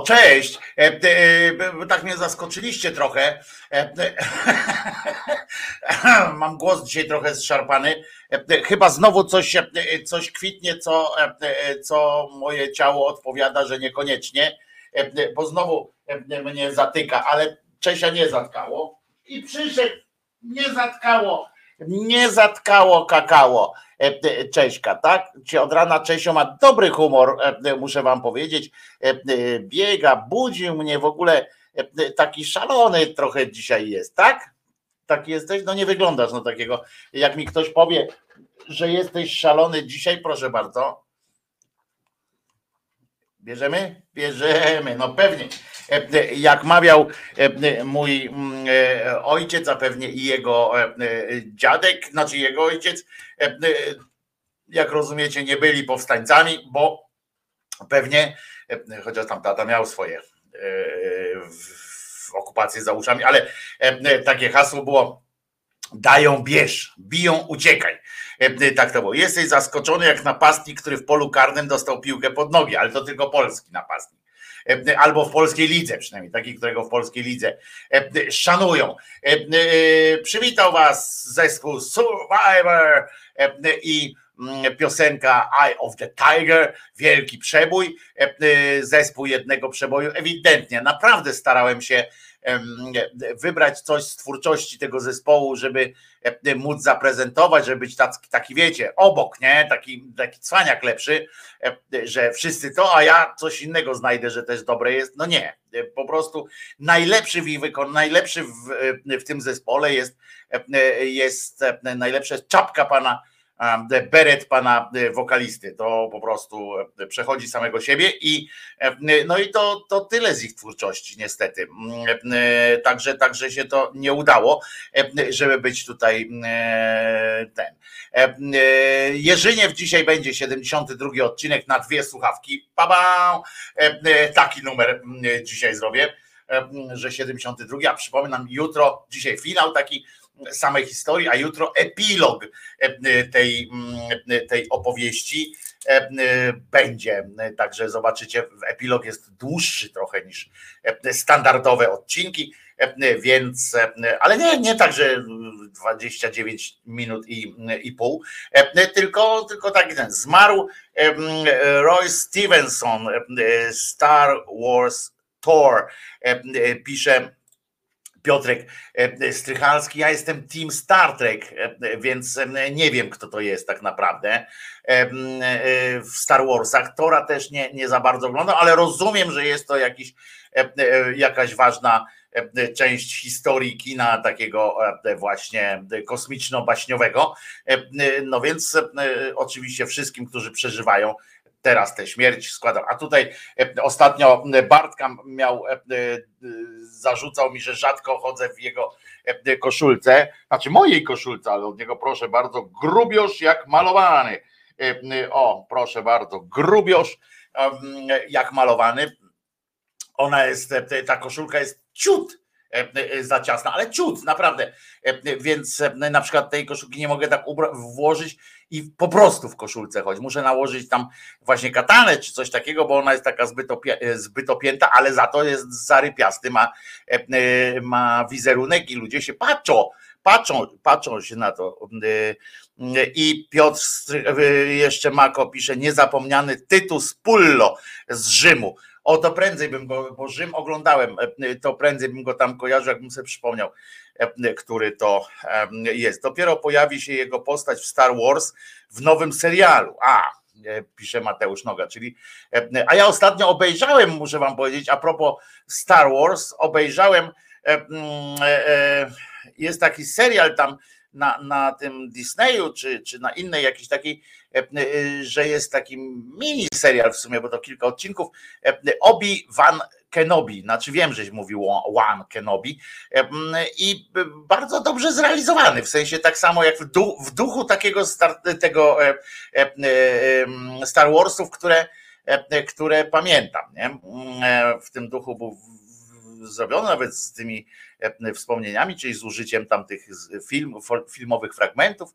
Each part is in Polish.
Cześć! E, e, tak mnie zaskoczyliście trochę. E, mam głos dzisiaj trochę zszarpany. Chyba znowu coś, coś kwitnie, co, co moje ciało odpowiada, że niekoniecznie, bo znowu mnie zatyka, ale Czesia nie zatkało. I przyszedł, nie zatkało, nie zatkało kakao. E, Cześka, tak? Czy od rana Czesio ma dobry humor, e, muszę wam powiedzieć. E, biega, budził mnie w ogóle taki szalony trochę dzisiaj jest, tak? Tak jesteś? No nie wyglądasz na takiego. Jak mi ktoś powie, że jesteś szalony dzisiaj, proszę bardzo. Bierzemy? Bierzemy, no pewnie. Jak mawiał mój mm, ojciec, a pewnie i jego dziadek, znaczy jego ojciec, jak rozumiecie, nie byli powstańcami, bo pewnie, chociaż tam tata miał swoje okupacje za uszami, ale takie hasło było dają bierz, biją uciekaj. Tak to było. Jesteś zaskoczony jak napastnik, który w polu karnym dostał piłkę pod nogi, ale to tylko polski napastnik. Albo w polskiej lidze, przynajmniej taki, którego w polskiej lidze szanują. Przywitał Was zespół Survivor i mm, piosenka Eye of the Tiger, wielki przebój, zespół jednego przeboju. Ewidentnie, naprawdę starałem się wybrać coś z twórczości tego zespołu, żeby móc zaprezentować, żeby być taki, taki wiecie, obok, nie? Taki, taki cwaniak lepszy, że wszyscy to, a ja coś innego znajdę, że też dobre jest. No nie, po prostu najlepszy w najlepszy w, w tym zespole jest, jest najlepsza czapka pana beret pana e, wokalisty. To po prostu e, przechodzi samego siebie i e, no i to, to tyle z ich twórczości niestety. Mm, także, także się to nie udało, żeby być tutaj ten. Jerzyniew dzisiaj będzie 72 odcinek na dwie słuchawki. Paba! Taki numer dzisiaj zrobię, że 72, a przypominam jutro, dzisiaj finał taki samej historii, a jutro epilog e, tej, mm, tej opowieści e, będzie. Także zobaczycie, epilog jest dłuższy trochę niż e, standardowe odcinki, więc, ale nie, nie tak, że 29 minut i, i pół, tylko, tylko taki ten zmarł Roy Stevenson, Star Wars Thor, pisze Piotrek e, Strychalski, ja jestem Team Star Trek, e, więc e, nie wiem, kto to jest tak naprawdę w Star Warsach. Tora też nie, nie za bardzo oglądam, ale rozumiem, że jest to jakiś, jakaś ważna część historii kina takiego właśnie kosmiczno-baśniowego. No więc oczywiście wszystkim, którzy przeżywają teraz tę śmierć składam. A tutaj e, ostatnio Bartka miał, e, e, zarzucał mi, że rzadko chodzę w jego koszulce, znaczy mojej koszulce, ale od niego proszę bardzo, grubiosz jak malowany. O, proszę bardzo, grubiosz jak malowany. Ona jest, ta koszulka jest ciut za ciasna, ale ciut, naprawdę. Więc na przykład tej koszulki nie mogę tak włożyć i po prostu w koszulce chodzi. Muszę nałożyć tam właśnie katanę czy coś takiego, bo ona jest taka zbyt, opie, zbyt opięta, ale za to jest zarypiasty, ma, e, ma wizerunek i ludzie się patrzą, patrzą, patrzą się na to. E, I Piotr jeszcze Mako pisze niezapomniany tytuł Pullo z Rzymu. O to prędzej bym go, bo Rzym oglądałem, e, to prędzej bym go tam kojarzył, jakbym sobie przypomniał. E, który to jest. Dopiero pojawi się jego postać w Star Wars w nowym serialu. A, e, pisze Mateusz Noga, czyli a ja ostatnio obejrzałem, muszę wam powiedzieć, a propos Star Wars, obejrzałem jest taki serial tam na, na tym Disneyu, czy, czy na innej jakiejś takiej, że jest taki mini serial w sumie, bo to kilka odcinków, Obi-Wan Kenobi, znaczy wiem, żeś mówił One Kenobi i bardzo dobrze zrealizowany, w sensie tak samo jak w, duchu, w duchu takiego star, tego e, e, e, Star Warsów, które, które pamiętam, nie? w tym duchu był zrobione nawet z tymi wspomnieniami, czyli z użyciem tamtych film, filmowych fragmentów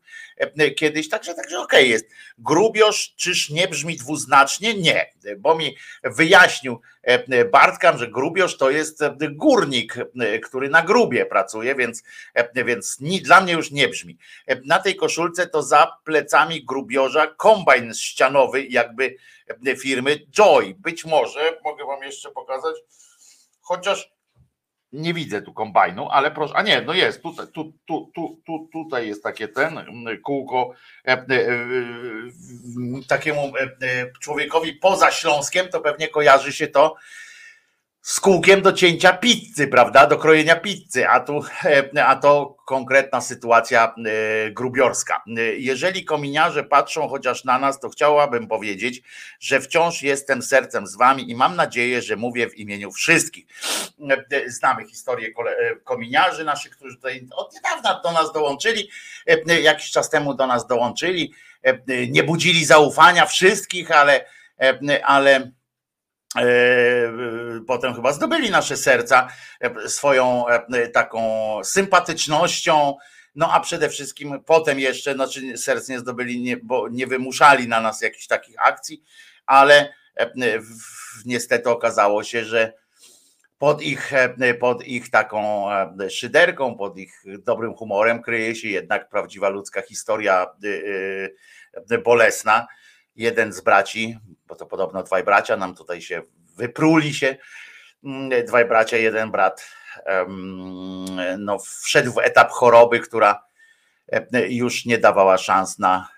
kiedyś, także, także okej okay jest. Grubiosz, czyż nie brzmi dwuznacznie? Nie, bo mi wyjaśnił Bartkam, że grubiosz to jest górnik, który na grubie pracuje, więc, więc dla mnie już nie brzmi. Na tej koszulce to za plecami grubiorza kombajn ścianowy, jakby firmy Joy. Być może, mogę wam jeszcze pokazać, chociaż nie widzę tu kombajnu, ale proszę, a nie, no jest, tutaj, tu, tu, tu, tu, tutaj jest takie ten kółko e, e, e, takiemu człowiekowi poza Śląskiem, to pewnie kojarzy się to z kółkiem do cięcia pizzy, prawda? Do krojenia pizzy, a tu a to konkretna sytuacja e, grubiorska. E, jeżeli kominiarze patrzą chociaż na nas, to chciałabym powiedzieć, że wciąż jestem sercem z wami i mam nadzieję, że mówię w imieniu wszystkich. E, znamy historię kominiarzy naszych, którzy tutaj od niedawna do nas dołączyli, jakiś czas temu do nas dołączyli, nie budzili zaufania wszystkich, ale ale E, potem chyba zdobyli nasze serca e, swoją e, taką sympatycznością, no a przede wszystkim potem jeszcze, znaczy serc nie zdobyli, nie, bo nie wymuszali na nas jakichś takich akcji, ale niestety okazało się, że pod ich, pod ich taką szyderką, pod ich dobrym humorem kryje się jednak prawdziwa ludzka historia bolesna. Jeden z braci, bo to podobno dwaj bracia nam tutaj się wypruli się, mm, dwaj bracia, jeden brat no, wszedł w etap choroby, która już nie dawała szans na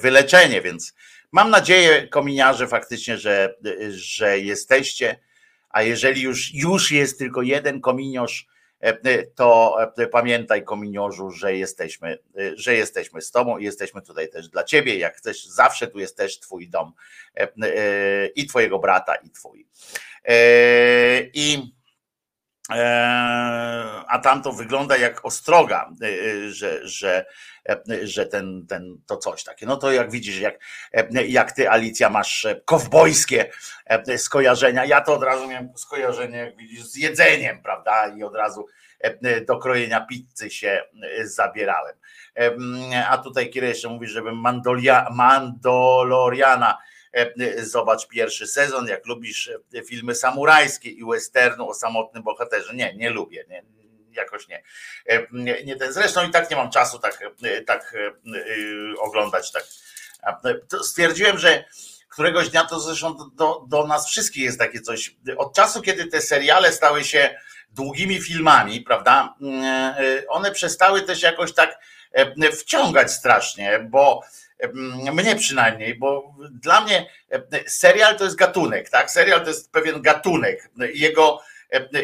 wyleczenie, więc mam nadzieję, kominiarze, faktycznie, że, że jesteście, a jeżeli już, już jest tylko jeden kominiarz, to pamiętaj kominiorzu, że jesteśmy, że jesteśmy z tobą i jesteśmy tutaj też dla ciebie. Jak chcesz, zawsze tu jest też twój dom i twojego brata i twój. I a tam to wygląda jak ostroga, że, że, że ten, ten, to coś takie. No to jak widzisz, jak, jak ty, Alicja, masz kowbojskie skojarzenia. Ja to od razu miałem skojarzenie, jak widzisz, z jedzeniem, prawda? I od razu do krojenia pizzy się zabierałem. A tutaj Kira jeszcze mówi, żebym Mandolia, Mandaloriana zobacz pierwszy sezon, jak lubisz filmy samurajskie i westernu o samotnym bohaterze. Nie, nie lubię. Nie, jakoś nie. nie ten. Zresztą i tak nie mam czasu tak, tak oglądać. Tak. Stwierdziłem, że któregoś dnia to zresztą do, do nas wszystkich jest takie coś. Od czasu, kiedy te seriale stały się długimi filmami, prawda, one przestały też jakoś tak wciągać strasznie, bo mnie przynajmniej, bo dla mnie serial to jest gatunek, tak? Serial to jest pewien gatunek. Jego,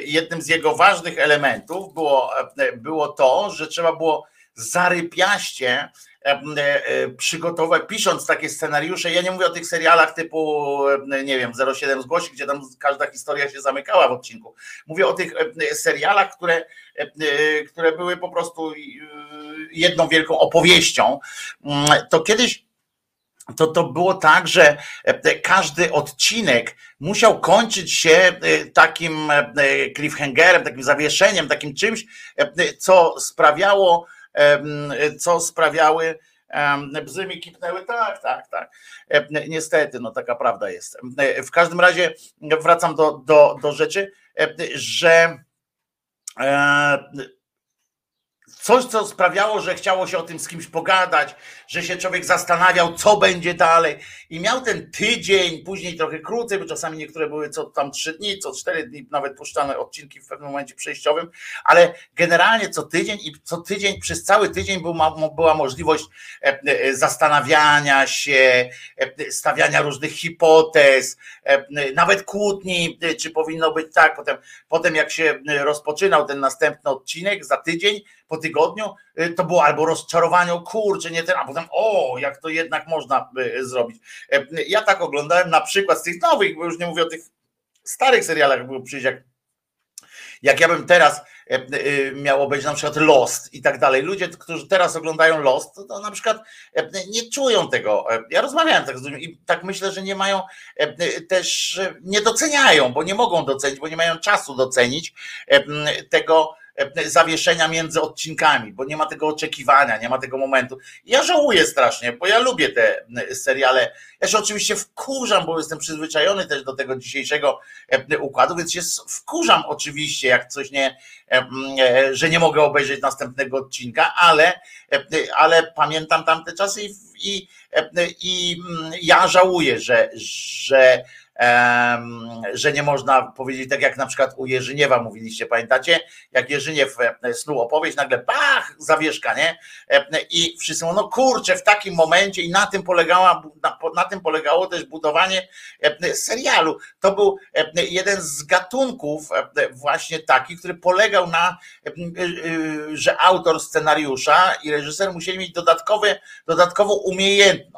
jednym z jego ważnych elementów było, było to, że trzeba było zarypiaście przygotować, pisząc takie scenariusze, ja nie mówię o tych serialach typu, e, nie wiem, 07 zgłosi, gdzie tam każda historia się zamykała w odcinku. Mówię o tych serialach, które, które były po prostu jedną wielką opowieścią. Mm, to kiedyś to, to było tak, że każdy odcinek musiał kończyć się takim cliffhangerem, takim zawieszeniem, takim czymś, co sprawiało, co sprawiały, bzy mi kipnęły, tak, tak, tak. Niestety, no taka prawda jest. W każdym razie wracam do, do, do rzeczy, że e, Coś, co sprawiało, że chciało się o tym z kimś pogadać, że się człowiek zastanawiał, co będzie dalej. I miał ten tydzień, później trochę krócej, bo czasami niektóre były co tam trzy dni, co cztery dni, nawet puszczane odcinki w pewnym momencie przejściowym, ale generalnie co tydzień i co tydzień, przez cały tydzień była możliwość e, e, zastanawiania się, e, stawiania różnych hipotez, nawet kłótni, czy powinno być tak. Potem, potem jak się rozpoczynał ten następny odcinek za tydzień, po tygodniu, y, to było albo rozczarowanie, o kurczę, nie ten, a potem o, jak to jednak można y, zrobić. E, ja tak oglądałem na przykład z tych nowych, bo już nie mówię o tych starych serialach, było przyjść jak jak ja bym teraz e, e, miał być na przykład Lost i tak dalej, ludzie, którzy teraz oglądają Lost, to, to na przykład nie czują tego. Ja rozmawiałem tak z ludźmi i tak myślę, że nie mają też, nie doceniają, bo nie mogą docenić, bo nie mają czasu docenić tego, zawieszenia między odcinkami, bo nie ma tego oczekiwania, nie ma tego momentu. Ja żałuję strasznie, bo ja lubię te seriale. Ja się oczywiście wkurzam, bo jestem przyzwyczajony też do tego dzisiejszego e, układu, więc się wkurzam oczywiście, jak coś nie, e, że nie mogę obejrzeć następnego odcinka, ale, ale pamiętam tamte czasy i, i, i ja żałuję, że, że że nie można powiedzieć tak jak na przykład u Jerzyniewa mówiliście, pamiętacie? Jak Jerzyniew e, snuł opowieść, nagle bach, zawieszka, nie? I wszyscy mówią, no kurczę, w takim momencie i na tym polegała, na, na tym polegało też budowanie serialu. To był jeden z gatunków właśnie taki, który polegał na, e, że autor scenariusza i reżyser musieli mieć dodatkowe, dodatkową umiejętność E,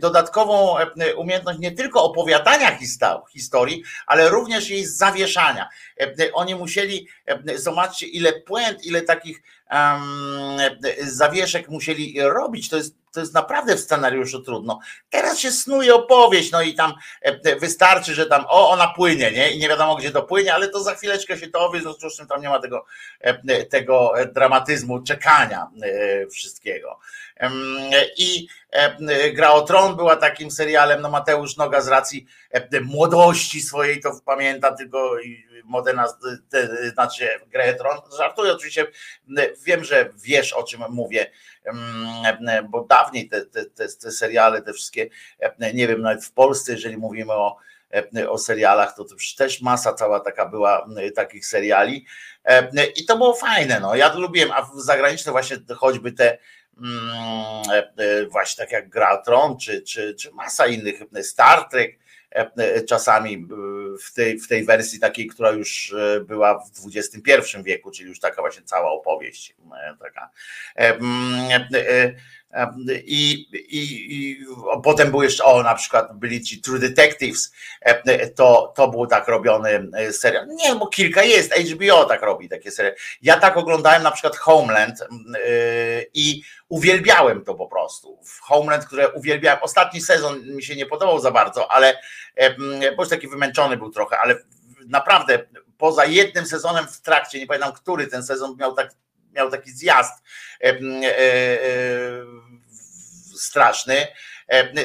dodatkową e, umiejętność nie tylko opowiadania historii, ale również jej zawieszania. E, oni musieli, zobaczcie ile puent, ile takich zawieszek musieli robić. To jest, to jest naprawdę w scenariuszu trudno. Teraz się snuje opowieść, no i tam wystarczy, że tam o, ona płynie, nie? I nie wiadomo gdzie to płynie, ale to za chwileczkę się to owie, w związku z czym tam nie ma tego, tego dramatyzmu czekania wszystkiego. I Gra o Tron była takim serialem, no Mateusz Noga z racji młodości swojej to pamięta tylko Modena, znaczy grę Tron. Żartuję oczywiście, wiem, że wiesz o czym mówię, bo dawniej te, te, te, te seriale, te wszystkie, nie wiem, nawet w Polsce, jeżeli mówimy o o serialach, to też masa cała taka była takich seriali i to było fajne, no ja to lubiłem, a zagraniczne właśnie choćby te Mm, e, e, właśnie tak jak Gratron, czy, czy, czy masa innych, Star Trek, e, czasami w tej, w tej wersji takiej, która już była w XXI wieku, czyli już taka właśnie cała opowieść. Taka. I, i, i potem był jeszcze, o na przykład byli ci True Detectives, to, to był tak robiony serial. Nie, bo kilka jest, HBO tak robi takie seriale. Ja tak oglądałem na przykład Homeland i uwielbiałem to po prostu. W Homeland, które uwielbiałem. Ostatni sezon mi się nie podobał za bardzo, ale bo już taki wymęczony był trochę, ale naprawdę poza jednym sezonem w trakcie, nie pamiętam który ten sezon miał, tak, miał taki zjazd straszny.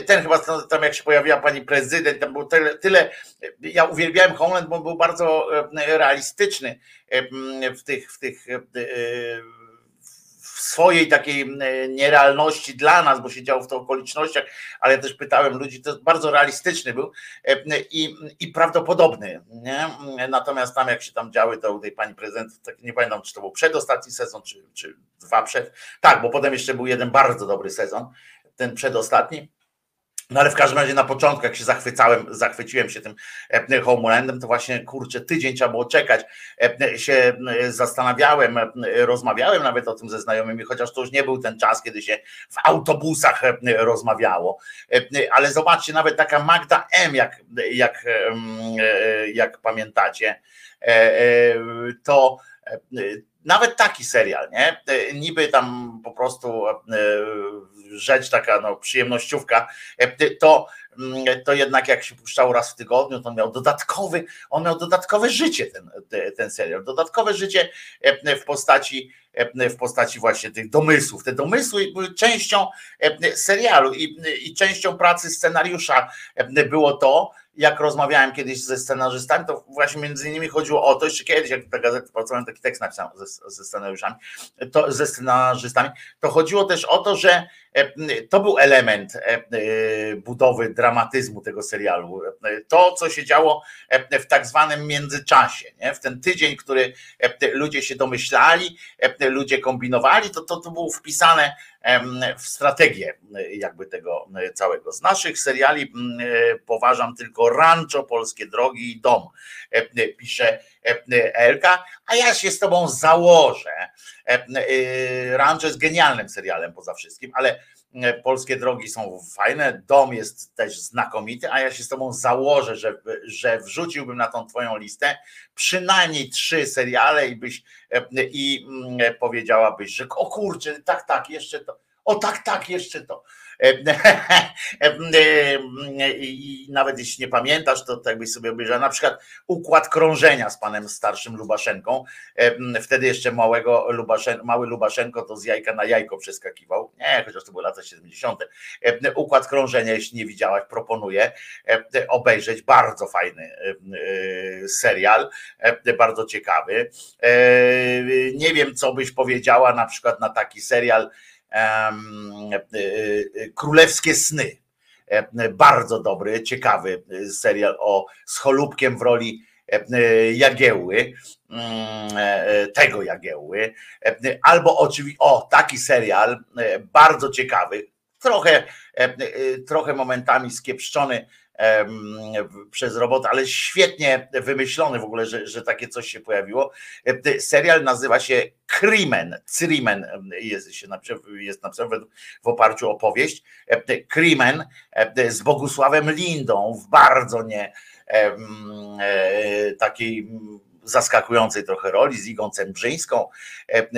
Ten chyba tam jak się pojawiła pani prezydent, tam było tyle, tyle ja uwielbiałem Homeland, bo był bardzo realistyczny w tych, w tych swojej takiej nierealności dla nas, bo się działo w tych okolicznościach, ale też pytałem ludzi, to bardzo realistyczny był i, i prawdopodobny. Nie? Natomiast tam jak się tam działy, to u tej pani prezydent, tak nie pamiętam, czy to był przedostatni sezon, czy, czy dwa przed. Tak, bo potem jeszcze był jeden bardzo dobry sezon, ten przedostatni no ale w każdym razie na początku, jak się zachwycałem, zachwyciłem się tym e, Homelandem, to właśnie kurczę, tydzień trzeba było czekać. E, się zastanawiałem, rozmawiałem nawet o tym ze znajomymi, chociaż to już nie był ten czas, kiedy się w autobusach rozmawiało. E, ale zobaczcie, nawet taka Magda M, jak, jak, jak pamiętacie, to nawet taki serial, nie? Niby tam po prostu rzecz taka no, przyjemnościówka, e, to, to jednak jak się puszczało raz w tygodniu, to miał dodatkowy, on miał dodatkowe życie ten, ten serial, dodatkowe życie e, w postaci e, w postaci właśnie tych domysłów. Te domysły były częścią serialu i, i częścią pracy scenariusza było to, jak rozmawiałem kiedyś ze scenarzystami, to właśnie między innymi chodziło o to, jeszcze kiedyś, jak ta gazeta pracowałem, taki tekst napisałem ze, ze scenariuszami, to, ze scenarzystami, to chodziło też o to, że e, to był element e, e, budowy dramatyzmu tego serialu. To, co się działo w tak zwanym międzyczasie, nie? w ten tydzień, który ludzie się domyślali, ludzie kombinowali, to, to, to było wpisane w strategię jakby tego całego. Z naszych seriali poważam tylko Rancho, Polskie Drogi i Dom, pisze Elka, a ja się z tobą założę. Rancho jest genialnym serialem poza wszystkim, ale polskie drogi są fajne, dom jest też znakomity, a ja się z tobą założę, że, że wrzuciłbym na tą twoją listę przynajmniej trzy seriale i byś i mm, powiedziałabyś, że o kurczę, tak, tak, jeszcze to, o tak, tak, jeszcze to. I nawet jeśli nie pamiętasz, to tak byś sobie obejrzał na przykład układ krążenia z panem starszym Lubaszenką. Wtedy jeszcze małego Lubaszen, mały Lubaszenko to z jajka na jajko przeskakiwał. Nie, chociaż to były lata 70. Układ krążenia, jeśli nie widziałaś, proponuję obejrzeć. Bardzo fajny serial, bardzo ciekawy. Nie wiem, co byś powiedziała na przykład na taki serial E, e, Królewskie Sny. E, bardzo dobry, ciekawy serial o z Cholubkiem w roli Jagiełły, mm, tego Jagiełły, albo oczywiście, o taki serial, bardzo ciekawy, trochę, trochę momentami skiepszczony przez robotę, ale świetnie wymyślony w ogóle, że, że takie coś się pojawiło. Serial nazywa się Krimen. Crimen jest, jest napisany w oparciu o powieść. Krimen z Bogusławem Lindą w bardzo nie e, takiej zaskakującej trochę roli z Igą Cembrzyńską,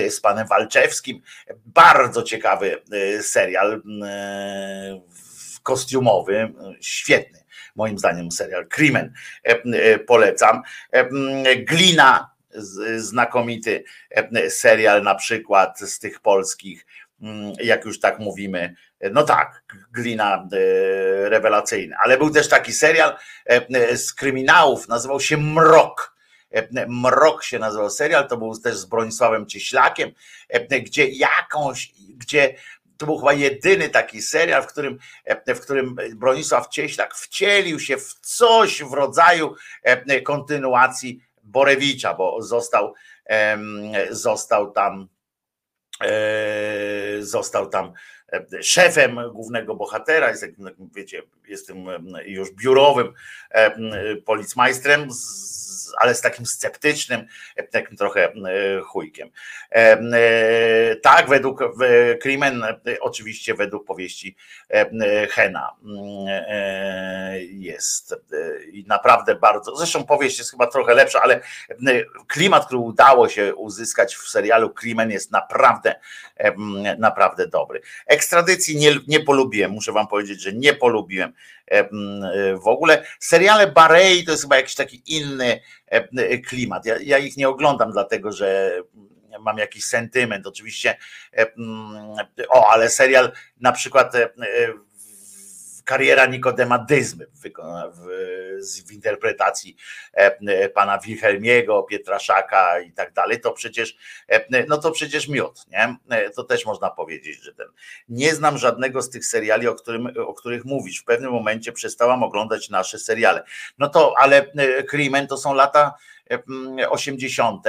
z panem Walczewskim. Bardzo ciekawy e, serial kostiumowy, świetny moim zdaniem serial Krimen e, e, polecam. E, Glina, znakomity serial na przykład z tych polskich, jak już tak mówimy, no tak, glina rewelacyjna, ale był też taki serial z kryminałów, nazywał się Mrok. Mrok się nazywał serial, to był też z Bronisławem Cieślakiem, gdzie jakąś, gdzie to był chyba jedyny taki serial, w którym, w którym Bronisław Cieślak wcielił się w coś w rodzaju e, kontynuacji Borewicza, bo został, został tam e, został tam e, szefem głównego bohatera, jest, wiecie, jestem już biurowym policmajstrem z ale z takim sceptycznym, takim trochę e, chujkiem. E, e, tak, według Krimen, oczywiście według powieści Hena jest i naprawdę bardzo, zresztą powieść jest chyba trochę lepsza, ale klimat, który udało się uzyskać w serialu Krimen jest naprawdę, naprawdę dobry. Ekstradycji nie, nie polubiłem, muszę wam powiedzieć, że nie polubiłem w ogóle. Seriale Barei to jest chyba jakiś taki inny klimat. Ja, ja ich nie oglądam, dlatego że mam jakiś sentyment. Oczywiście, o, ale serial na przykład kariera Nikodema Dyzmy w, w, w interpretacji e, pana Wilhelmiego, Pietraszaka i tak dalej, to przecież, e, no to przecież miód, nie? E, to też można powiedzieć, że ten. Nie znam żadnego z tych seriali, o, którym, o których mówisz. W pewnym momencie przestałam oglądać nasze seriale. No to, ale Krimen to są lata 80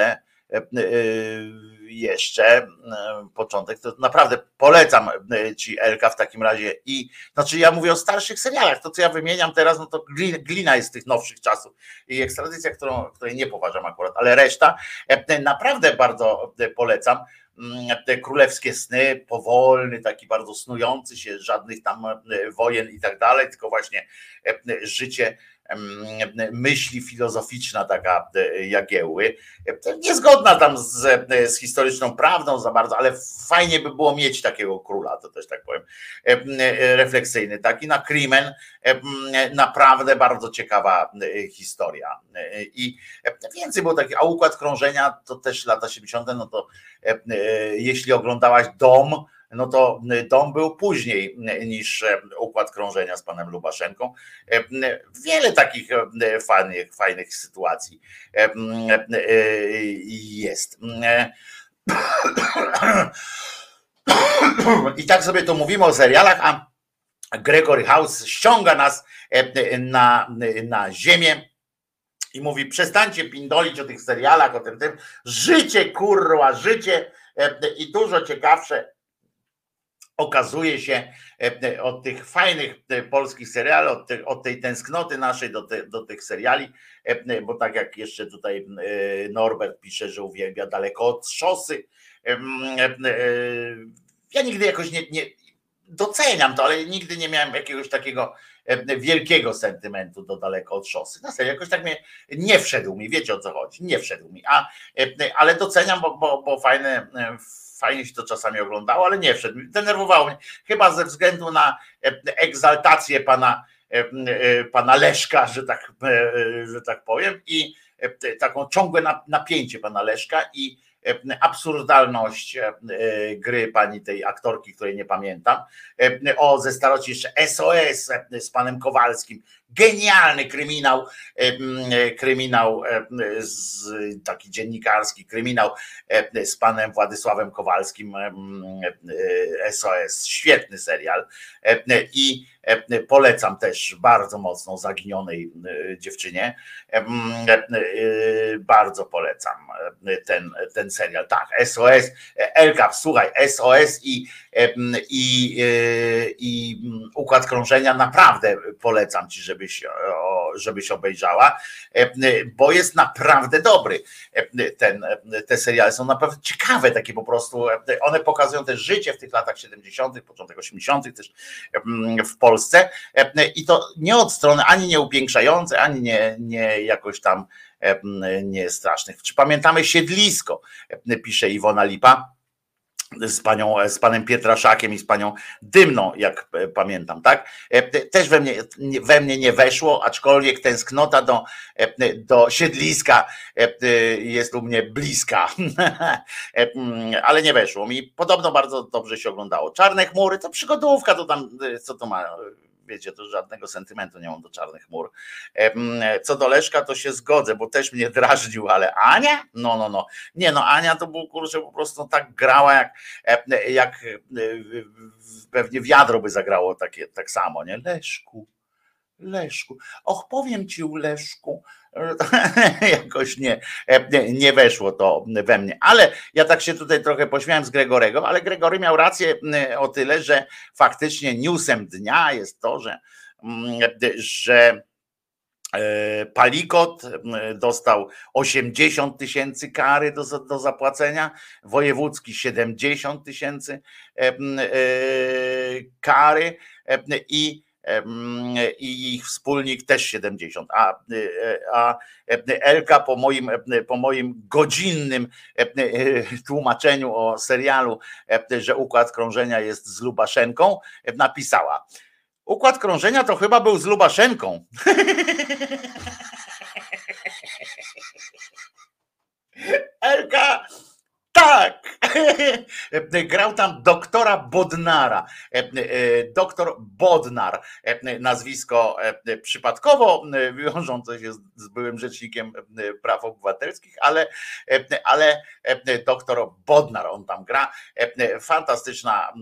jeszcze e, początek, to naprawdę polecam e, ci Elka w takim razie. I znaczy ja mówię o starszych serialach, to co ja wymieniam teraz, no to glina jest z tych nowszych czasów i ekstradycja, którą, której nie poważam akurat, ale reszta e, naprawdę bardzo polecam mm, te królewskie sny, powolny, taki bardzo snujący się, żadnych tam wojen i tak dalej, tylko właśnie życie myśli filozoficzna taka e, Jagiełły, niezgodna tam z, e, z historyczną prawdą za bardzo, ale fajnie by było mieć takiego króla, to też tak powiem, e, refleksyjny taki na Krimen, naprawdę bardzo ciekawa historia i więcej było takich, a układ krążenia to też lata 70., no to jeśli oglądałaś Dom, no to dom był później niż układ krążenia z panem Lubaszenką. Wiele takich fajnych, fajnych sytuacji jest. I tak sobie to mówimy o serialach, a Gregory House ściąga nas na, na ziemię i mówi: przestańcie pindolić o tych serialach, o tym tym. Życie, kurwa, życie i dużo ciekawsze okazuje się e, e, od tych fajnych e, polskich seriali, od, tych, od tej tęsknoty naszej do, te, do tych seriali, bo tak jak jeszcze tutaj Norbert pisze, że uwielbia daleko od szosy. Ja nigdy jakoś nie, nie doceniam to, ale nigdy nie miałem jakiegoś takiego wielkiego sentymentu do daleko od szosy. Na serio, jakoś tak mnie nie wszedł mi, wiecie o co chodzi, nie wszedł mi, a, ale doceniam, bo, bo, bo fajne, fajnie się to czasami oglądało, ale nie wszedł. Denerwowało mnie, chyba ze względu na egzaltację pana, pana Leszka, że tak, że tak powiem, i taką ciągłe napięcie pana Leszka i E, absurdalność e, gry pani tej aktorki, której nie pamiętam. E, o, ze starości jeszcze SOS z panem Kowalskim. Genialny kryminał, kryminał taki dziennikarski, kryminał z panem Władysławem Kowalskim SOS. Świetny serial. I polecam też bardzo mocno zaginionej dziewczynie. Bardzo polecam ten, ten serial. Tak, SOS, Elka, słuchaj, SOS i, i, e, i Układ Krążenia naprawdę polecam ci, żebyś, żebyś obejrzała, bo jest naprawdę dobry. Ten, te seriale są naprawdę ciekawe, takie po prostu, one pokazują też życie w tych latach 70., początek 80., też w Polsce i to nie od strony ani nie upiększające, ani nie, nie jakoś tam nie strasznych. Czy pamiętamy siedlisko? Pisze Iwona Lipa z, panią, z panem Pietraszakiem i z panią Dymną, jak pamiętam, tak? Też we mnie, we mnie nie weszło, aczkolwiek tęsknota do, do siedliska jest u mnie bliska, ale nie weszło mi. Podobno bardzo dobrze się oglądało. Czarne chmury to przygodówka, to tam, co to ma wiecie, to żadnego sentymentu nie mam do czarnych chmur. Co do Leszka, to się zgodzę, bo też mnie drażnił, ale Ania? No, no, no. Nie, no Ania to był kurczę po prostu tak grała, jak, jak e, pewnie wiadro by zagrało takie, tak samo, nie? Leszku, Leszku. Och, powiem ci, Leszku, jakoś nie, nie weszło to we mnie. Ale ja tak się tutaj trochę pośmiałem z Gregorego, ale Gregory miał rację o tyle, że faktycznie newsem dnia jest to, że, że e, Palikot dostał 80 tysięcy kary do, do zapłacenia, wojewódzki 70 tysięcy e, kary i i ich wspólnik też 70, a, a Elka po moim, po moim godzinnym tłumaczeniu o serialu, że układ krążenia jest z Lubaszenką, napisała. Układ krążenia to chyba był z Lubaszenką. Elka tak! Grał tam doktora Bodnara. E, e, doktor Bodnar, e, nazwisko przypadkowo wiążące się z byłym rzecznikiem praw obywatelskich, ale, ale doktor Bodnar on tam gra. Fantastyczna,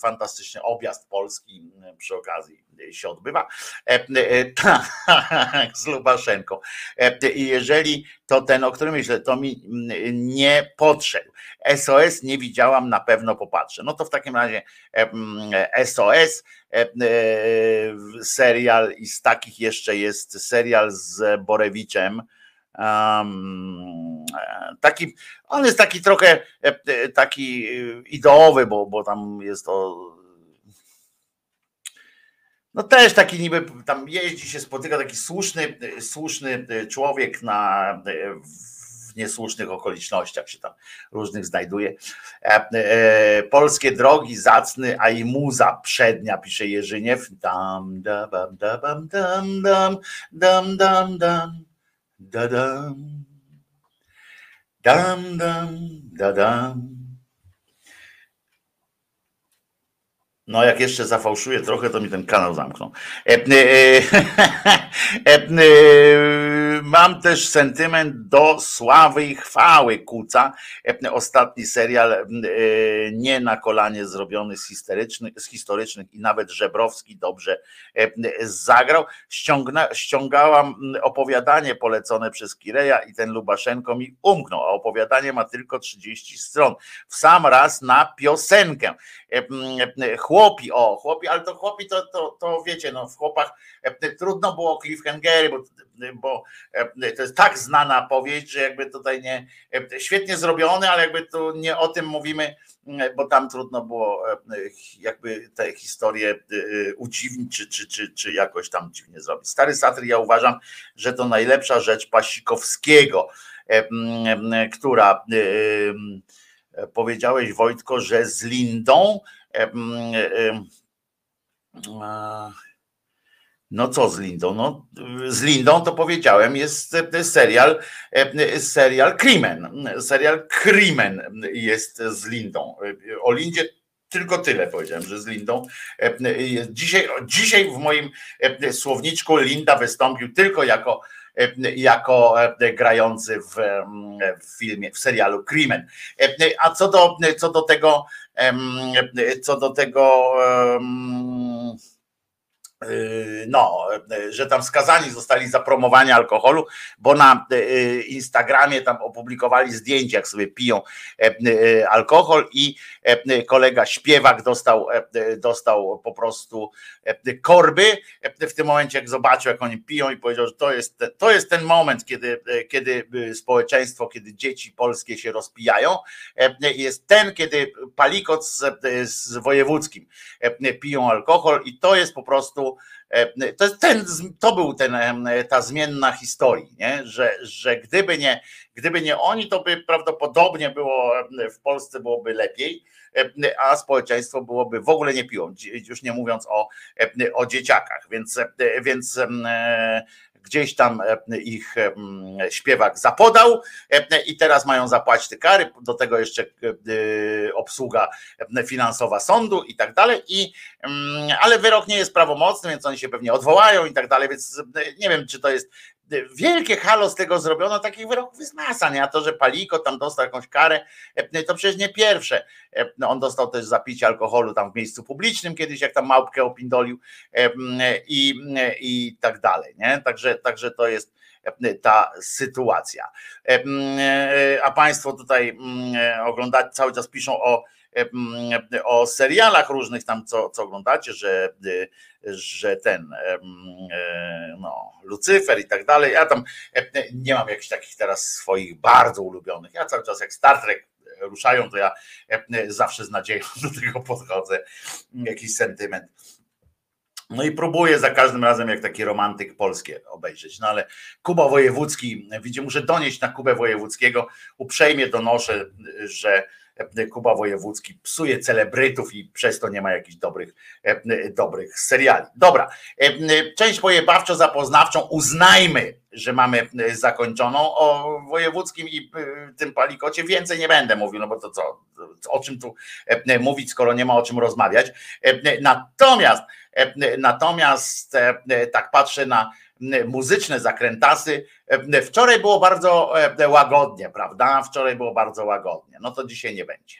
fantastyczny objazd Polski przy okazji się odbywa. Tak, z Lubaszenką. I jeżeli to ten, o którym myślę, to mi nie podszedł. SOS nie widziałam, na pewno popatrzę. No to w takim razie SOS, e, serial i z takich jeszcze jest serial z Borewiczem. Um, taki, on jest taki trochę e, taki ideowy, bo, bo tam jest to no też taki niby tam jeździ się, spotyka taki słuszny, słuszny człowiek na w niesłusznych okolicznościach się tam różnych znajduje. E, e, polskie drogi zacny, a i muza przednia, pisze Jerzyniew. Dam, dam, dam, dam, dam, dam, dam, dam, dam, da, dam, dam, dam, da, dam. No, jak jeszcze zafałszuję trochę, to mi ten kanał zamkną. E, e, e, mam też sentyment do sławy i chwały Kuca. Ostatni serial nie na kolanie zrobiony z historycznych, z historycznych i nawet Żebrowski dobrze zagrał. Ściągna, ściągałam opowiadanie polecone przez Kireja i ten Lubaszenko mi umknął, a opowiadanie ma tylko 30 stron. W sam raz na piosenkę. Chłop chłopi, o chłopi, ale to chłopi to, to, to wiecie, no w chłopach e, trudno było cliffhangery, bo bo to jest tak znana powieść, że jakby tutaj nie, świetnie zrobiony, ale jakby tu nie o tym mówimy, bo tam trudno było jakby te historie udziwnić, czy, czy, czy, czy jakoś tam dziwnie zrobić. Stary Satyr, ja uważam, że to najlepsza rzecz Pasikowskiego, która powiedziałeś Wojtko, że z Lindą no co z Lindą? No, z Lindą to powiedziałem, jest serial, serial Crimen. Serial Crimen jest z Lindą. O Lindzie tylko tyle powiedziałem, że z Lindą. Dzisiaj, dzisiaj w moim słowniczku Linda wystąpił tylko jako, jako grający w, w filmie, w serialu Crimen. A co do, co do tego, co do tego Yy, no, yy, że tam skazani zostali za promowanie alkoholu, bo na yy, Instagramie tam opublikowali zdjęcia, jak sobie piją alkohol i kolega śpiewak dostał, dostał po prostu korby w tym momencie, jak zobaczył, jak oni piją i powiedział, że to jest, to jest ten moment, kiedy, kiedy społeczeństwo, kiedy dzieci polskie się rozpijają, jest ten, kiedy palikot z, z wojewódzkim piją alkohol i to jest po prostu E, to, ten, to był ten, ta zmienna historii, nie? Że, że gdyby, nie, gdyby nie oni, to by prawdopodobnie było w Polsce byłoby lepiej, a społeczeństwo byłoby w ogóle nie piło, już nie mówiąc o, o dzieciakach. Więc, więc gdzieś tam e, ich e, śpiewak zapodał e, i teraz mają zapłacić te kary, do tego jeszcze obsługa finansowa sądu i tak dalej, i, ale wyrok nie jest prawomocny, więc oni się pewnie odwołają i tak dalej, więc nie wiem, czy to jest wielkie halo z tego zrobiono, takich wyroków jest masa, nie? A to, że Paliko tam dostał jakąś karę, to przecież nie pierwsze. On dostał też zapicie alkoholu tam w miejscu publicznym kiedyś, jak tam małpkę opindolił i, i tak dalej, nie? Także, także to jest ta sytuacja. A Państwo tutaj oglądacie, cały czas piszą o o serialach różnych tam, co, co oglądacie, że, że ten no, Lucyfer i tak dalej. Ja tam nie mam jakichś takich teraz swoich bardzo ulubionych. Ja cały czas jak Star Trek ruszają, to ja zawsze z nadzieją do tego podchodzę. Jakiś sentyment. No i próbuję za każdym razem, jak taki romantyk polskie obejrzeć. No ale Kuba Wojewódzki, widzicie, muszę donieść na Kubę Wojewódzkiego, uprzejmie donoszę, że Kuba Wojewódzki psuje celebrytów i przez to nie ma jakichś dobrych, e, dobrych seriali. Dobra, e, część pojebawczo-zapoznawczą uznajmy, że mamy zakończoną. O wojewódzkim i e, tym palikocie więcej nie będę mówił, no bo to co, o czym tu mówić, skoro nie ma o czym rozmawiać. Natomiast, natomiast tak patrzę na muzyczne zakrętasy. Wczoraj było bardzo łagodnie, prawda? Wczoraj było bardzo łagodnie. No to dzisiaj nie będzie.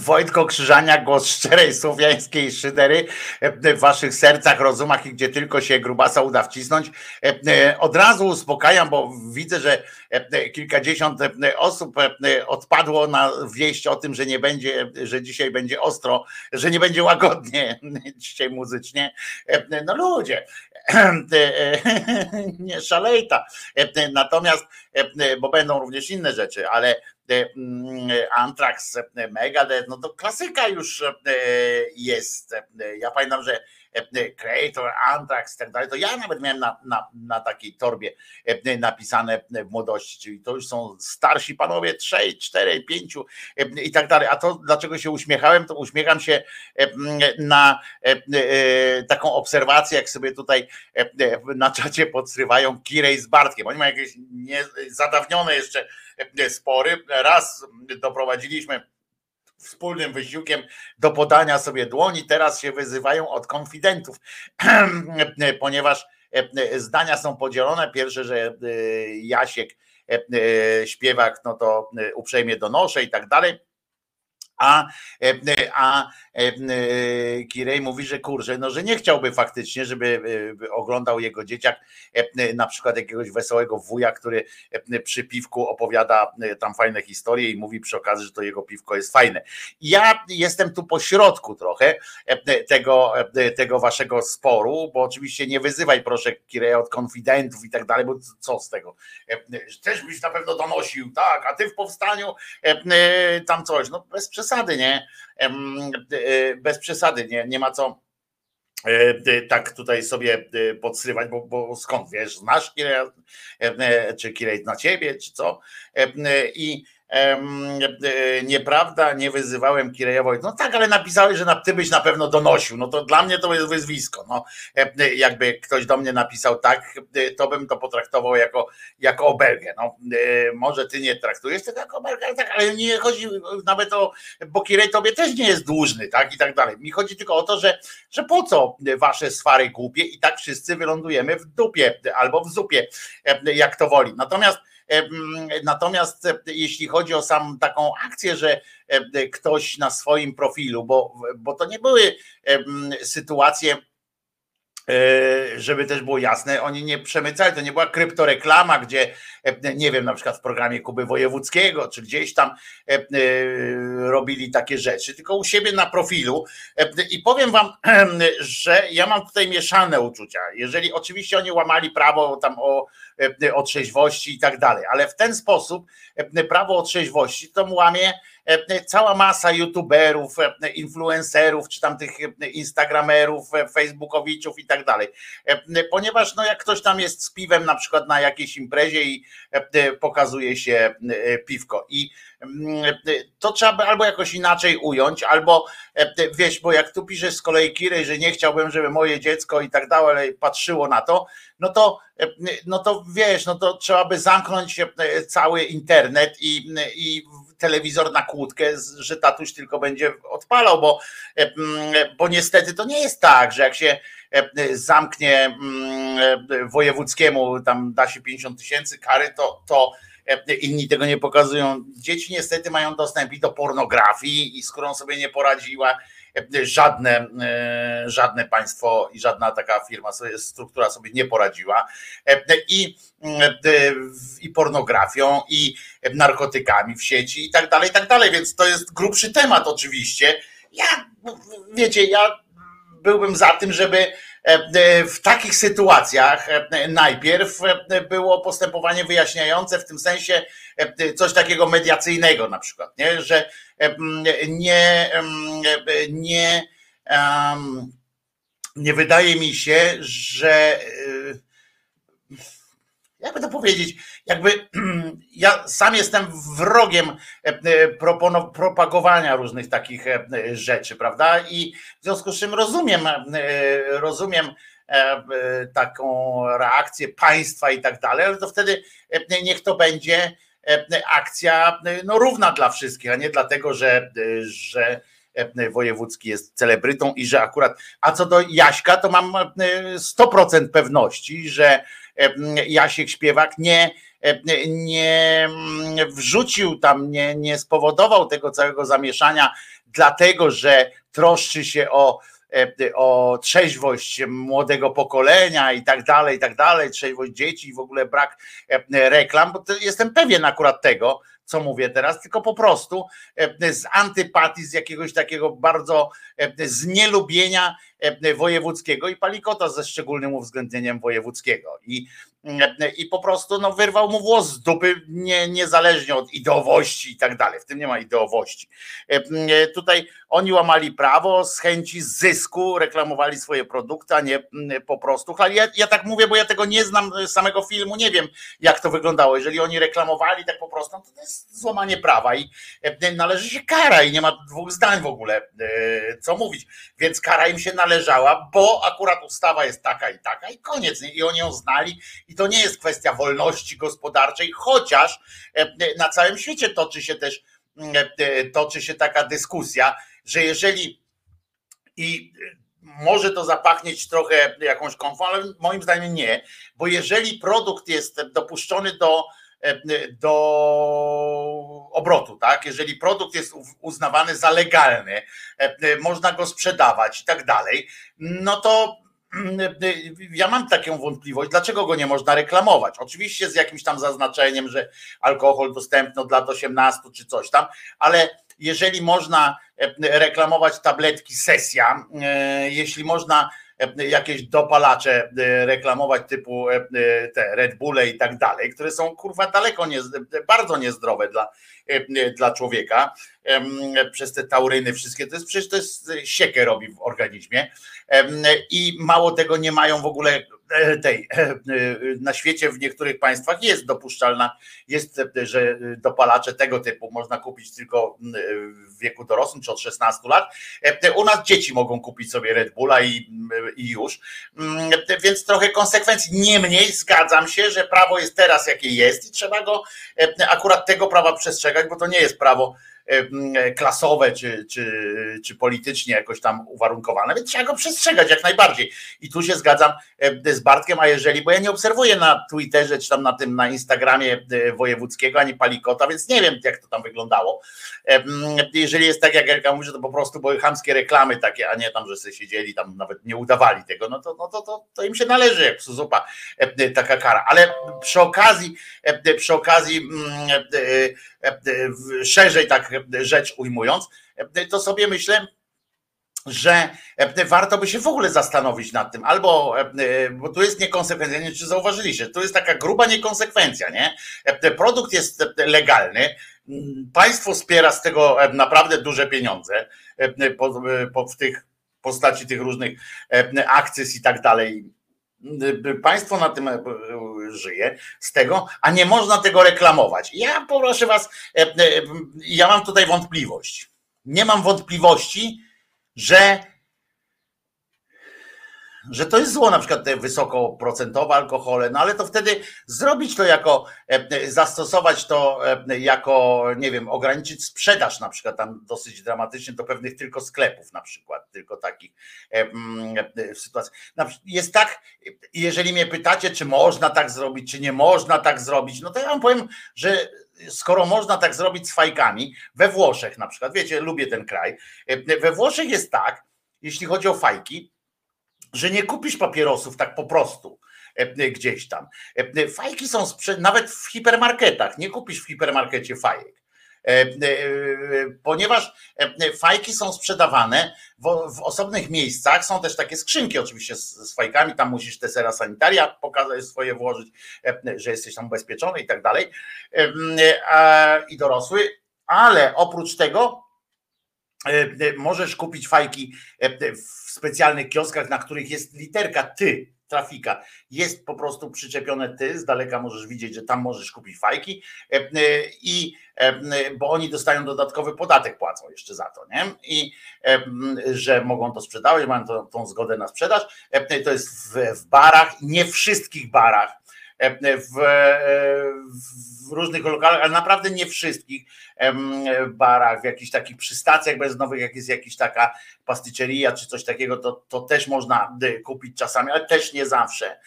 Wojtko Krzyżania, głos szczerej słowiańskiej szydery w waszych sercach, rozumach i gdzie tylko się grubasa uda wcisnąć. Od razu uspokajam, bo widzę, że kilkadziesiąt osób odpadło na wieść o tym, że nie będzie, że dzisiaj będzie ostro, że nie będzie łagodnie dzisiaj muzycznie. No ludzie, nie szalejta. Natomiast, bo będą również inne rzeczy, ale Antrax, Megadeth, no to klasyka już jest. Ja pamiętam, że Creator, Antrax i tak dalej, to ja nawet miałem na, na, na takiej torbie napisane w młodości, czyli to już są starsi panowie, trzej, czterej, pięciu i tak dalej. A to dlaczego się uśmiechałem, to uśmiecham się na taką obserwację, jak sobie tutaj na czacie podsywają Kirej z Bartkiem. Oni mają jakieś nie, zadawnione jeszcze spory. Raz doprowadziliśmy wspólnym wysiłkiem do podania sobie dłoni, teraz się wyzywają od konfidentów, ponieważ zdania są podzielone. Pierwsze, że e, Jasiek, e, śpiewak, no to uprzejmie donoszę i tak dalej a, a Kirej mówi, że kurczę, no że nie chciałby faktycznie, żeby oglądał jego dzieciak na przykład jakiegoś wesołego wuja, który przy piwku opowiada tam fajne historie i mówi przy okazji, że to jego piwko jest fajne. Ja jestem tu po środku trochę tego, tego waszego sporu, bo oczywiście nie wyzywaj proszę Kireja od konfidentów i tak dalej, bo co z tego? Też byś na pewno donosił, tak, a ty w powstaniu tam coś, no bez przesady, nie? E, bez przesady, nie, nie ma co e, tak tutaj sobie e, podsywać, bo, bo skąd wiesz, znasz Kirej, czy Kirej na ciebie, czy co? I nieprawda, nie wyzywałem Kireja No tak, ale napisałeś, że ty byś na pewno donosił. No to dla mnie to jest wyzwisko. No, jakby ktoś do mnie napisał tak, to bym to potraktował jako, jako obelgę. No, może ty nie traktujesz tego jako obelgę, tak, ale nie chodzi nawet o, bo Kirej tobie też nie jest dłużny, tak i tak dalej. Mi chodzi tylko o to, że, że po co wasze swary głupie i tak wszyscy wylądujemy w dupie albo w zupie, jak to woli. Natomiast Natomiast e, jeśli chodzi o sam taką akcję, że e, ktoś na swoim profilu, bo, bo to nie były sytuacje, żeby też było jasne, oni nie przemycali, to nie była kryptoreklama, gdzie e, nie wiem, na przykład w programie Kuby Wojewódzkiego, czy gdzieś tam e, robili takie rzeczy, tylko u siebie na profilu. I powiem wam, że ja mam tutaj mieszane uczucia. Jeżeli oczywiście oni łamali prawo tam o, o trzeźwości i tak dalej, ale w ten sposób prawo o trzeźwości to łamie E, cała masa youtuberów, e, influencerów, czy tam tych e, instagramerów, facebookowiczów i tak dalej. Ponieważ no jak ktoś tam jest z piwem na przykład na jakiejś imprezie i pokazuje się piwko i to trzeba by albo jakoś inaczej ująć, albo wiesz, bo jak tu piszesz z kolei Kirej, że nie chciałbym, żeby moje dziecko i tak dalej patrzyło na to, no to, no to wiesz, no to trzeba by zamknąć cały internet i, i telewizor na kłódkę, że tatuś tylko będzie odpalał, bo, e, mm, bo niestety to nie jest tak, że jak się e, zamknie mm, e, wojewódzkiemu, tam da się 50 tysięcy kary, to, to inni tego nie pokazują. Dzieci niestety mają dostęp i do pornografii i z którą sobie nie poradziła żadne, żadne państwo i żadna taka firma, struktura sobie nie poradziła. I i pornografią, i narkotykami w sieci i tak dalej, i tak dalej. Więc to jest grubszy temat oczywiście. Ja, wiecie, ja byłbym za tym, żeby w takich sytuacjach najpierw było postępowanie wyjaśniające w tym sensie coś takiego mediacyjnego na przykład, nie? że nie, nie, nie wydaje mi się, że jakby to powiedzieć, jakby ja sam jestem wrogiem e, e, propagowania różnych takich e, rzeczy, prawda? I w związku z czym rozumiem, rozumiem taką reakcję państwa i tak dalej, ale to wtedy niech to będzie akcja no, równa dla wszystkich, a nie dlatego, że, że wojewódzki jest celebrytą i że akurat, a co do Jaśka, to mam 100% pewności, że Jasiek Śpiewak nie, nie wrzucił tam, nie, nie spowodował tego całego zamieszania, dlatego że troszczy się o, o trzeźwość młodego pokolenia i tak dalej, i tak dalej, trzeźwość dzieci i w ogóle brak reklam, bo jestem pewien akurat tego, co mówię teraz, tylko po prostu z antypatii, z jakiegoś takiego bardzo znielubienia wojewódzkiego i Palikota ze szczególnym uwzględnieniem wojewódzkiego. I i po prostu no, wyrwał mu włos z dupy, nie, niezależnie od ideowości i tak dalej. W tym nie ma ideowości. E, e, tutaj oni łamali prawo z chęci zysku, reklamowali swoje produkty, a nie po prostu. Ja, ja tak mówię, bo ja tego nie znam z samego filmu, nie wiem jak to wyglądało. Jeżeli oni reklamowali tak po prostu, no to, to jest złamanie prawa i e, należy się kara i nie ma dwóch zdań w ogóle, co mówić. Więc kara im się należała, bo akurat ustawa jest taka i taka i koniec. I oni ją znali i to nie jest kwestia wolności gospodarczej, chociaż na całym świecie toczy się też toczy się taka dyskusja, że jeżeli i może to zapachnieć trochę jakąś konfą, ale moim zdaniem nie, bo jeżeli produkt jest dopuszczony do do obrotu, tak? Jeżeli produkt jest uznawany za legalny, można go sprzedawać i tak dalej, no to ja mam taką wątpliwość, dlaczego go nie można reklamować. Oczywiście z jakimś tam zaznaczeniem, że alkohol dostępny od lat 18 czy coś tam, ale jeżeli można reklamować tabletki sesja, jeśli można jakieś dopalacze reklamować typu te Red Bulle i tak dalej, które są kurwa daleko nie, bardzo niezdrowe dla, dla człowieka. Przez te tauryny wszystkie, to jest przecież to jest siekę robi w organizmie. I mało tego nie mają w ogóle e, tej e, na świecie w niektórych państwach jest dopuszczalna, jest, że dopalacze tego typu można kupić tylko w wieku dorosłym czy od 16 lat. U nas dzieci mogą kupić sobie Red Bulla i, i już. Więc trochę konsekwencji. Niemniej zgadzam się, że prawo jest teraz jakie jest i trzeba go akurat tego prawa przestrzegać, bo to nie jest prawo E, klasowe czy, czy, czy politycznie jakoś tam uwarunkowane, więc trzeba go przestrzegać jak najbardziej. I tu się zgadzam e, z Bartkiem, a jeżeli, bo ja nie obserwuję na Twitterze czy tam na tym na Instagramie e, wojewódzkiego ani Palikota, więc nie wiem jak to tam wyglądało. Jeżeli jest tak jak Erka mówi, że to po prostu były chamskie reklamy takie, a nie tam, że sobie siedzieli, tam nawet nie udawali tego, no to, no to, to, to im się należy jak zupa taka kara. Ale przy okazji, przy okazji szerzej tak rzecz ujmując, to sobie myślę, że warto by się w ogóle zastanowić nad tym, albo, bo tu jest niekonsekwencja, nie wiem, czy zauważyliście, to jest taka gruba niekonsekwencja, nie? Produkt jest legalny, państwo wspiera z tego naprawdę duże pieniądze w tych postaci tych różnych akcyz i tak dalej, Państwo na tym e, żyje z tego, a nie można tego reklamować. Ja proszę Was, e, e, ja mam tutaj wątpliwość. Nie mam wątpliwości, że że to jest zło, na przykład te wysokoprocentowe alkohole, no ale to wtedy zrobić to jako, e, zastosować to e, jako, nie wiem, ograniczyć sprzedaż na przykład tam dosyć dramatycznie do pewnych tylko sklepów na przykład, tylko takich e, mm, sytuacji. Jest tak, jeżeli mnie pytacie, czy można tak zrobić, czy nie można tak zrobić, no to ja wam powiem, że skoro można tak zrobić z fajkami, we Włoszech na przykład, wiecie, lubię ten kraj, we Włoszech jest tak, jeśli chodzi o fajki, że nie kupisz papierosów tak po prostu e, e, gdzieś tam. E, fajki są nawet w hipermarketach, nie kupisz w hipermarkecie fajek. Ponieważ fajki są sprzedawane w, w, osobnych miejscach, są też takie skrzynki oczywiście z, z fajkami, tam musisz te sera sanitaria pokazać swoje włożyć, że jesteś tam ubezpieczony i tak dalej i dorosły, ale oprócz tego możesz kupić fajki w specjalnych kioskach, na których jest literka ty, trafika. Jest po prostu przyczepione ty, z daleka możesz widzieć, że tam możesz kupić fajki e, e, i e, bo oni dostają dodatkowy podatek, płacą jeszcze za to, nie? I że mogą to sprzedawać, mają tą zgodę na sprzedaż. To jest w barach, nie wszystkich barach, w, w różnych lokalach, ale naprawdę nie wszystkich barach, w jakichś takich przystacjach benzynowych, jak jest jakaś taka pastyczeria czy coś takiego, to, to też można kupić czasami, ale też nie zawsze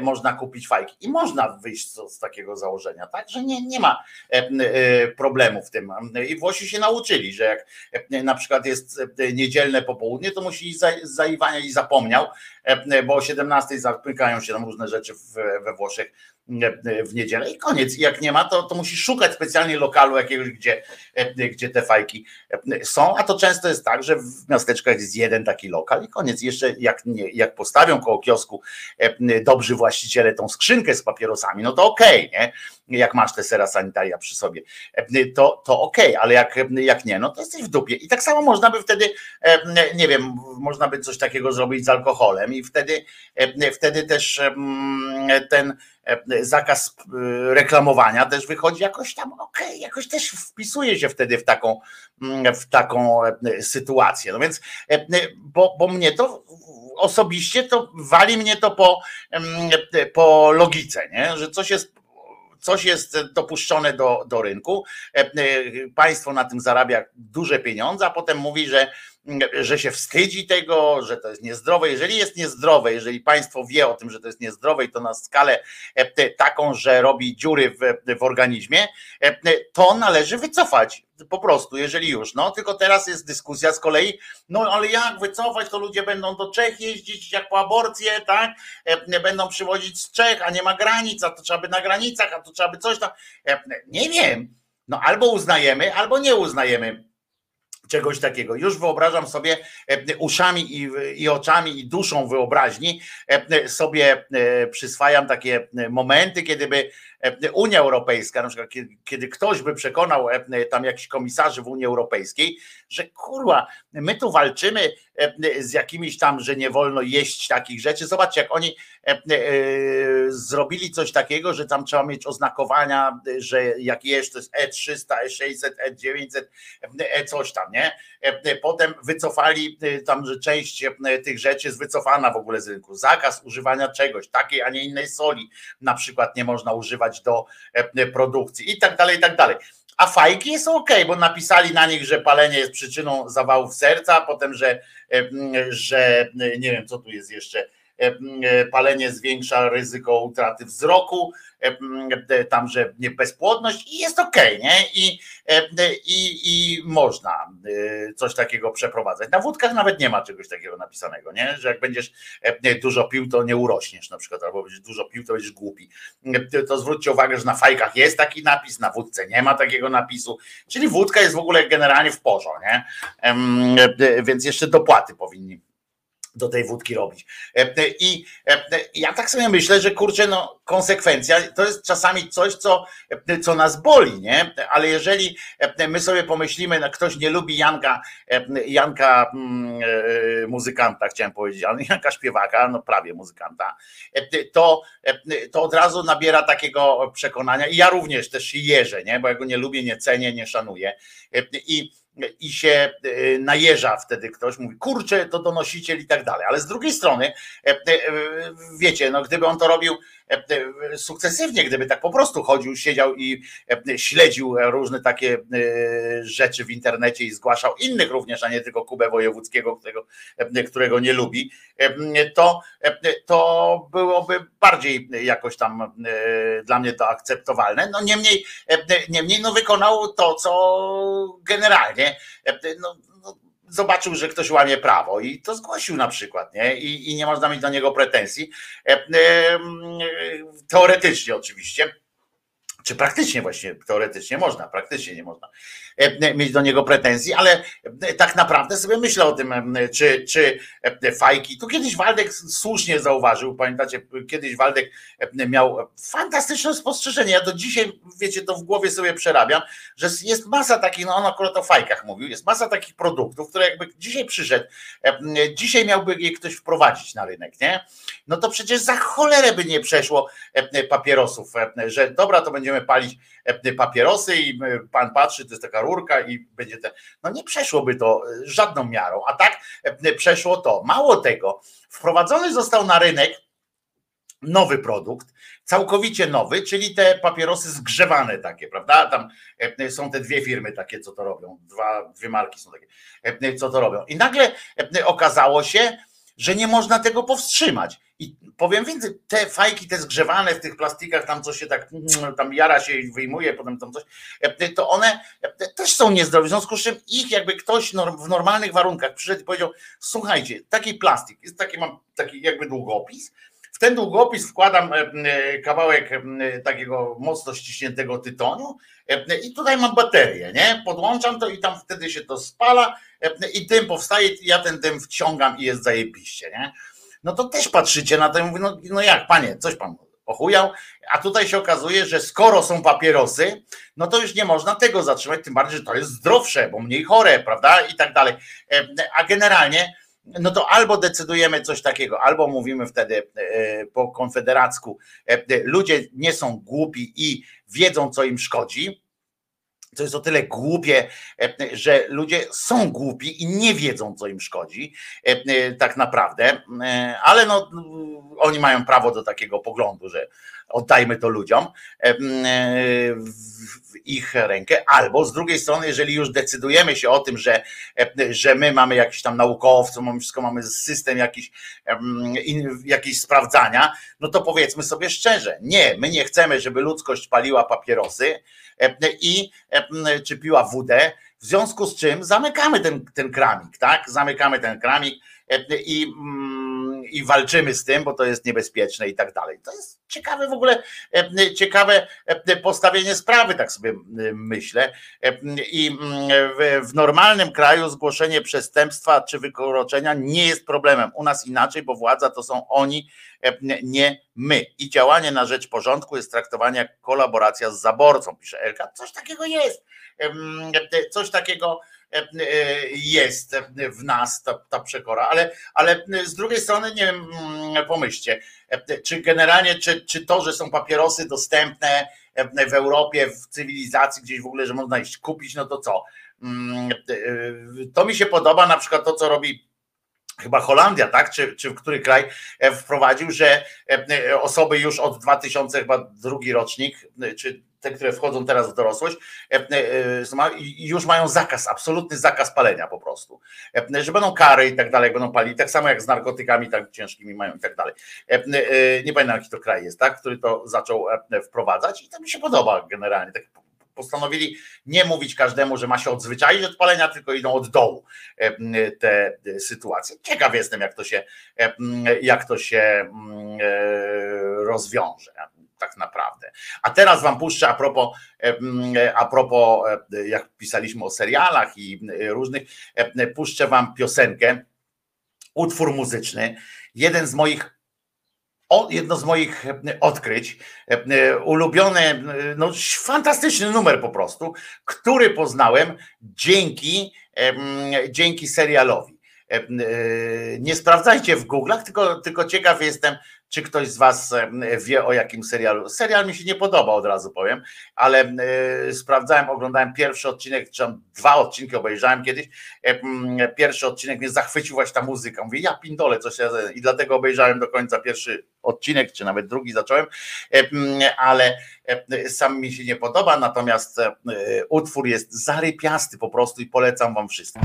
można kupić fajki. I można wyjść z, z takiego założenia, tak, że nie, nie ma e, problemu w tym. I Włosi się nauczyli, że jak na przykład jest niedzielne popołudnie, to musi iść za, za Iwania i zapomniał, bo o 17 zamykają się tam różne rzeczy we Włoszech fantastic. W niedzielę i koniec. I jak nie ma, to, to musisz szukać specjalnie lokalu jakiegoś, gdzie, gdzie te fajki są, a to często jest tak, że w miasteczkach jest jeden taki lokal i koniec. Jeszcze jak, nie, jak postawią koło kiosku dobrzy właściciele tą skrzynkę z papierosami, no to okej, okay, nie? Jak masz te sera sanitaria przy sobie, to, to okej, okay, ale jak, jak nie, no to jesteś w dupie. I tak samo można by wtedy, nie wiem, można by coś takiego zrobić z alkoholem i wtedy, wtedy też ten E, zakaz e, reklamowania też wychodzi jakoś tam okay, jakoś też wpisuje się wtedy w taką, mm, w taką e, sytuację. No więc, bo, bo mnie to osobiście to wali mnie to po, mm, po logice, nie? że coś jest coś jest dopuszczone do, do rynku, państwo na tym zarabia duże pieniądze, a potem mówi, że że się wstydzi tego, że to jest niezdrowe. Jeżeli jest niezdrowe, jeżeli państwo wie o tym, że to jest niezdrowe i to na skalę taką, że robi dziury w, w organizmie, to należy wycofać po prostu, jeżeli już. No, tylko teraz jest dyskusja z kolei, no ale jak wycofać, to ludzie będą do Czech jeździć jak po aborcję, tak? E, będą przywozić z Czech, a nie ma granic, a to trzeba by na granicach, a to trzeba by coś tam. E, nie wiem. No albo uznajemy, albo nie uznajemy czegoś takiego. Już wyobrażam sobie e, uszami i, i, oczami i duszą wyobraźni sobie przyswajam takie momenty, kiedy by E, Unia Europejska, na przykład kiedy ktoś by przekonał e, tam jakichś komisarzy w Unii Europejskiej, że kurwa, my tu walczymy e, z jakimiś tam, że nie wolno jeść takich rzeczy. Zobaczcie, jak oni zrobili coś takiego, że tam trzeba mieć oznakowania, że jak jesz, to jest E300, E600, E900, E coś tam, nie? Potem wycofali tam, że część tych rzeczy jest wycofana w ogóle z rynku. Zakaz używania czegoś, takiej, a nie innej soli na przykład nie można używać do e, produkcji i tak dalej, i tak dalej. A fajki jest ok, bo napisali na nich, że palenie jest przyczyną zawałów serca, a potem, że, e, że nie wiem, co tu jest jeszcze E, palenie zwiększa ryzyko utraty wzroku, e, tam, że bezpłodność i jest okej, okay, nie? I, e, i, I można coś takiego przeprowadzać. Na wódkach nawet nie ma czegoś takiego napisanego, nie? Że jak będziesz dużo pił, to nie urośniesz na przykład, albo będziesz dużo pił, to będziesz głupi. To zwróćcie uwagę, że na fajkach jest taki napis, na wódce nie ma takiego napisu, czyli wódka jest w ogóle generalnie w porządku, nie? Więc jeszcze dopłaty powinni do tej wódki robić. E, e, I e, ja tak sobie myślę, że kurczę, no konsekwencja to jest czasami coś, co, co nas boli, nie? Ale jeżeli my sobie pomyślimy, no ktoś nie lubi Janka, Janka mm, muzykanta, chciałem powiedzieć, ale Janka śpiewaka, no prawie muzykanta, to, to od razu nabiera takiego przekonania i ja również też jeżę, nie? Bo ja go nie lubię, nie cenię, nie szanuję. I i się e, najeża wtedy ktoś, mówi, kurczę, to donosiciel i tak dalej. Ale z drugiej strony, e, e, wiecie, no gdyby on to robił sukcesywnie, gdyby tak po prostu chodził, siedział i śledził różne takie rzeczy w internecie i zgłaszał innych również, a nie tylko Kubę Wojewódzkiego, którego, którego nie lubi, to, to byłoby bardziej jakoś tam dla mnie to akceptowalne. No niemniej, niemniej no wykonał to, co generalnie no, zobaczył, że ktoś łamie prawo i to zgłosił na przykład, nie? I, i nie można mieć do niego pretensji. Teoretycznie oczywiście czy praktycznie właśnie, teoretycznie można, praktycznie nie można e, mieć do niego pretensji, ale e, tak naprawdę sobie myślę o tym, e, czy, czy fajki. Tu kiedyś Waldek słusznie zauważył, pamiętacie, kiedyś Waldek miał fantastyczne spostrzeżenie. Ja do dzisiaj, wiecie, to w głowie sobie przerabiam, że jest masa takich, no on akurat o fajkach mówił, jest masa takich produktów, które jakby dzisiaj przyszedł, dzisiaj miałby je ktoś wprowadzić na rynek, nie? No to przecież za cholerę by nie przeszło papierosów, że dobra, to będziemy palić e, papierosy i e, pan patrzy, to jest taka i będzie ten. No nie przeszłoby to e, żadną miarą, a tak przeszło to. Mało tego, wprowadzony został na rynek nowy produkt, całkowicie nowy, czyli te papierosy zgrzewane takie, prawda? Tam są te dwie firmy takie, co to robią, dwa, dwie marki są takie, co to robią. I nagle okazało się, że nie można tego powstrzymać. I powiem więcej, te fajki, te zgrzewane w tych plastikach, tam coś się tak, tam jara się i wyjmuje, potem tam coś, to one też są niezdrowe. W związku z czym ich jakby ktoś w normalnych warunkach przyszedł i powiedział, słuchajcie, taki plastik, jest taki, mam taki jakby długopis, w ten długopis wkładam kawałek takiego mocno ściśniętego tytoniu i tutaj mam baterię, nie? Podłączam to i tam wtedy się to spala i dym powstaje, ja ten dym wciągam i jest zajebiście, nie? no to też patrzycie na to i mówię, no, no jak panie, coś pan ochujał, a tutaj się okazuje, że skoro są papierosy, no to już nie można tego zatrzymać, tym bardziej, że to jest zdrowsze, bo mniej chore, prawda, i tak dalej. E, a generalnie, no to albo decydujemy coś takiego, albo mówimy wtedy e, po konfederacku, e, ludzie nie są głupi i wiedzą, co im szkodzi, to jest o tyle głupie, e, że ludzie są głupi i nie wiedzą, co im szkodzi, e, e, tak naprawdę, ale no, oni mają prawo do takiego poglądu, że oddajmy to ludziom w ich rękę, albo z drugiej strony, jeżeli już decydujemy się o tym, że, że my mamy jakiś tam naukowców, mamy wszystko, mamy system jakiś, jakiś sprawdzania, no to powiedzmy sobie szczerze, nie, my nie chcemy, żeby ludzkość paliła papierosy i czy piła wódę, w związku z czym zamykamy ten, ten kramik, tak? Zamykamy ten kramik i, mm, i walczymy z tym, bo to jest niebezpieczne i tak dalej. To jest ciekawe w ogóle, ciekawe postawienie sprawy, tak sobie myślę. I mm, w, w normalnym kraju zgłoszenie przestępstwa czy wykroczenia nie jest problemem. U nas inaczej, bo władza to są oni, nie my. I działanie na rzecz porządku jest traktowane jak kolaboracja z zaborcą, pisze Elka. Coś takiego jest. Coś takiego jest w nas ta, ta przekora, ale, ale z drugiej strony nie wiem, pomyślcie, czy generalnie, czy, czy to, że są papierosy dostępne w Europie, w cywilizacji, gdzieś w ogóle, że można iść kupić, no to co? To mi się podoba na przykład to, co robi chyba Holandia, tak? Czy, czy który kraj wprowadził, że osoby już od 2000 chyba drugi rocznik, czy te, które wchodzą teraz w dorosłość, e, e, już mają zakaz, absolutny zakaz palenia po prostu. E, że będą kary i tak dalej, będą palić, tak samo jak z narkotykami tak ciężkimi mają i tak dalej. Nie pamiętam jaki to kraj jest, tak, który to zaczął wprowadzać i to mi się podoba generalnie. Tak postanowili nie mówić każdemu, że ma się odzwyczaić od palenia, tylko idą od dołu te sytuacje. Ciekaw jestem, jak to się, jak to się rozwiąże tak naprawdę. A teraz wam puszczę a propos, a propos jak pisaliśmy o serialach i różnych, puszczę wam piosenkę, utwór muzyczny, jeden z moich jedno z moich odkryć, ulubiony, no fantastyczny numer po prostu, który poznałem dzięki, dzięki serialowi. Nie sprawdzajcie w Google'ach, tylko, tylko ciekaw jestem, czy ktoś z Was wie o jakim serialu? Serial mi się nie podoba, od razu powiem, ale sprawdzałem, oglądałem pierwszy odcinek, czy dwa odcinki obejrzałem kiedyś. Pierwszy odcinek mnie zachwycił właśnie ta muzyka. Mówię, ja pindole, coś i dlatego obejrzałem do końca pierwszy odcinek, czy nawet drugi zacząłem, ale sam mi się nie podoba, natomiast utwór jest zarypiasty po prostu i polecam Wam wszystkim.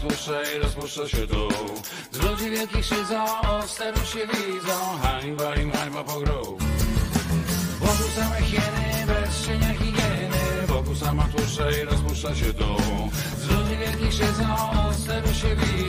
Tłuszcza i rozpuszcza się dół Z ludzi wielkich szydzą, o steru się widzą. Hańba im, hańba po grób Wokół same hieny, bez cienia higieny. Wokół sama tłuszcza i rozpuszcza się dół Z ludzi wielkich szydzą, o steru się widzą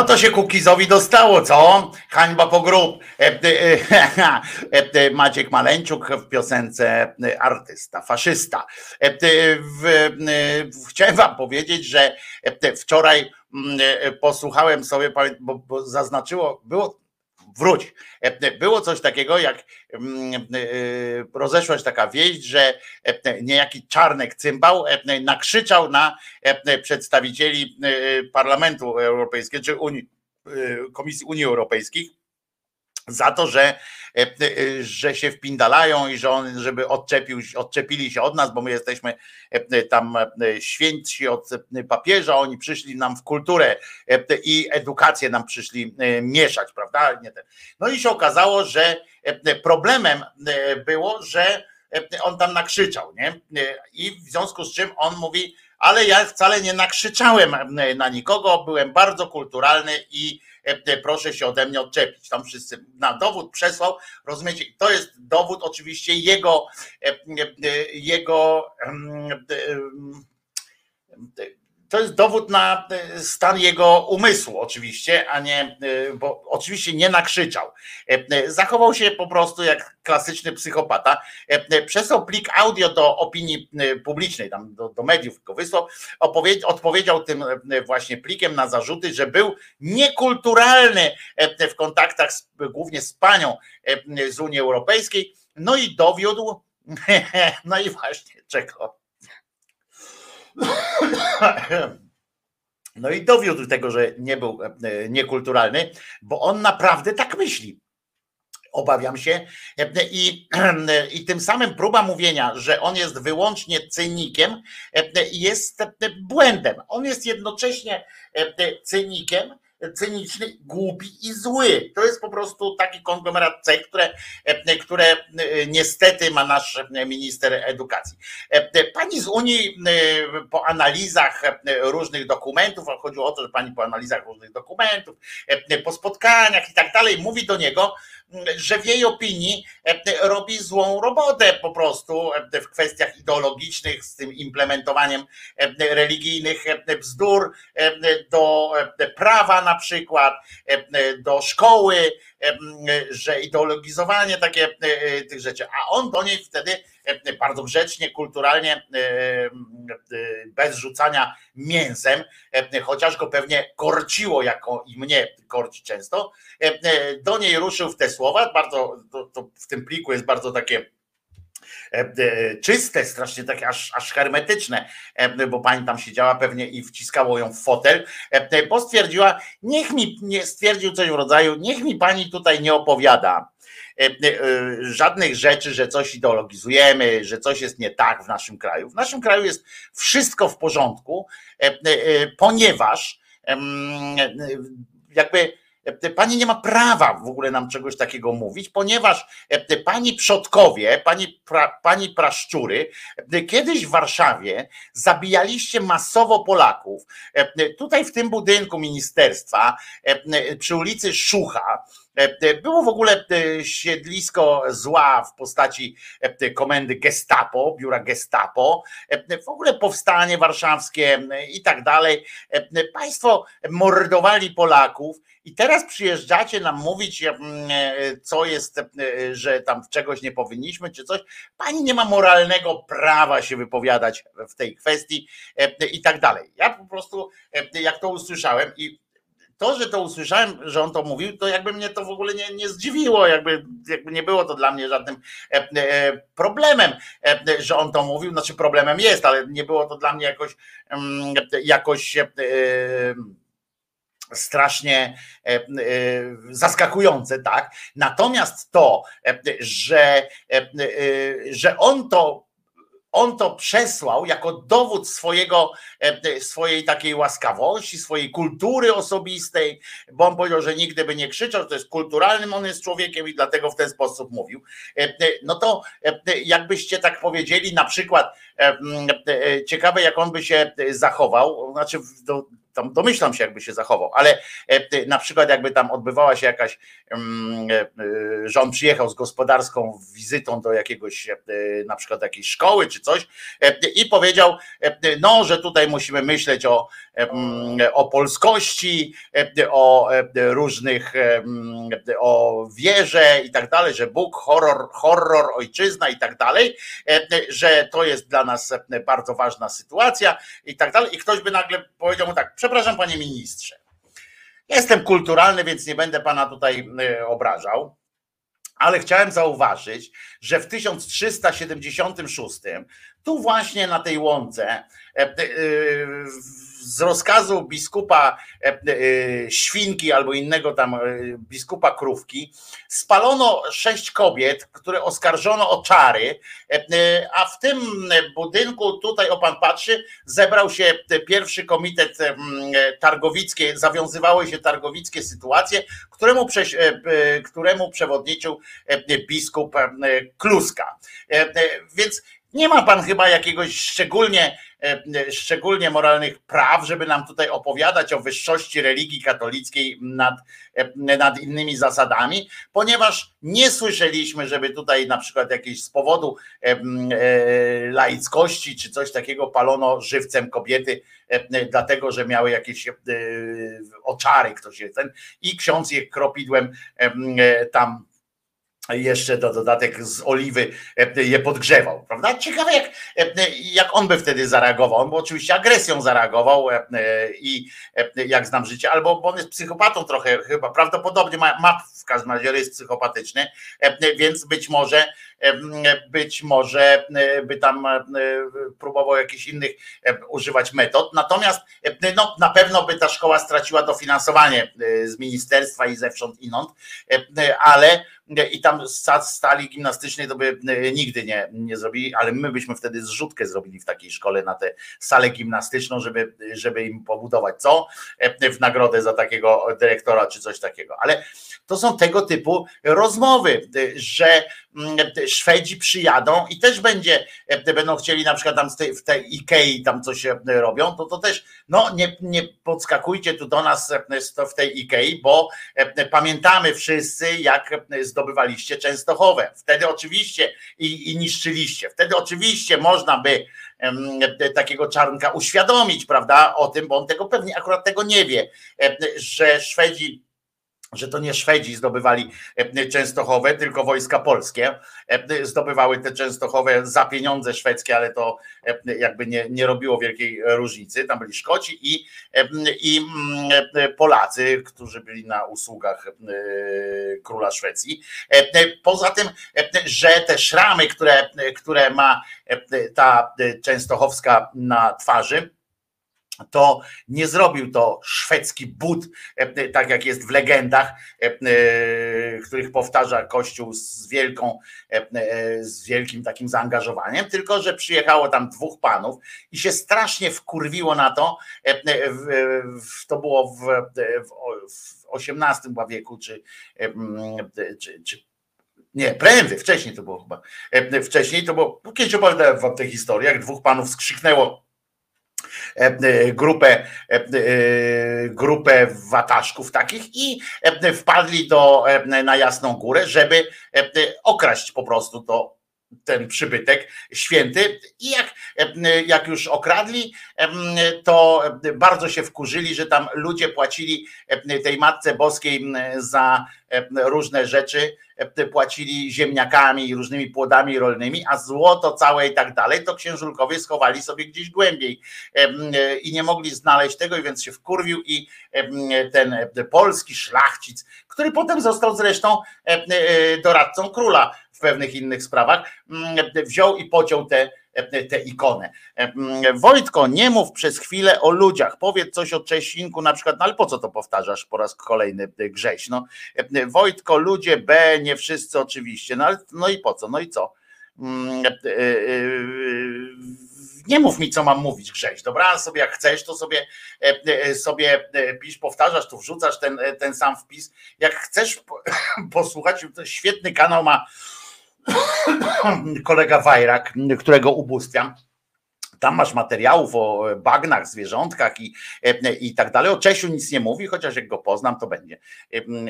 No to się Kukizowi dostało, co? Hańba po grób. E, e, e, Maciek Maleńczuk w piosence artysta, faszysta. Chciałem wam powiedzieć, że wczoraj mm, posłuchałem sobie, bo zaznaczyło, było, wróć, E, było coś takiego jak mm, e, rozeszła się taka wieść, że e, niejaki Czarnek Cymbał e, nakrzyczał na e, przedstawicieli e, Parlamentu Europejskiego czy Unii, e, Komisji Unii Europejskich za to, że, e, e, że się wpindalają i że on, żeby odczepił, odczepili się od nas, bo my jesteśmy e, tam e, świętsi od e, papieża, oni przyszli nam w kulturę e, i edukację nam przyszli e, mieszać, prawda? No i się okazało, że e, problemem e, było, że e, on tam nakrzyczał, nie? E, I w związku z czym on mówi, ale ja wcale nie nakrzyczałem e, na nikogo, byłem bardzo kulturalny i e, proszę się ode mnie odczepić. Tam wszyscy na dowód przesłał, rozumiecie? To jest dowód oczywiście jego, e, e, jego to jest dowód na e, stan jego umysłu, oczywiście, a nie, e, bo oczywiście nie nakrzyczał. E, Zachował się po prostu jak klasyczny psychopata. Przesłał plik audio do opinii publicznej, tam do, do mediów go wysłał, opowie- odpowiedział tym właśnie plikiem na zarzuty, że był niekulturalny w kontaktach z, głównie z panią z Unii Europejskiej, no i dowiódł, no i właśnie czego. No i dowiódł tego, że nie był e, niekulturalny, bo on naprawdę tak myśli. Obawiam się. E, I, I tym samym próba mówienia, że on jest wyłącznie cynikiem, e, jest błędem. On jest jednocześnie e, cynikiem, cyniczny, głupi i zły. To jest po prostu taki konglomerat cech, które, e, które e, niestety ma nasz minister edukacji. E, Pani z Unii e, po analizach e, różnych dokumentów, a chodziło o to, że pani po analizach różnych dokumentów, e, po spotkaniach i tak dalej, mówi do niego, że w jej opinii e, robi złą robotę po prostu e, w kwestiach ideologicznych z tym implementowaniem e, religijnych bzdur do prawa na przykład, do szkoły, że ideologizowanie takie tych rzeczy, a on do niej wtedy bardzo grzecznie, kulturalnie, bez rzucania mięsem, chociaż go pewnie korciło, jako i mnie korci często, do niej ruszył w te słowa, bardzo to, to w tym pliku jest bardzo takie E, e, czyste, strasznie takie aż, aż hermetyczne, e, bo pani tam siedziała pewnie i wciskało ją w fotel, bo stwierdziła, niech mi, nie stwierdził coś w rodzaju, niech mi pani tutaj nie opowiada żadnych rzeczy, że coś ideologizujemy, że coś jest nie tak w naszym kraju. W naszym kraju jest wszystko w porządku, ponieważ jakby E, pani nie ma prawa w ogóle nam czegoś takiego mówić, ponieważ e, pani przodkowie, pani, pra, pani praszczury, e, kiedyś w Warszawie zabijaliście masowo Polaków. Tutaj w tym budynku ministerstwa przy ulicy Szucha było w ogóle siedlisko zła w postaci komendy Gestapo, biura Gestapo, w ogóle powstanie warszawskie i tak dalej. Państwo mordowali Polaków i teraz przyjeżdżacie nam mówić, e, co jest, e, że tam czegoś nie powinniśmy, czy coś. Pani nie ma moralnego prawa się wypowiadać w tej kwestii e, i tak dalej. Ja po prostu, jak to usłyszałem i to, że to usłyszałem, że on to mówił, to jakby mnie to w ogóle nie, nie zdziwiło, jakby, jakby nie było to dla mnie żadnym problemem, że on to mówił. Znaczy problemem jest, ale nie było to dla mnie jakoś mm, jakoś strasznie e, e, zaskakujące, tak? Natomiast to, e, że, że on to on to przesłał jako dowód swojego, swojej takiej łaskawości, swojej kultury osobistej, bo on powiedział, że nigdy by nie krzyczał, to jest kulturalnym, on jest człowiekiem i dlatego w ten sposób mówił. No to jakbyście tak powiedzieli, na przykład ciekawe jak on by się zachował, znaczy do, tam domyślam się, jakby się zachował, ale e, na przykład jakby tam odbywała się jakaś, mm, e, że on przyjechał z gospodarską wizytą do jakiegoś, e, na przykład jakiejś szkoły czy coś i powiedział, no, że tutaj musimy myśleć o, o polskości, o różnych, o wierze i tak dalej, że Bóg, horror, horror, ojczyzna i tak dalej, że to jest dla nas bardzo ważna sytuacja i tak dalej. I ktoś by nagle powiedział mu tak, Przepraszam, panie ministrze. Jestem kulturalny, więc nie będę pana tutaj obrażał, ale chciałem zauważyć, że w 1376 tu właśnie na tej łące z rozkazu biskupa e, Świnki albo innego tam biskupa Krówki spalono sześć kobiet, które oskarżono o czary, a w tym budynku, tutaj o pan patrzy, zebrał się pierwszy komitet targowickie, zawiązywały się targowickie sytuacje, któremu, któremu przewodniczył biskup Kluska. Więc nie ma pan chyba jakiegoś szczególnie, e, szczególnie moralnych praw, żeby nam tutaj opowiadać o wyższości religii katolickiej nad, e, nad innymi zasadami, ponieważ nie słyszeliśmy, żeby tutaj na przykład jakieś z powodu e, laickości czy coś takiego palono żywcem kobiety, dlatego że miały jakieś oczary, ktoś jest ten, i ksiądz je kropidłem tam jeszcze do dodatek z oliwy e, je podgrzewał, prawda? Ciekawe jak, e, jak on by wtedy zareagował. On by oczywiście agresją zareagował e, i jak znam życie, albo bo on jest psychopatą trochę chyba, prawdopodobnie ma, ma w każdym razie jest psychopatyczny, więc być może być może by tam próbował jakichś innych używać metod. Natomiast no, na pewno by ta szkoła straciła dofinansowanie z ministerstwa i zewsząd inąd, ale i tam stali gimnastycznej to by nigdy nie, nie zrobili, ale my byśmy wtedy zrzutkę zrobili w takiej szkole na tę salę gimnastyczną, żeby, żeby im pobudować co w nagrodę za takiego dyrektora czy coś takiego. Ale to są tego typu rozmowy, że mm, Szwedzi przyjadą i też będzie, będą chcieli na przykład tam w tej Ikei tam coś robią, to to też, no nie, nie podskakujcie tu do nas w tej Ikei, bo pamiętamy wszyscy, jak zdobywaliście Częstochowę. Wtedy oczywiście i, i niszczyliście. Wtedy oczywiście można by takiego czarnka uświadomić, prawda, o tym, bo on tego pewnie akurat tego nie wie, że Szwedzi że to nie Szwedzi zdobywali e, Częstochowę, tylko wojska polskie e, zdobywały te Częstochowe za pieniądze szwedzkie, ale to e, jakby nie, nie robiło wielkiej różnicy. Tam byli Szkoci i, i Polacy, którzy byli na usługach króla Szwecji. Poza tym, że te szramy, które, które ma ta Częstochowska na twarzy, to nie zrobił to szwedzki but, e, tak jak jest w legendach, e, e, których powtarza Kościół z wielką, z wielkim takim zaangażowaniem, tylko że przyjechało tam dwóch panów i się strasznie wkurwiło na to, to było w, w XVIII wieku, czy, czy, czy nie, prędzej, wcześniej to było chyba. Wcześniej to było, kiedyś opowiadałem wam tę historię, jak dwóch panów skrzyknęło E, e, grupę, e, grupę wataszków takich i wpadli do, na Jasną Górę, żeby okraść po prostu to ten przybytek święty. I jak, jak już okradli, to bardzo się wkurzyli, że tam ludzie płacili tej Matce Boskiej za różne rzeczy, płacili ziemniakami i różnymi płodami rolnymi, a złoto całe i tak dalej, to księżulkowie schowali sobie gdzieś głębiej. I nie mogli znaleźć tego, więc się wkurwił i ten polski szlachcic, który potem został zresztą doradcą króla w pewnych innych sprawach, wziął i pociął te tę ikonę. Wojtko, nie mów przez chwilę o ludziach, powiedz coś o Czesinku na przykład, no ale po co to powtarzasz po raz kolejny Grześ, no. Wojtko, ludzie B, nie wszyscy oczywiście, no, ale, no i po co, no i co? Mm, e, nie mów mi, co mam mówić, Grześ, dobra? Sobie jak chcesz, to sobie, sobie pisz, powtarzasz, tu wrzucasz ten, ten sam wpis. Jak chcesz posłuchać, to świetny kanał ma kolega Wajrak, którego ubóstwiam. Tam masz materiałów o bagnach, zwierzątkach i, i tak dalej. O Czesiu nic nie mówi, chociaż jak go poznam, to będzie.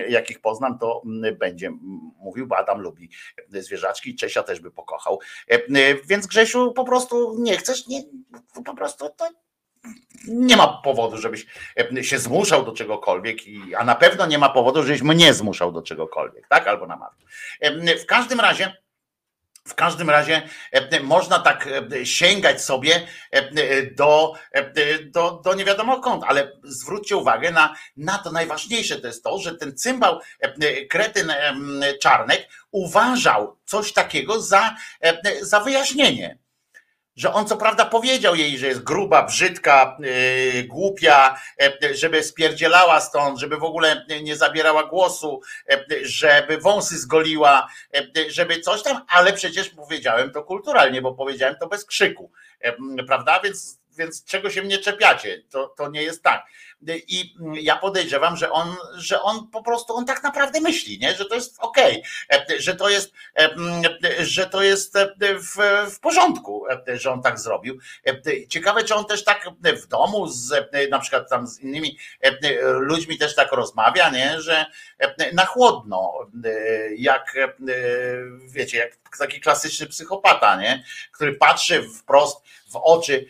Jak ich poznam, to będzie mówił, bo Adam lubi zwierzaczki, Czesia też by pokochał. Więc Grzesiu, po prostu nie chcesz, nie, po prostu to nie ma powodu, żebyś się zmuszał do czegokolwiek, a na pewno nie ma powodu, żebyś mnie zmuszał do czegokolwiek, tak? Albo namawiał. W każdym razie w każdym razie można tak sięgać sobie do, do, do nie wiadomo kąt, ale zwróćcie uwagę na, na to najważniejsze to jest to, że ten cymbał kretyn Czarnek uważał coś takiego za, za wyjaśnienie że on co prawda powiedział jej, że jest gruba, brzydka, yy, głupia, yy, żeby spierdzielała stąd, żeby w ogóle nie zabierała głosu, yy, żeby wąsy zgoliła, żeby coś tam, ale przecież powiedziałem to kulturalnie, bo powiedziałem to bez krzyku, prawda? Więc, więc czego się mnie czepiacie? To, to nie jest tak. I ja podejrzewam, że on, że on po prostu on tak naprawdę myśli, nie? że to jest okej, okay, że to jest, że to jest w, w porządku, że on tak zrobił. Ciekawe, czy on też tak w domu z na przykład tam z innymi ludźmi też tak rozmawia, nie? że na chłodno, jak wiecie, jak taki klasyczny psychopata, nie? który patrzy wprost w oczy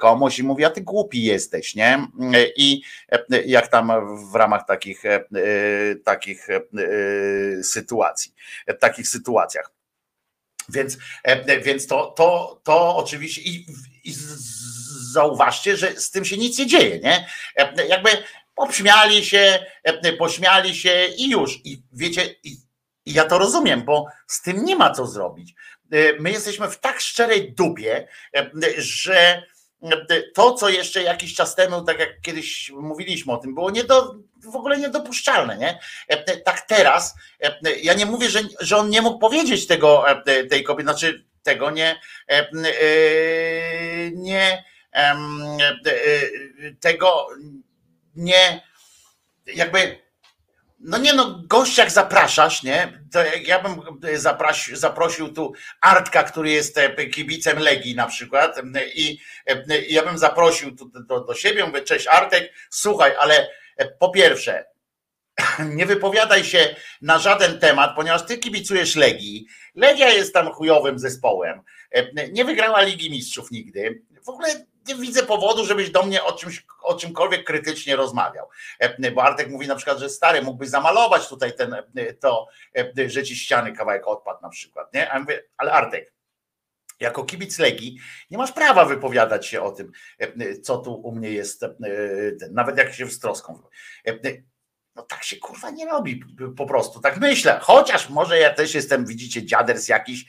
komuś i mówi, a ty głupi jesteś, nie? I jak tam w ramach takich, takich sytuacji, takich sytuacjach. Więc, więc to, to, to oczywiście i, i zauważcie, że z tym się nic nie dzieje, nie? Jakby obśmiali się, pośmiali się i już. I wiecie, i, i ja to rozumiem, bo z tym nie ma co zrobić. My jesteśmy w tak szczerej dupie, że to, co jeszcze jakiś czas temu, tak jak kiedyś mówiliśmy o tym, było nie do, w ogóle niedopuszczalne. Nie? Tak teraz, ja nie mówię, że, że on nie mógł powiedzieć tego tej kobiety, znaczy tego nie, nie tego nie jakby no nie no, gościach zapraszasz, nie? To ja bym zaprosił, zaprosił tu Artka, który jest e, kibicem Legii na przykład i ja bym zaprosił tu do, do siebie, mówię, cześć Artek, słuchaj, ale e, po pierwsze, nie wypowiadaj się na żaden temat, ponieważ ty kibicujesz Legii. Legia jest tam chujowym zespołem. E, nie wygrała Ligi Mistrzów nigdy. W ogóle nie widzę powodu, żebyś do mnie o, czymś, o czymkolwiek krytycznie rozmawiał. Bo Artek mówi na przykład, że stary, mógłbyś zamalować tutaj ten, to, że ci ściany kawałek odpadł na przykład. Nie? A mówię, ale Artek, jako kibic Legii nie masz prawa wypowiadać się o tym, co tu u mnie jest, nawet jak się z troską. No tak się kurwa nie robi po prostu, tak myślę. Chociaż może ja też jestem, widzicie, dziaders jakiś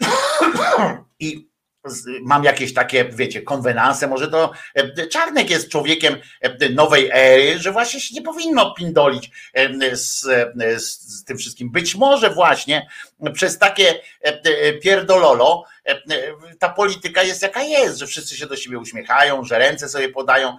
i mam jakieś takie, wiecie, konwenanse, może to e, Czarnek jest człowiekiem e, nowej ery, że właśnie się nie powinno pindolić e, z, z tym wszystkim. Być może właśnie przez takie pierdololo ta polityka jest jaka jest, że wszyscy się do siebie uśmiechają, że ręce sobie podają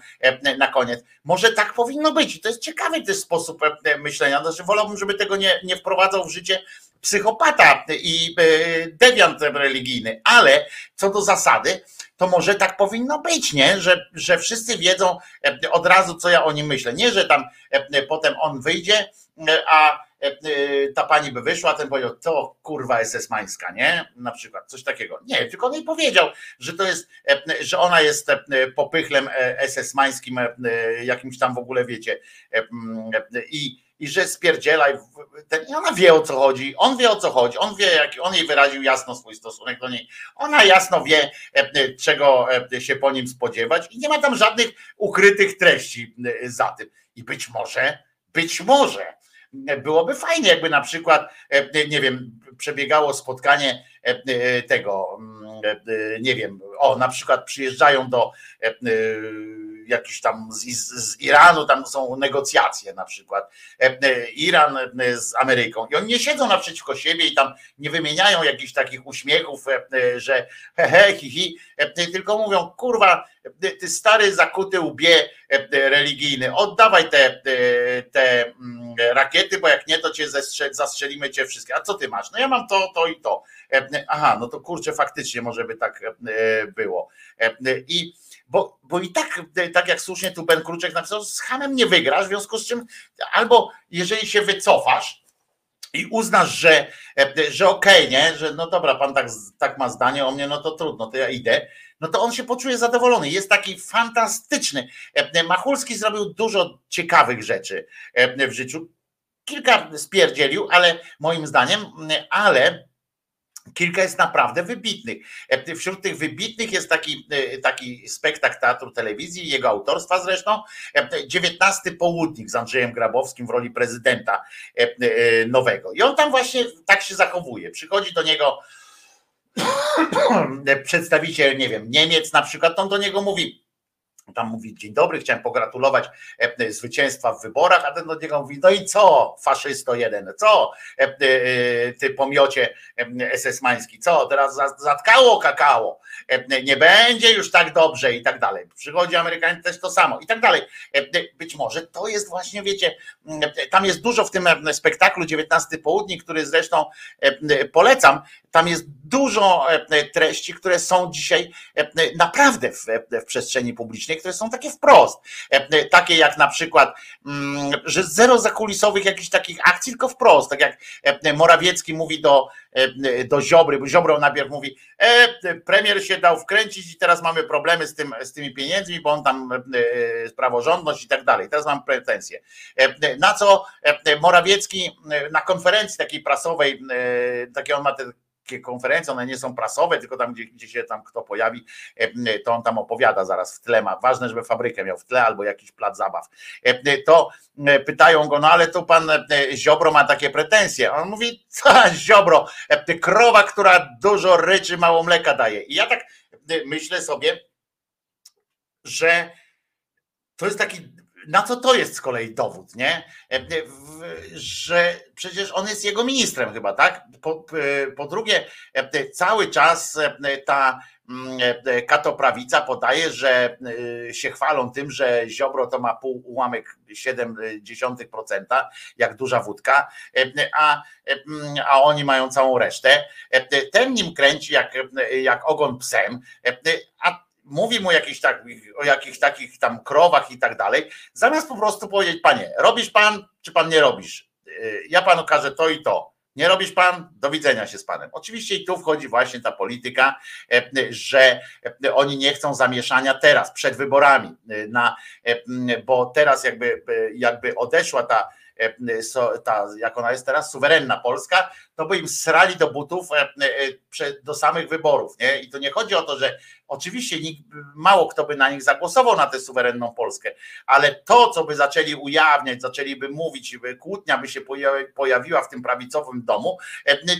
na koniec. Może tak powinno być to jest ciekawy też sposób myślenia, znaczy wolałbym, żeby tego nie, nie wprowadzał w życie psychopata i e, dewiant religijny, ale co do zasady, to może tak powinno być, nie? Że, że wszyscy wiedzą e, od razu, co ja o nim myślę. Nie, że tam e, potem on wyjdzie, a ta pani by wyszła, ten powiedział, to kurwa SS Mańska, nie? Na przykład, coś takiego. Nie, tylko on jej powiedział, że to jest, że ona jest popychlem SS Mańskim, jakimś tam w ogóle wiecie. I i że spierdzielaj. Ten, I ona wie o co chodzi, on wie o co chodzi, on wie, jak on jej wyraził jasno swój stosunek do niej. Ona jasno wie, e, e, czego e, się po nim spodziewać, i nie ma tam żadnych ukrytych treści za tym. I być może, być może byłoby fajnie, jakby na przykład, nie wiem, przebiegało spotkanie tego, mm, nie wiem, o, na przykład przyjeżdżają do jakiś tam z, z, Iranu, tam są negocjacje na przykład, e, e, Iran e, z Ameryką i oni nie siedzą naprzeciwko siebie i tam nie wymieniają jakichś takich uśmiechów, że he, he hi, hi, tylko mówią, kurwa, ty stary zakuty łbie religijny, oddawaj te, te mm, rakiety, bo jak nie, to cię zastrzelimy cię wszystkie. A co ty masz? No ja mam to, to i to. Aha, no to kurczę, faktycznie może by tak było. I bo, bo i tak, tak jak słusznie tu Ben Kruczek napisał, z Hamem nie wygrasz, w związku z czym albo jeżeli się wycofasz, i uznasz, że, że okej, okay, nie, że no dobra, pan tak, tak ma zdanie o mnie, no to trudno, to ja idę, no to on się poczuje zadowolony. Jest taki fantastyczny. Machulski zrobił dużo ciekawych rzeczy w życiu. Kilka spierdzielił, ale moim zdaniem, ale Kilka jest naprawdę wybitnych. E, wśród tych wybitnych jest taki, e, taki spektakl teatru telewizji, jego autorstwa zresztą, 19 e, Południk z Andrzejem Grabowskim w roli prezydenta nowego. I on tam właśnie tak się zachowuje. Przychodzi do niego przedstawiciel, nie wiem, Niemiec na przykład, on do niego mówi, tam mówi, dzień dobry, chciałem pogratulować e, zwycięstwa w wyborach, a ten do niego mówi, no i co, faszysto jeden, co, e, e, ty pomiocie esesmański, co, teraz zatkało kakao, nie będzie już tak dobrze i tak dalej. Przychodzi Amerykanin też to samo i tak dalej. Być może to jest właśnie, wiecie, tam jest dużo w tym spektaklu 19 południ, który zresztą polecam, tam jest dużo treści, które są dzisiaj naprawdę w, w przestrzeni publicznej które są takie wprost. E, e, takie jak na przykład, mm, że zero zakulisowych jakichś takich akcji, tylko wprost. Tak jak e, Morawiecki mówi do, do Ziobry, bo Ziobro najpierw mówi, e, premier się dał wkręcić i teraz mamy problemy z, tym, z tymi pieniędzmi, bo on tam e, praworządność i tak dalej. Teraz mam pretensje. E, na co Morawiecki na konferencji takiej prasowej, takie on ma te takie konferencje, one nie są prasowe, tylko tam, gdzie, gdzie się tam kto pojawi, e, to on tam opowiada zaraz w tle ma. Ważne, żeby fabrykę miał w tle albo jakiś plac zabaw. E, to e, pytają go, no ale tu pan Ziobro ma takie pretensje. On mówi, co Ziobro, krowa, która dużo ryczy, mało mleka daje. I ja tak myślę sobie, że to jest taki na co to jest z kolei dowód, nie? E, e, że przecież on jest jego ministrem chyba, tak? Po, e, po drugie, cały czas ta mm, katoprawica podaje, że się chwalą tym, że Ziobro to ma pół ułamek 0,7%, jak duża wódka, a, a oni mają całą resztę. Ten nim kręci jak, jak ogon psem, a mówi mu jakiś tak, o jakichś takich tam krowach i tak dalej, zamiast po prostu powiedzieć, panie, robisz pan, czy pan nie robisz? Y, ja panu każę to i to. Nie robisz pan? Do widzenia się z panem. Oczywiście i tu wchodzi właśnie ta polityka, że oni nie chcą zamieszania teraz, przed wyborami, na, bo teraz jakby, jakby odeszła ta E, ta, jak ona jest teraz, suwerenna Polska, to by im srali do butów e, e, do samych wyborów. Nie? I to nie chodzi o to, że oczywiście nikt, mało kto by na nich zagłosował na tę suwerenną Polskę, ale to, co by zaczęli ujawniać, zaczęliby mówić, kłótnia by się pojawiła w tym prawicowym domu,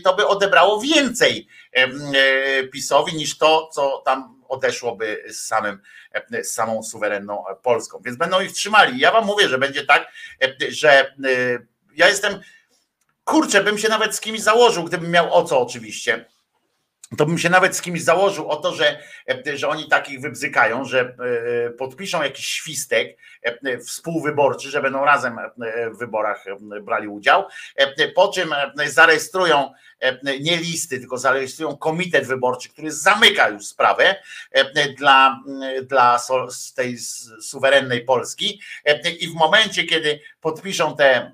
to by odebrało więcej PiSowi niż to, co tam odeszłoby z, samym, z samą suwerenną Polską. Więc będą ich trzymali. Ja wam mówię, że będzie tak, że e, ja jestem, kurczę, bym się nawet z kimś założył, gdybym miał o co oczywiście to bym się nawet z kimś założył o to, że, że oni takich wybzykają, że e, podpiszą jakiś świstek e, współwyborczy, że będą razem w wyborach brali udział, po czym zarejestrują nie listy, tylko zarejestrują komitet wyborczy, który zamyka już sprawę dla, dla tej suwerennej Polski. I w momencie, kiedy podpiszą te,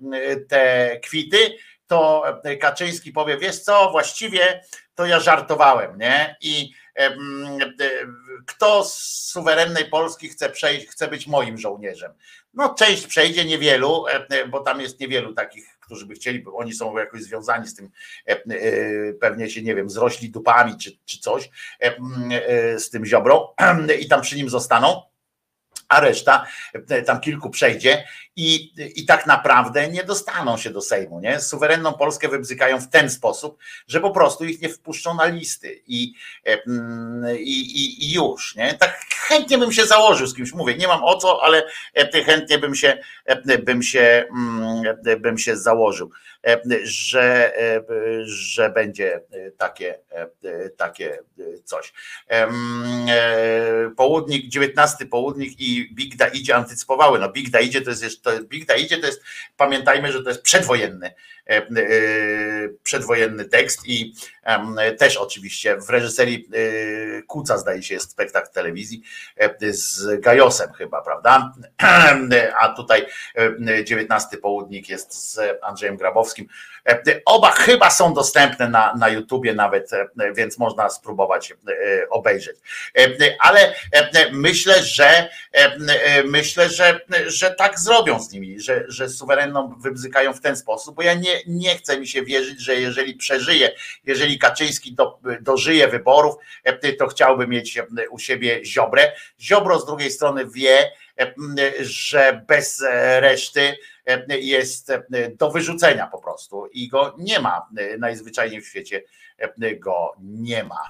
te kwity, to Kaczyński powie, wiesz co, właściwie to ja żartowałem, nie? I kto z suwerennej Polski chce przejść, chce być moim żołnierzem? No część przejdzie, niewielu, bo tam jest niewielu takich, którzy by chcieli, bo oni są jakoś związani z tym, pewnie się, nie wiem, zrośli dupami czy, czy coś, z tym ziobrą i tam przy nim zostaną a reszta e, tam kilku przejdzie i, i tak naprawdę nie dostaną się do Sejmu. Nie? Suwerenną Polskę wybzykają w ten sposób, że po prostu ich nie wpuszczą na listy i, e, mm, i, i, i już. Nie? Tak chętnie bym się założył z kimś, mówię, nie mam o co, ale e, chętnie bym się, bym się, mm, bym się założył, że, że będzie takie, takie coś. Południk, 19 południk i Big Da idzie antycypowały. No Big Da idzie to jest, to, Big Da idzie to jest, pamiętajmy, że to jest przedwojenny, e, e, przedwojenny tekst i też oczywiście w reżyserii e, Kuca zdaje się jest spektakl telewizji z Gajosem chyba, prawda? A tutaj 19 południk jest z Andrzejem Grabowskim. Oba chyba są dostępne na, na YouTubie nawet, więc można spróbować obejrzeć. Ale myślę, że myślę, że, że tak zrobią z nimi, że, że suwerenną wybzykają w ten sposób, bo ja nie, nie chcę mi się wierzyć, że jeżeli przeżyje, jeżeli Kaczyński do, dożyje wyborów, to chciałby mieć u siebie Ziobrę. Ziobro z drugiej strony wie, że bez reszty jest do wyrzucenia po prostu i go nie ma. Najzwyczajniej w świecie go nie ma.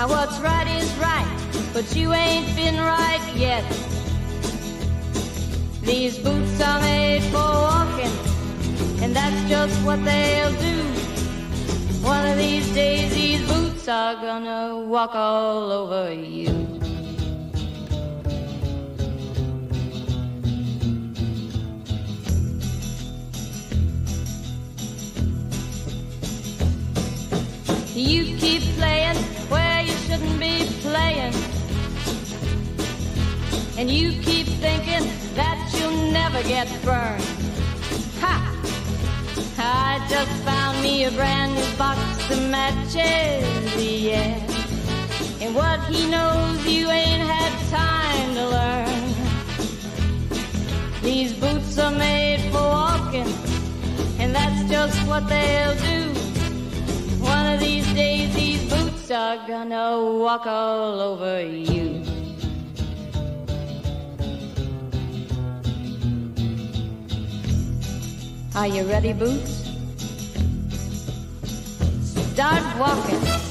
Now what's right is right, but you ain't been right yet. These boots are made for walking, and that's just what they'll do. One of these days, these boots are gonna walk all over you. You keep playing And you keep thinking that you'll never get burned. Ha! I just found me a brand new box of matches, yeah. And what he knows you ain't had time to learn. These boots are made for walking, and that's just what they'll do. One of these days, these boots are gonna walk all over you. Are you ready, Boots? Start walking.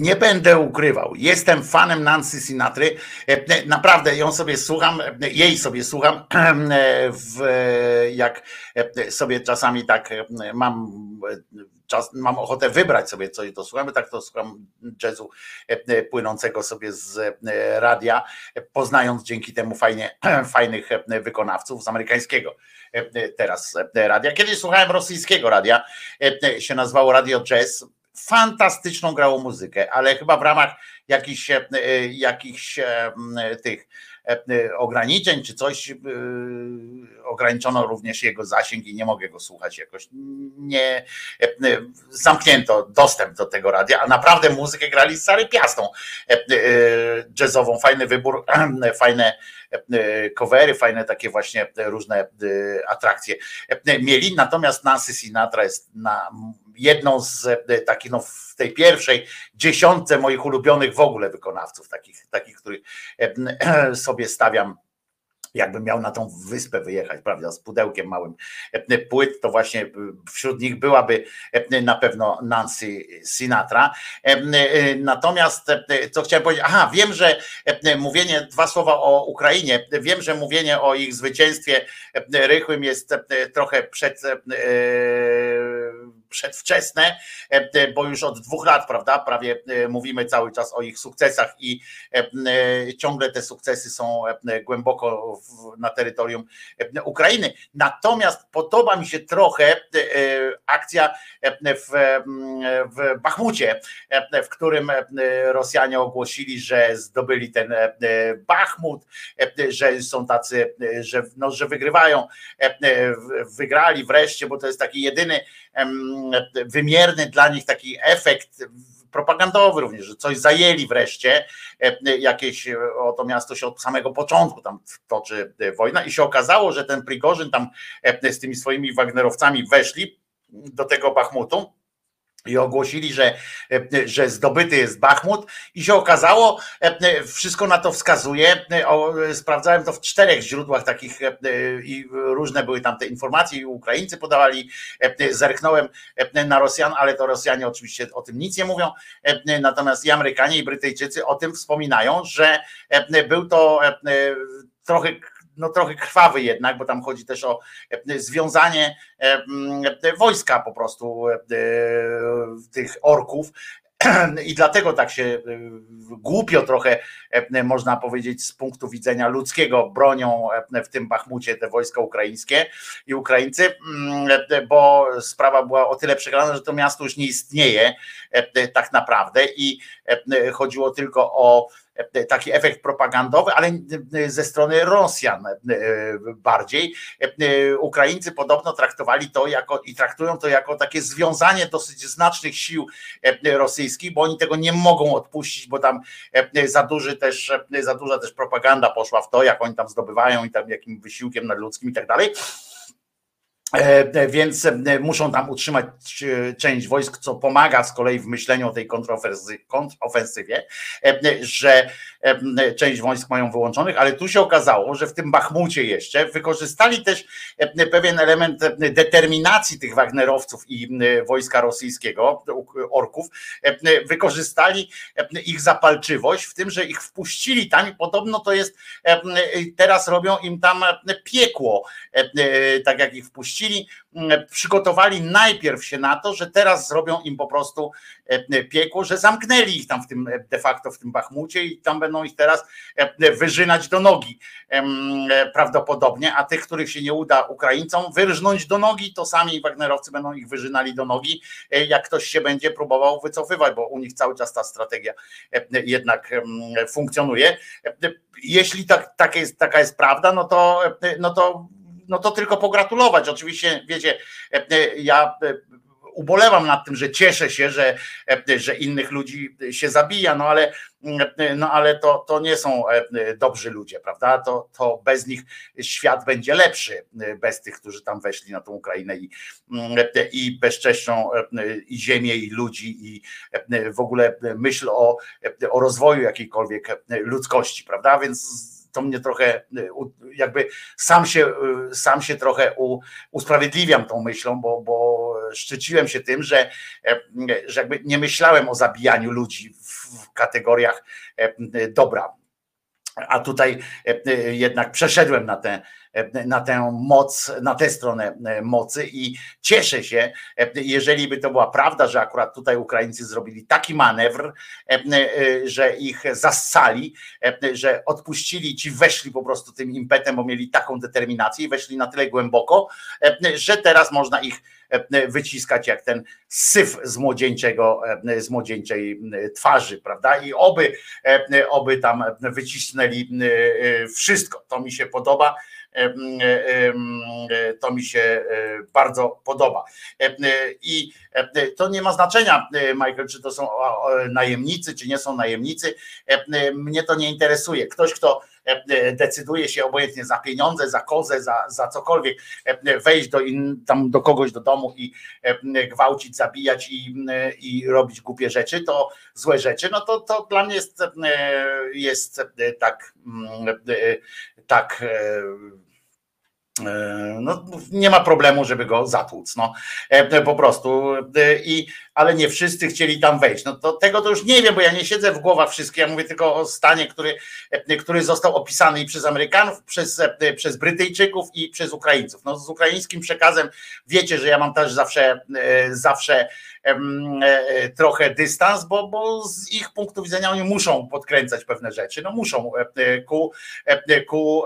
Nie będę ukrywał. Jestem fanem Nancy Sinatry. E, Naprawdę ją sobie słucham, e, jej sobie słucham, e, jak sobie czasami tak mam czas, mam ochotę wybrać sobie coś to słuchamy, tak to słucham jazzu płynącego sobie z radia, poznając dzięki temu fajnie, fajnych wykonawców z amerykańskiego teraz radia. Kiedyś słuchałem rosyjskiego radia, się nazywało Radio Jazz, fantastyczną grało muzykę, ale chyba w ramach jakichś, e, jakichś e, tych e, ograniczeń czy coś ograniczono również jego zasięg i nie mogę go słuchać jakoś. Nie zamknięto dostęp do tego radia, a naprawdę muzykę grali z Sary Piastą. Jazzową, fajny wybór, fajne covery, fajne takie właśnie różne atrakcje. Mieli, natomiast Nancy Sinatra jest na jedną z e, takich, no w tej pierwszej dziesiątce moich ulubionych w ogóle wykonawców, takich, takich których e, sobie stawiam jakbym miał na tą wyspę wyjechać, prawda, z pudełkiem małym e, płyt, to właśnie wśród nich byłaby na pewno Nancy Sinatra. Natomiast, co chciałem powiedzieć, aha, wiem, że mówienie, dwa słowa o Ukrainie, wiem, że mówienie o ich zwycięstwie rychłym jest trochę przed przedwczesne, e, bo już od dwóch lat, prawda, prawie e, mówimy cały czas o ich sukcesach i e, ciągle te sukcesy są głęboko na terytorium Ukrainy. Natomiast podoba mi się trochę akcja w, w Bachmucie, w którym Rosjanie ogłosili, że zdobyli ten Bachmut, że są tacy, że, no, że wygrywają, wygrali wreszcie, bo to jest taki jedyny wymierny dla nich taki efekt propagandowy również, że coś zajęli wreszcie, jakieś o to miasto się od samego początku tam toczy wojna i się okazało, że ten Prigorzyn tam z tymi swoimi Wagnerowcami weszli do tego Bachmutu i ogłosili, że, że zdobyty jest Bachmut. I się okazało, wszystko na to wskazuje, sprawdzałem to w czterech źródłach takich i różne były tam te informacje i Ukraińcy podawali, zerknąłem na Rosjan, ale to Rosjanie oczywiście o tym nic nie mówią, natomiast i Amerykanie i Brytyjczycy o tym wspominają, że był to trochę no trochę krwawy jednak, bo tam chodzi też o związanie wojska po prostu tych orków. I dlatego tak się głupio trochę, można powiedzieć, z punktu widzenia ludzkiego bronią w tym Bachmucie te wojska ukraińskie i Ukraińcy, bo sprawa była o tyle przegrana, że to miasto już nie istnieje tak naprawdę. I chodziło tylko o E, taki efekt propagandowy, ale e, ze strony Rosjan e, bardziej. Ukraińcy podobno traktowali to jako i traktują to jako takie związanie dosyć znacznych sił rosyjskich, bo oni tego nie mogą odpuścić, bo tam za duży też, za duża też propaganda poszła w to, jak oni tam zdobywają i tam jakim wysiłkiem nadludzkim i tak dalej. E, więc e, muszą tam utrzymać e, część wojsk, co pomaga z kolei w myśleniu o tej kontrofensywie, że część wojsk mają wyłączonych, ale tu się okazało, że w tym Bachmucie jeszcze wykorzystali też pewien element determinacji tych Wagnerowców i wojska rosyjskiego, orków, wykorzystali ich zapalczywość w tym, że ich wpuścili tam i podobno to jest, teraz robią im tam piekło, tak jak ich wpuścili mm, przygotowali najpierw się na to, że teraz zrobią im po prostu e, piekło, że zamknęli ich tam w tym de facto w tym Bachmucie i tam będą ich teraz e, wyżynać do nogi e, prawdopodobnie, a tych, których się nie uda Ukraińcom wyrżnąć do nogi, to sami Wagnerowcy będą ich wyżynali do nogi, jak ktoś się będzie próbował wycofywać, bo u nich cały czas ta strategia jednak funkcjonuje. Jeśli tak, tak jest, taka jest prawda, no to, no to no to tylko pogratulować. Oczywiście, wiecie, e, e, ja e, ubolewam nad tym, że cieszę się, że, że innych ludzi się zabija, no ale, no ale to, to nie są dobrzy ludzie, prawda? To, to bez nich świat będzie lepszy, bez tych, którzy tam weszli na tą Ukrainę i, i bezcześcią i ziemię, i ludzi, i w ogóle myśl o, o rozwoju jakiejkolwiek ludzkości, prawda? Więc to mnie trochę y, jakby sam się, y, sam się trochę usprawiedliwiam tą myślą, bo, bo szczyciłem się tym, że, e, że jakby nie myślałem o zabijaniu ludzi w kategoriach e, dobra. A tutaj e, jednak przeszedłem na tę na tę moc, na tę stronę e, mocy i cieszę się, e, jeżeli by to była prawda, że akurat tutaj Ukraińcy zrobili taki manewr, e, że ich zassali, że odpuścili, ci weszli po prostu tym impetem, bo mieli taką determinację i weszli na tyle głęboko, że teraz można ich wyciskać jak ten syf z młodzieńczego, z młodzieńczej twarzy, prawda? I oby, oby tam wycisnęli wszystko. To mi się podoba. To mi się e, bardzo podoba. I to nie ma znaczenia, Michael, czy to są najemnicy, czy nie są najemnicy. Mnie to nie interesuje. Ktoś, kto decyduje się obojętnie za pieniądze, za kozę, za, za cokolwiek, wejść do, in, tam do kogoś do domu i gwałcić, zabijać i, i robić głupie rzeczy, to złe rzeczy, no to, to dla mnie jest, jest tak, tak E, no, nie ma problemu, żeby go zatłuc. No, e, po prostu. E, I, ale nie wszyscy chcieli tam wejść. No to tego to już nie wiem, bo ja nie siedzę w głowach wszystkich. Ja mówię tylko o stanie, który, który został opisany i przez Amerykanów, przez, przez Brytyjczyków i przez Ukraińców. No, z ukraińskim przekazem wiecie, że ja mam też zawsze, zawsze trochę dystans, bo, bo z ich punktu widzenia oni muszą podkręcać pewne rzeczy. No muszą ku, ku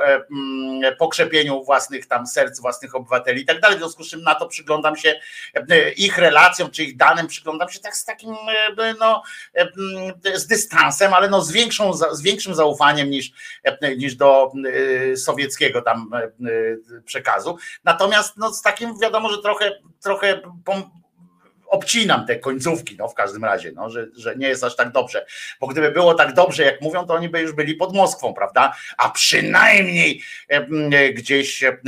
pokrzepieniu własnych tam serc, własnych obywateli i tak dalej. W związku z czym na to przyglądam się e, ich relacjom, czy ich danym przyglądam się tak z takim e, no, e, z dystansem, ale no z, większą, z większym zaufaniem niż, niż do sowieckiego tam przekazu. Natomiast no, z takim wiadomo, że trochę, trochę obcinam te końcówki, no w każdym razie, no, że, że nie jest aż tak dobrze. Bo gdyby było tak dobrze, jak mówią, to oni by już byli pod Moskwą, prawda? A przynajmniej e, gdzieś, e,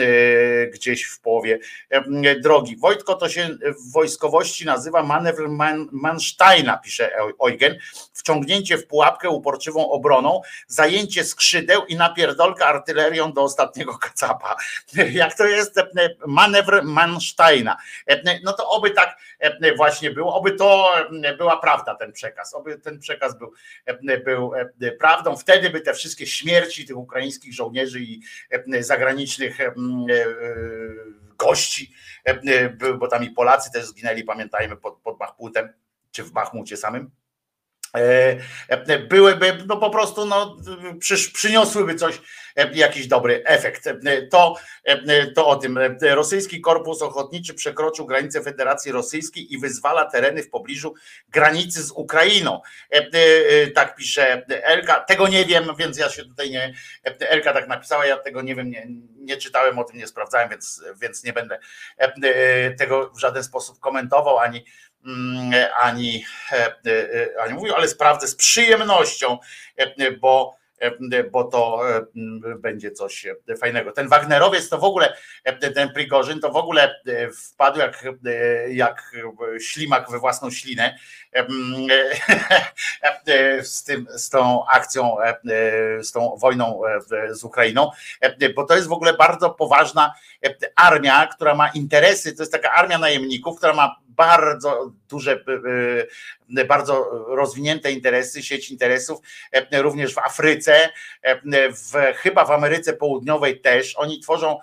gdzieś w połowie e, drogi. Wojtko to się w wojskowości nazywa manewr Man, Mansteina, pisze Eugen. Wciągnięcie w pułapkę uporczywą obroną, zajęcie skrzydeł i napierdolka artylerią do ostatniego kacapa. Jak to jest manewr Mansteina? No to oby tak właśnie było, oby to była prawda ten przekaz, oby ten przekaz był, był prawdą, wtedy by te wszystkie śmierci tych ukraińskich żołnierzy i zagranicznych gości, bo tam i Polacy też zginęli, pamiętajmy, pod, pod czy w Bachmucie samym, E, e, byłyby no po prostu no, przy, przyniosłyby coś, e, jakiś dobry efekt. To, to o tym. Rosyjski Korpus Ochotniczy przekroczył granicę Federacji Rosyjskiej i wyzwala tereny w pobliżu granicy z Ukrainą. Tak pisze Elka. Tego nie wiem, więc ja się tutaj nie. Elka tak napisała, ja tego nie wiem, nie, nie czytałem o tym, nie sprawdzałem, więc, więc nie będę tego w żaden sposób komentował ani ani, e, e, ani mówił, ale sprawdzę z przyjemnością, e, bo bo to będzie coś fajnego. Ten Wagnerowiec to w ogóle, ten Prigorzyn to w ogóle wpadł jak, jak ślimak we własną ślinę z, tym, z tą akcją, z tą wojną z Ukrainą, bo to jest w ogóle bardzo poważna armia, która ma interesy, to jest taka armia najemników, która ma bardzo duże, e, e, bardzo rozwinięte interesy, sieć interesów, e, również w Afryce, w, chyba w Ameryce Południowej też. Oni tworzą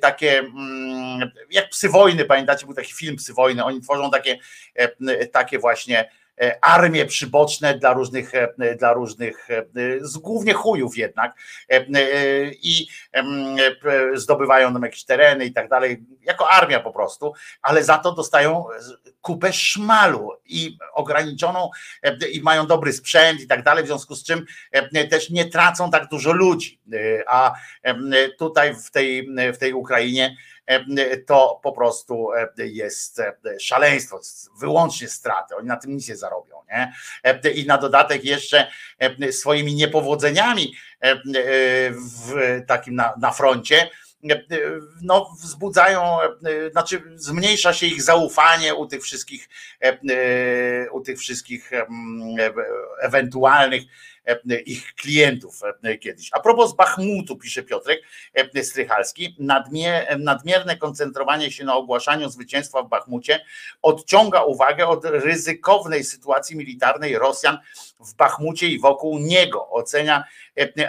takie, mm, jak psy wojny, pamiętacie, był taki film psy wojny, oni tworzą takie, takie właśnie E, armie przyboczne dla różnych, e, dla różnych e, z głównie chujów jednak i zdobywają tam jakieś tereny i tak dalej, jako armia po prostu, ale za to dostają kupę szmalu i ograniczoną i mają dobry sprzęt i tak dalej, w związku z czym też nie tracą tak dużo ludzi, a tutaj w tej, w tej Ukrainie to po prostu jest szaleństwo, wyłącznie straty. Oni na tym nic nie zarobią. Nie? I na dodatek jeszcze swoimi niepowodzeniami w takim na, na froncie no, wzbudzają, znaczy zmniejsza się ich zaufanie u tych wszystkich, u tych wszystkich ewentualnych E, ich klientów e, kiedyś. A propos Bachmutu, pisze Piotrek e, Strychalski, nadmierne koncentrowanie się na ogłaszaniu zwycięstwa w Bachmucie odciąga uwagę od ryzykownej sytuacji militarnej Rosjan w Bachmucie i wokół niego, ocenia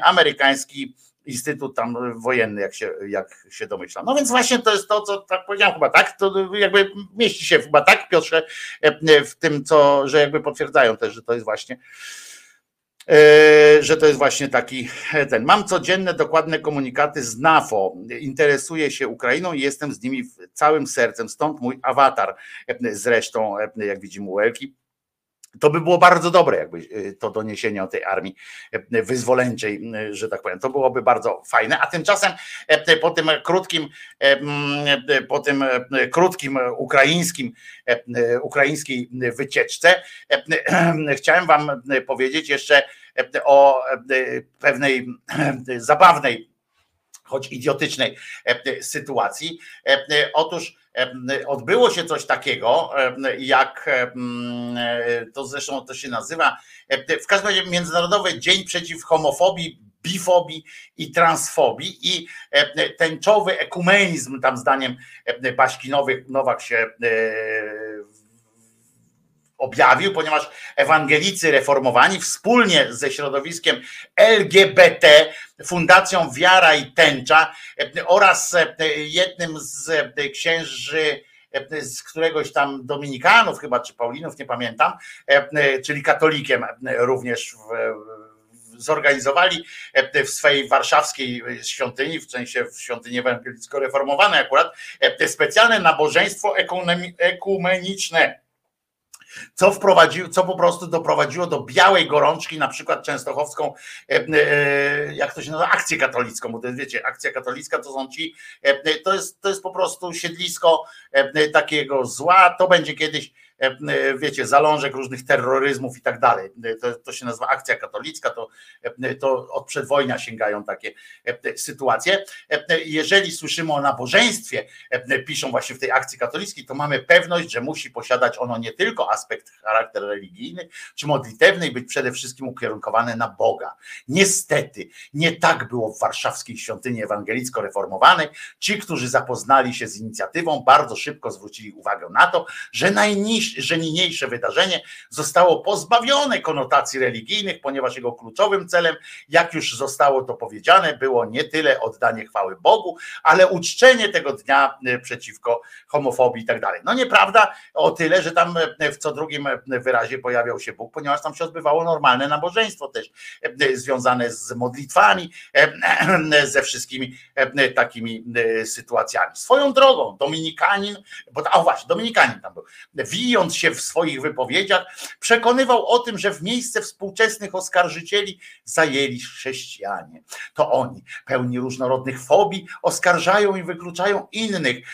amerykański Instytut tam wojenny, jak się, jak się domyślam. No więc właśnie to jest to, co tak powiedziałem chyba tak, to jakby mieści się chyba tak, Piotrze, w tym, co, że jakby potwierdzają też, że to jest właśnie E, że to jest właśnie taki e, ten. Mam codzienne, dokładne komunikaty z NAFO. Interesuję się Ukrainą i jestem z nimi całym sercem. Stąd mój awatar. E, zresztą, jak widzimy, Uelki. To by było bardzo dobre, jakby to doniesienie o tej armii wyzwoleńczej, że tak powiem. To byłoby bardzo fajne. A tymczasem po tym krótkim, po tym krótkim ukraińskim, ukraińskiej wycieczce, chciałem Wam powiedzieć jeszcze o pewnej zabawnej, choć idiotycznej sytuacji. Otóż odbyło się coś takiego, jak to zresztą to się nazywa, w każdym razie Międzynarodowy Dzień Przeciw Homofobii, bifobii i transfobii i tęczowy ekumenizm, tam zdaniem Baśki Nowak się objawił, ponieważ ewangelicy reformowani wspólnie ze środowiskiem LGBT, Fundacją Wiara i Tęcza oraz jednym z księży z któregoś tam dominikanów chyba, czy Paulinów, nie pamiętam, czyli katolikiem również zorganizowali w swojej warszawskiej świątyni, w sensie w świątyni ewangelicko-reformowanej akurat, specjalne nabożeństwo ekumeniczne co wprowadziło, co po prostu doprowadziło do białej gorączki, na przykład częstochowską, e, e, jak to się nazywa, akcję katolicką, bo to jest, wiecie, akcja katolicka to są ci, e, to jest, to jest po prostu siedlisko takiego zła, to będzie kiedyś wiecie, zalążek różnych terroryzmów i tak dalej. To, to się nazywa akcja katolicka, to, to od przedwojnia sięgają takie sytuacje. Jeżeli słyszymy o nabożeństwie, piszą właśnie w tej akcji katolickiej, to mamy pewność, że musi posiadać ono nie tylko aspekt charakter religijny czy modlitewny i być przede wszystkim ukierunkowane na Boga. Niestety, nie tak było w warszawskiej świątyni ewangelicko-reformowanej. Ci, którzy zapoznali się z inicjatywą, bardzo szybko zwrócili uwagę na to, że najniż, że niniejsze wydarzenie zostało pozbawione konotacji religijnych, ponieważ jego kluczowym celem, jak już zostało to powiedziane, było nie tyle oddanie chwały Bogu, ale uczczenie tego dnia e, przeciwko homofobii i tak dalej. No nieprawda o tyle, że tam e, w co drugim e, wyrazie pojawiał się Bóg, ponieważ tam się odbywało normalne nabożeństwo też związane z modlitwami, ze wszystkimi takimi sytuacjami. Swoją drogą, Dominikanin, bo a właśnie, Dominikanin tam był, wijąc się w swoich wypowiedziach, przekonywał o tym, że w miejsce współczesnych oskarżycieli zajęli chrześcijanie. To oni, pełni różnorodnych fobii, oskarżają i wykluczają innych,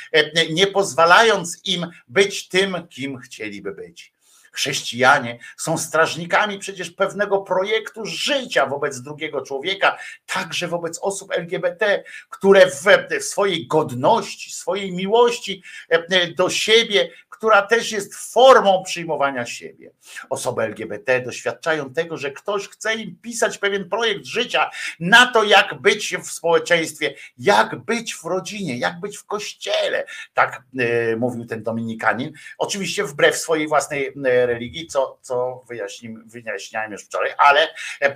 nie pozwalając im być tym, kim chcieliby być chrześcijanie są strażnikami przecież pewnego projektu życia wobec drugiego człowieka, także wobec osób LGBT, które w, w swojej godności, swojej miłości e, do siebie która też jest formą przyjmowania siebie. Osoby LGBT doświadczają tego, że ktoś chce im pisać pewien projekt życia na to, jak być w społeczeństwie, jak być w rodzinie, jak być w kościele. Tak y, mówił ten Dominikanin. Oczywiście wbrew swojej własnej religii, co, co wyjaśniałem już wczoraj, ale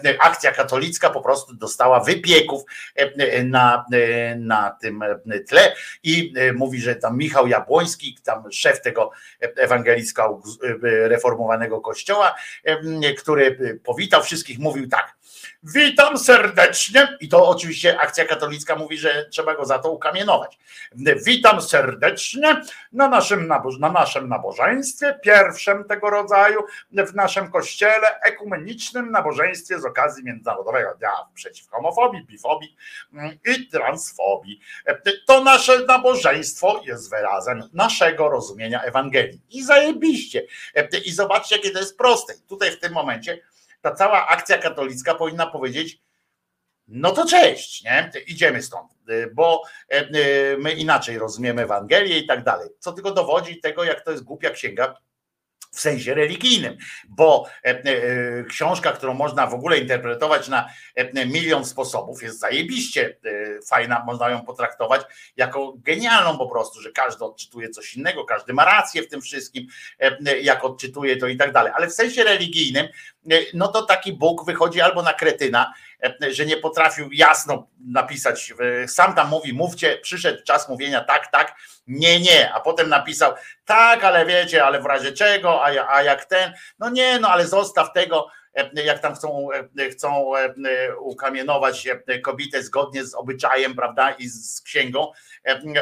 y, akcja katolicka po prostu dostała wypieków na, na tym tle i mówi, że tam Michał Jabłoński, tam szef tego ewangelicko reformowanego kościoła, który powitał wszystkich, mówił tak. Witam serdecznie. I to oczywiście akcja katolicka mówi, że trzeba go za to ukamienować. Witam serdecznie na naszym, na naszym nabożeństwie, pierwszym tego rodzaju w naszym kościele, ekumenicznym nabożeństwie z okazji Międzynarodowego Dnia przeciw homofobii, bifobii mm, i transfobii. To nasze nabożeństwo jest wyrazem naszego rozumienia Ewangelii. I zajebiście. I zobaczcie, jakie to jest proste. Tutaj w tym momencie ta cała akcja katolicka powinna powiedzieć, no to cześć, nie? Idziemy stąd, bo e, e, my inaczej rozumiemy Ewangelię i tak dalej. Co tylko dowodzi tego, jak to jest głupia księga w sensie religijnym, bo e, książka, którą można w ogóle interpretować na milion sposobów, jest zajebiście fajna, można ją potraktować jako genialną po prostu, że każdy odczytuje coś innego, każdy ma rację w tym wszystkim, jak odczytuje to i tak dalej. Ale w sensie religijnym E, no to taki Bóg wychodzi albo na kretyna, e, że nie potrafił jasno napisać, e, sam tam mówi, mówcie, przyszedł czas mówienia tak, tak, nie, nie, a potem napisał tak, ale wiecie, ale w razie czego, a, a jak ten, no nie, no ale zostaw tego, jak tam chcą, chcą ukamienować kobietę zgodnie z obyczajem, prawda, i z księgą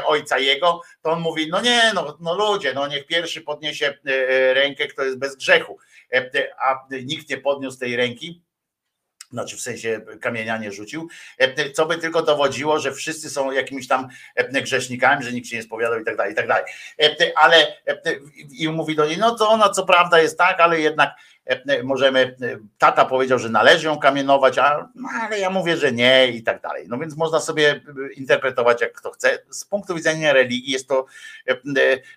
ojca jego, to on mówi, no nie, no, no ludzie, no niech pierwszy podniesie rękę, kto jest bez grzechu a nikt nie podniósł tej ręki, znaczy w sensie kamienia nie rzucił, co by tylko dowodziło, że wszyscy są jakimiś tam grzesznikami, że nikt się nie spowiadał i tak dalej, i tak dalej. Ale i mówi do niej, no to ona co prawda jest tak, ale jednak możemy, tata powiedział, że należy ją kamienować, a, no, ale ja mówię, że nie i tak dalej. No więc można sobie interpretować jak kto chce. Z punktu widzenia religii jest to,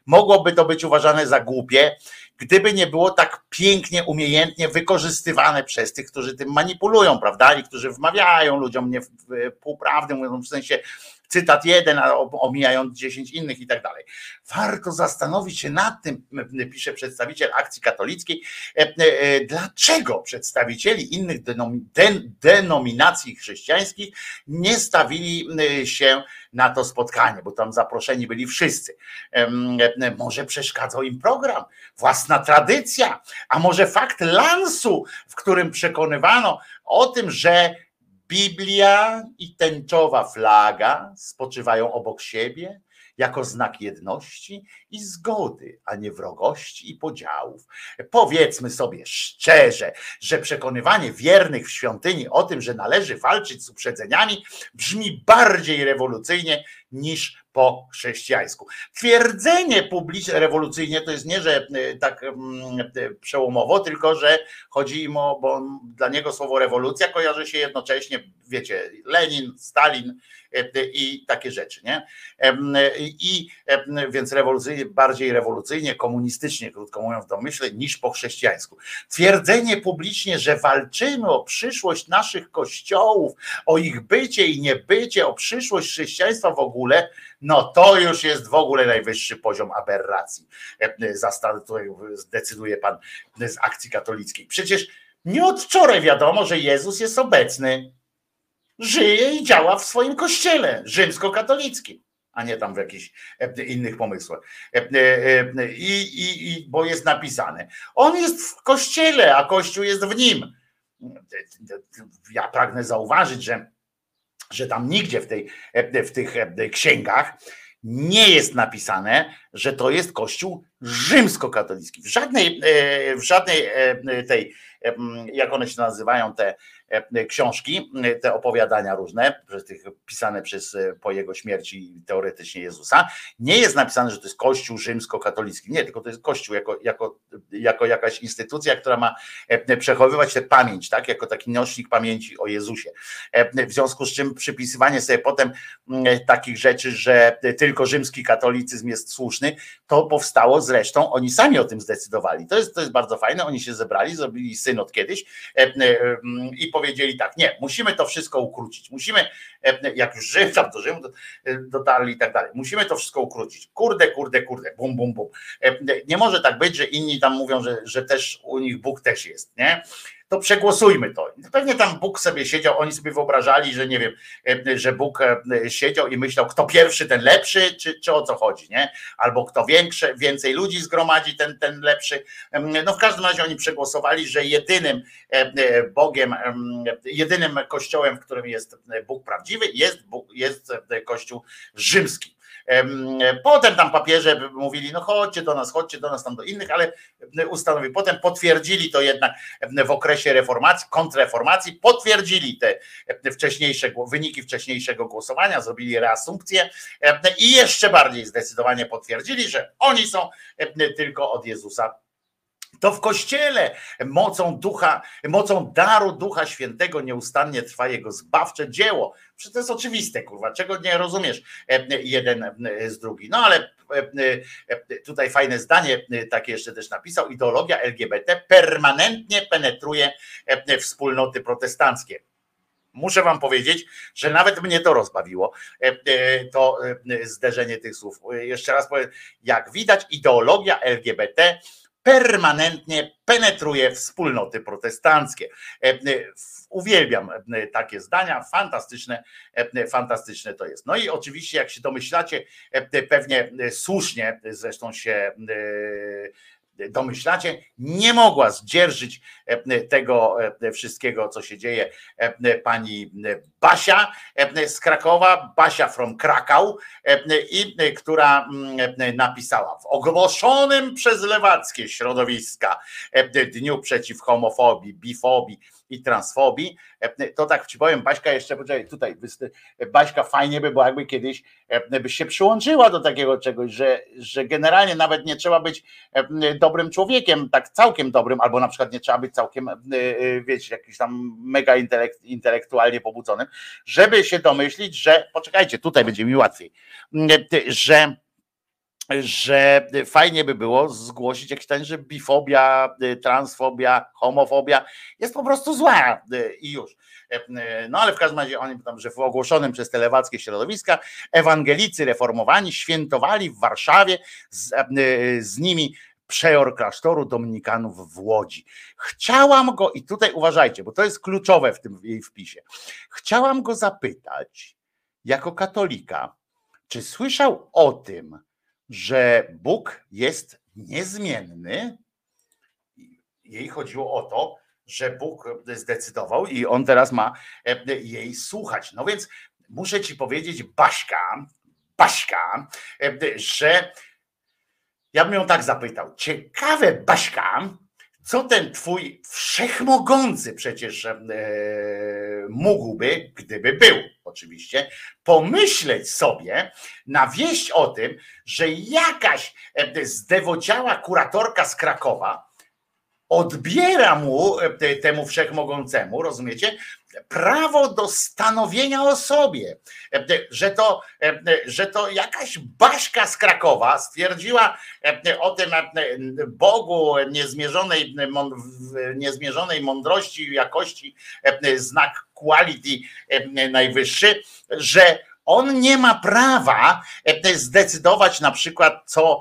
mogłoby to być uważane za głupie, gdyby nie było tak pięknie, umiejętnie wykorzystywane przez tych, którzy tym manipulują, prawda? I którzy wmawiają ludziom nie półprawdy, mówią w sensie cytat jeden, a omijając dziesięć innych i tak dalej. Warto zastanowić się nad tym, pisze przedstawiciel akcji katolickiej, e, e, dlaczego przedstawicieli innych denominacji chrześcijańskich nie stawili się na to spotkanie, bo tam zaproszeni byli wszyscy. Może przeszkadzał im program, własna tradycja, a może fakt lansu, w którym przekonywano o tym, że Biblia i tęczowa flaga spoczywają obok siebie jako znak jedności i zgody, a nie wrogości i podziałów. Powiedzmy sobie szczerze, że przekonywanie wiernych w świątyni o tym, że należy walczyć z uprzedzeniami, brzmi bardziej rewolucyjnie niż po chrześcijańsku. Twierdzenie publiczne, rewolucyjnie to jest nie, że y, tak mm, y, przełomowo, tylko że chodzi im o, bo dla niego słowo rewolucja kojarzy się jednocześnie, wiecie, Lenin, Stalin y, i takie rzeczy, nie? I więc rewolucyjnie, bardziej rewolucyjnie, komunistycznie, krótko mówiąc, w domyśle, niż po chrześcijańsku. Twierdzenie publicznie, że walczymy o przyszłość naszych kościołów, o ich bycie i niebycie, o przyszłość chrześcijaństwa w ogóle, no to już jest w ogóle najwyższy poziom aberracji. E, tutaj zdecyduje pan z akcji katolickiej. Przecież nie od wczoraj wiadomo, że Jezus jest obecny. Żyje i działa w swoim kościele rzymskokatolickim, a nie tam w jakichś e, innych pomysłach. E, e, I, i, i, bo jest napisane. On jest w kościele, a kościół jest w nim. Ja pragnę zauważyć, że że tam nigdzie w, tej, w tych księgach nie jest napisane, że to jest kościół rzymskokatolicki. W żadnej, w żadnej tej, jak one się nazywają, te książki, te opowiadania różne, pisane przez po jego śmierci teoretycznie Jezusa, nie jest napisane, że to jest kościół rzymskokatolicki. Nie, tylko to jest kościół jako, jako, jako jakaś instytucja, która ma przechowywać tę pamięć, tak, jako taki nośnik pamięci o Jezusie. W związku z czym przypisywanie sobie potem takich rzeczy, że tylko rzymski katolicyzm jest słuszny, to powstało zresztą, oni sami o tym zdecydowali. To jest, to jest bardzo fajne, oni się zebrali, zrobili synod kiedyś i powiedzieli tak, nie, musimy to wszystko ukrócić, musimy, jak już Rzym tam do Rzymu dotarli i tak dalej, musimy to wszystko ukrócić. Kurde, kurde, kurde, bum, bum, bum. Nie może tak być, że inni tam mówią, że, że też u nich Bóg też jest, nie? To przegłosujmy to. Pewnie tam Bóg sobie siedział, oni sobie wyobrażali, że nie wiem, że Bóg siedział i myślał, kto pierwszy, ten lepszy, czy, czy o co chodzi, nie? Albo kto większe, więcej ludzi zgromadzi, ten, ten lepszy. No w każdym razie oni przegłosowali, że jedynym Bogiem, jedynym kościołem, w którym jest Bóg prawdziwy, jest, Bóg, jest kościół rzymski. Potem tam papieże mówili, no chodźcie do nas, chodźcie do nas tam do innych, ale ustanowili. Potem potwierdzili to jednak w okresie reformacji, kontrreformacji, potwierdzili te wcześniejsze wyniki wcześniejszego głosowania, zrobili reasumpcję i jeszcze bardziej zdecydowanie potwierdzili, że oni są tylko od Jezusa to w kościele mocą ducha, mocą daru Ducha Świętego nieustannie trwa jego zbawcze dzieło. Przecież to jest oczywiste, kurwa, czego nie rozumiesz jeden z drugi. No ale tutaj fajne zdanie, takie jeszcze też napisał, ideologia LGBT permanentnie penetruje wspólnoty protestanckie. Muszę wam powiedzieć, że nawet mnie to rozbawiło, to zderzenie tych słów. Jeszcze raz powiem, jak widać, ideologia LGBT permanentnie penetruje wspólnoty protestanckie. E, e, uwielbiam e, takie zdania, fantastyczne, fantastyczne to jest. No i oczywiście, jak się domyślacie, pewnie słusznie zresztą się domyślacie, nie mogła zdzierżyć tego wszystkiego, co się dzieje pani Basia z Krakowa, Basia from Krakał, i która napisała w ogłoszonym przez lewackie środowiska Dniu Przeciw Homofobii, Bifobii i transfobii, to tak ci powiem, Baśka jeszcze, tutaj, Baśka fajnie by było, jakby kiedyś byś się przyłączyła do takiego czegoś, że, że generalnie nawet nie trzeba być dobrym człowiekiem, tak całkiem dobrym, albo na przykład nie trzeba być całkiem, wiecie, jakiś tam mega intelekt, intelektualnie pobudzonym, żeby się domyślić, że, poczekajcie, tutaj będzie mi łatwiej, że że fajnie by było zgłosić jakiś ten, że bifobia, transfobia, homofobia jest po prostu zła i już. No ale w każdym razie oni tam, że w ogłoszonym przez te lewackie środowiska ewangelicy reformowani świętowali w Warszawie z, z nimi przeor klasztoru dominikanów w Łodzi. Chciałam go, i tutaj uważajcie, bo to jest kluczowe w tym jej wpisie. Chciałam go zapytać, jako katolika, czy słyszał o tym, że Bóg jest niezmienny? Jej chodziło o to, że Bóg zdecydował i on teraz ma jej słuchać. No więc muszę ci powiedzieć, Baśka, Baśka, że ja bym ją tak zapytał. Ciekawe, Baśka, co ten twój wszechmogący przecież e, mógłby, gdyby był oczywiście, pomyśleć sobie na wieść o tym, że jakaś e, zdewociała kuratorka z Krakowa odbiera mu, e, temu wszechmogącemu, rozumiecie, prawo do stanowienia o sobie, E, że to, e, że to jakaś Baśka z Krakowa stwierdziła e, o tym Bogu niezmierzonej, niezmierzonej mądrości, jakości, znak quality najwyższy, że on nie ma prawa zdecydować na przykład, co,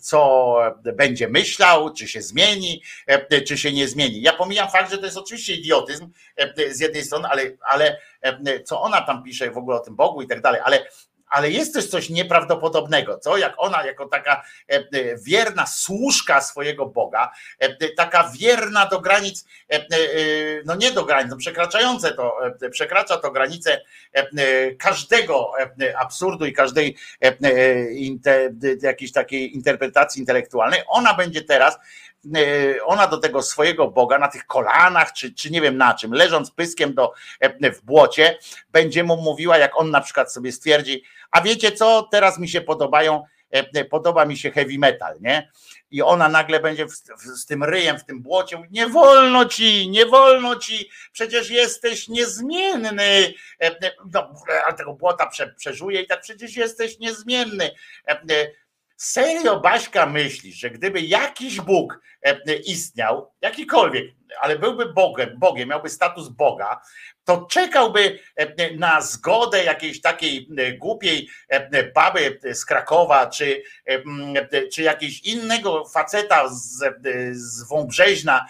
co będzie myślał, czy się zmieni, czy się nie zmieni. Ja pomijam fakt, że to jest oczywiście idiotyzm z jednej strony, ale, ale co ona tam pisze w ogóle o tym Bogu i tak dalej, ale ale jest też coś nieprawdopodobnego, co? Jak ona jako taka e, e, wierna służka swojego Boga, e, taka wierna do granic, no nie do granic, no przekraczające to, przekracza to granice każdego absurdu i każdej jakiejś takiej interpretacji intelektualnej, ona będzie teraz ona do tego swojego Boga na tych kolanach, czy, czy nie wiem na czym, leżąc pyskiem do, w błocie, będzie mu mówiła, jak on na przykład sobie stwierdzi, a wiecie co, teraz mi się podobają, podoba mi się heavy metal, nie? I ona nagle będzie w, w, z tym ryjem w tym błocie, mówi, nie wolno ci, nie wolno ci, przecież jesteś niezmienny. No, ale tego błota prze, przeżuje i tak przecież jesteś niezmienny. Serio, Baśka, myślisz, że gdyby jakiś Bóg istniał, jakikolwiek, ale byłby Bogiem, Bogiem, miałby status Boga, to czekałby na zgodę jakiejś takiej głupiej baby z Krakowa, czy, czy jakiegoś innego faceta z, z Wąbrzeźna,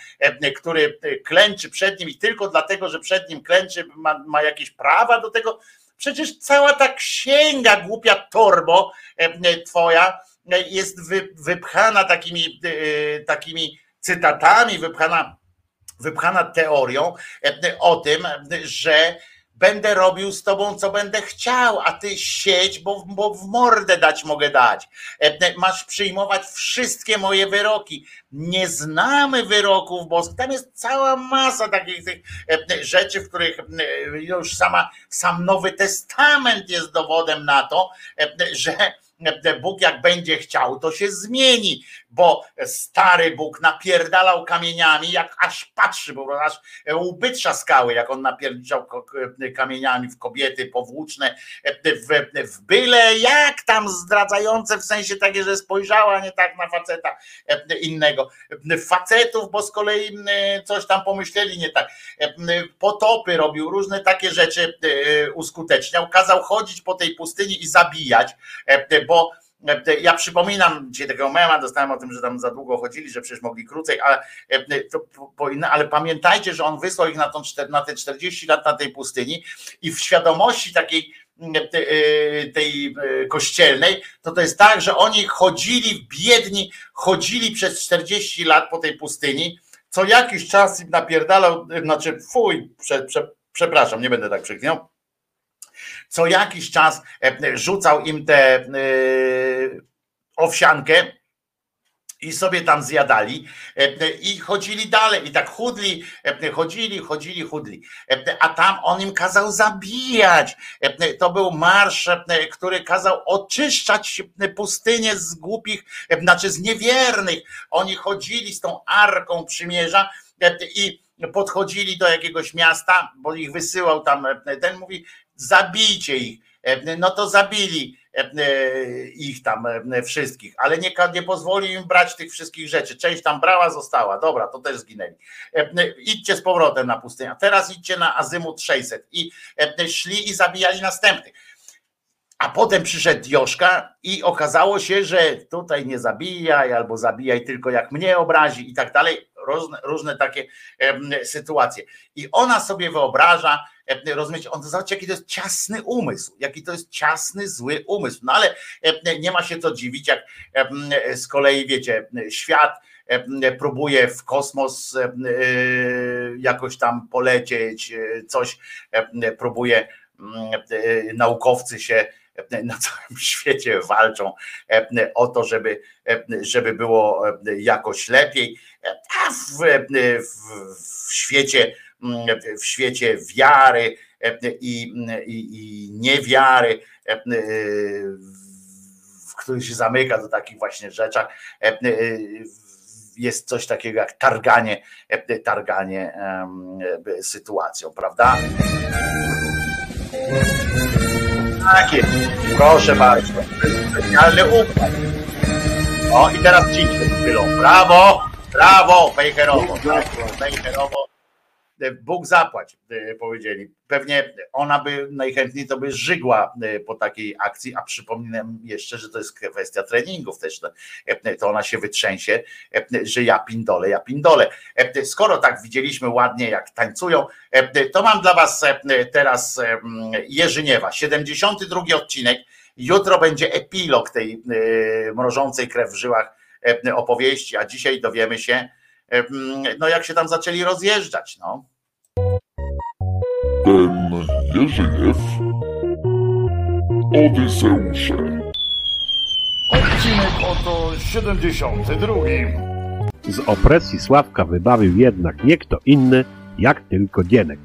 który klęczy przed nim i tylko dlatego, że przed nim klęczy, ma, ma jakieś prawa do tego. Przecież cała ta księga głupia torbo twoja jest wypchana takimi, takimi cytatami, wypchana, wypchana teorią o tym, że będę robił z tobą, co będę chciał, a ty siedź, bo, bo w mordę dać mogę dać. Masz przyjmować wszystkie moje wyroki. Nie znamy wyroków boskich. Tam jest cała masa takich tych rzeczy, w których już sama, sam Nowy Testament jest dowodem na to, że Bóg jak będzie chciał, to się zmieni, bo stary Bóg napierdalał kamieniami, jak aż patrzy, bo aż łby trzaskały, jak on napierdział kamieniami w kobiety powłóczne, w, w byle jak tam zdradzające, w sensie takie, że spojrzała nie tak na faceta innego. Facetów, bo z kolei coś tam pomyśleli nie tak. Potopy robił, różne takie rzeczy uskuteczniał, kazał chodzić po tej pustyni i zabijać, bo ja przypominam dzisiaj takiego mema, dostałem o tym, że tam za długo chodzili, że przecież mogli krócej, ale, ale pamiętajcie, że on wysłał ich na, tą, na te 40 lat na tej pustyni i w świadomości takiej tej kościelnej, to to jest tak, że oni chodzili biedni, chodzili przez 40 lat po tej pustyni, co jakiś czas im napierdalał, znaczy fuj, prze, prze, przepraszam, nie będę tak przeklinał, co jakiś czas rzucał im tę owsiankę i sobie tam zjadali i chodzili dalej i tak chudli, chodzili, chodzili, chudli. A tam on im kazał zabijać. To był marsz, który kazał oczyszczać pustynię z głupich, znaczy z niewiernych. Oni chodzili z tą arką przymierza i podchodzili do jakiegoś miasta, bo ich wysyłał tam, ten mówi, zabijcie ich. No to zabili ich tam wszystkich, ale nie, nie im brać tych wszystkich rzeczy. Część tam brała, została. Dobra, to też zginęli. Idźcie z powrotem na pustynię. Teraz idźcie na azymut 600 i szli i zabijali następnych. A potem przyszedł Joszka i okazało się, że tutaj nie zabijaj albo zabijaj tylko jak mnie obrazi i tak dalej. Różne, różne takie sytuacje. I ona sobie wyobraża, rozumiecie, on zobaczcie, jaki to jest ciasny umysł, jaki to jest ciasny, zły umysł. No ale nie ma się co dziwić, jak z kolei, wiecie, świat próbuje w kosmos jakoś tam polecieć, coś próbuje naukowcy się na całym świecie walczą o to, żeby, żeby było jakoś lepiej, a w, w, w świecie w świecie wiary i, i, i niewiary, w który się zamyka do takich właśnie rzeczach, jest coś takiego jak targanie, targanie sytuacją, prawda? Tak jest. Proszę bardzo. Specjalny układ. O i teraz ci chwilą. Brawo! Brawo! Bejherowo. Bejherowo. Bóg zapłać, e, powiedzieli. Pewnie ona by najchętniej to by żygła e, po takiej akcji, a przypominam jeszcze, że to jest kwestia treningów też, e, to ona się wytrzęsie, że ja pindole, ja pindole. Skoro tak widzieliśmy ładnie, jak tańcują, to mam dla was teraz Jerzyniewa, 72 odcinek, jutro będzie epilog tej mrożącej krew w żyłach opowieści, a dzisiaj dowiemy się, no jak się tam zaczęli rozjeżdżać, no. Ten Jerzyjew Odyseusze Odcinek oto 72. Z opresji Sławka wybawił jednak nie kto inny, jak tylko Dzienek.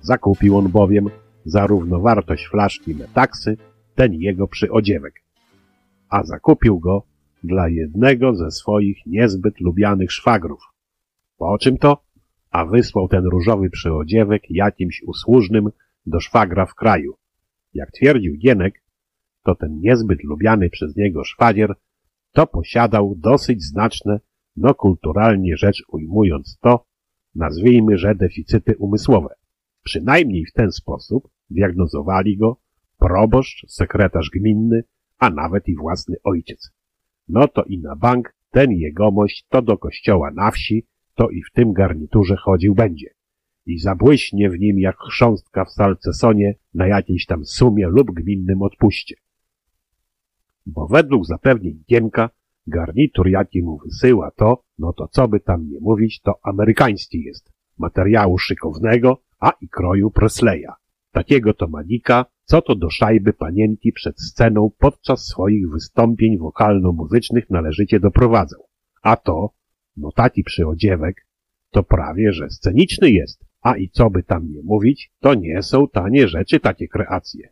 Zakupił on bowiem za równowartość flaszki metaksy ten jego przyodziewek. A zakupił go dla jednego ze swoich niezbyt lubianych szwagrów. Po czym to? A wysłał ten różowy przyodziewek jakimś usłużnym do szwagra w kraju. Jak twierdził Gienek, to ten niezbyt lubiany przez niego szwagier to posiadał dosyć znaczne, no kulturalnie rzecz ujmując to, nazwijmy, że deficyty umysłowe. Przynajmniej w ten sposób diagnozowali go proboszcz, sekretarz gminny, a nawet i własny ojciec. No to i na bank ten jegomość to do kościoła na wsi, to i w tym garniturze chodził będzie. I zabłyśnie w nim jak chrząstka w salcesonie na jakiejś tam sumie lub gminnym odpuście. Bo według zapewnień Gienka garnitur jaki mu wysyła to, no to co by tam nie mówić, to amerykański jest. Materiału szykownego, a i kroju Presleya. Takiego to manika, co to do szajby panienki przed sceną podczas swoich wystąpień wokalno-muzycznych należycie doprowadzał. A to, no taki przyodziewek, to prawie, że sceniczny jest. A i co by tam nie mówić, to nie są tanie rzeczy takie kreacje.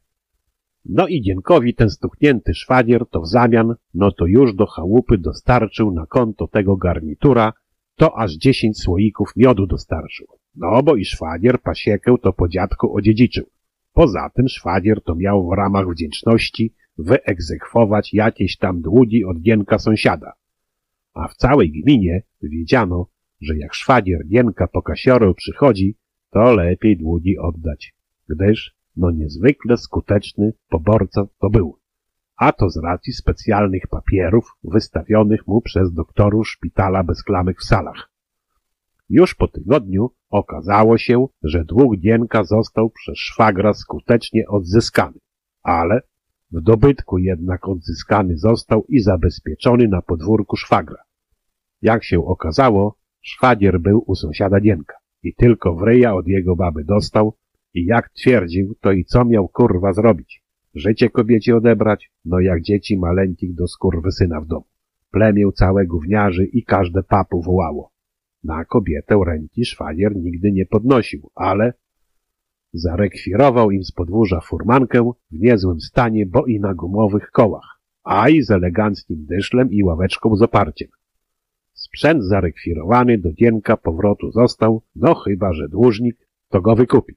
No i Dzienkowi ten stuknięty szwagier to w zamian, no to już do chałupy dostarczył na konto tego garnitura, to aż dziesięć słoików miodu dostarczył. No bo i szwagier pasiekę to po dziadku odziedziczył. Poza tym szwagier to miał w ramach wdzięczności wyegzekwować jakieś tam długi od Gienka sąsiada. A w całej gminie wiedziano, że jak szwagier Gienka po kasiorę przychodzi, to lepiej długi oddać, gdyż no niezwykle skuteczny poborca to był. A to z racji specjalnych papierów wystawionych mu przez doktorów szpitala bez klamek w salach. Już po tygodniu okazało się, że dług Gienka został przez szwagra skutecznie odzyskany, ale w dobytku jednak odzyskany został i zabezpieczony na podwórku szwagra. Jak się okazało, szwagier był u sąsiada Gienka i tylko w ryja od jego baby dostał i jak twierdził, to i co miał kurwa zrobić? Życie kobiecie odebrać? No jak dzieci maleńkich do syna w domu. Plemię całe gówniarzy i każde papu wołało. Na kobietę ręki szwagier nigdy nie podnosił, ale zarekwirował im z podwórza furmankę w niezłym stanie, bo i na gumowych kołach, a i z eleganckim dyszlem i ławeczką z oparciem. Sprzęt zarekwirowany do dzienka powrotu został, no chyba, że dłużnik to go wykupi.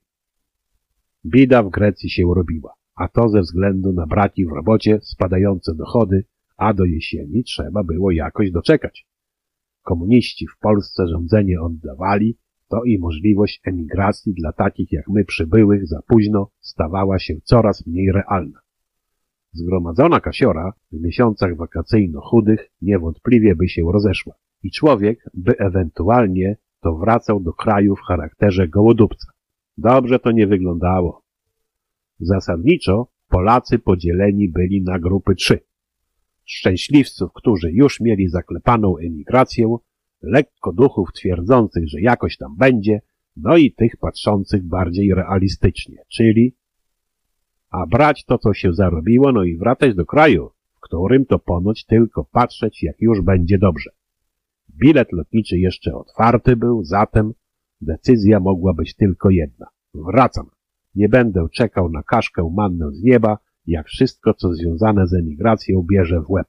Bida w Grecji się robiła, a to ze względu na braki w robocie, spadające dochody, a do jesieni trzeba było jakoś doczekać. Komuniści w Polsce rządzenie oddawali, to i możliwość emigracji dla takich jak my przybyłych za późno stawała się coraz mniej realna. Zgromadzona kasiora w miesiącach wakacyjno-chudych niewątpliwie by się rozeszła i człowiek by ewentualnie to wracał do kraju w charakterze gołodupca. Dobrze to nie wyglądało. Zasadniczo Polacy podzieleni byli na grupy trzy. Szczęśliwców, którzy już mieli zaklepaną emigrację, lekko duchów twierdzących, że jakoś tam będzie, no i tych patrzących bardziej realistycznie, czyli a brać to, co się zarobiło, no i wracać do kraju, w którym to ponoć tylko patrzeć, jak już będzie dobrze. Bilet lotniczy jeszcze otwarty był, zatem decyzja mogła być tylko jedna. Wracam. Nie będę czekał na kaszkę mannę z nieba, jak wszystko, co związane z emigracją bierze w łeb.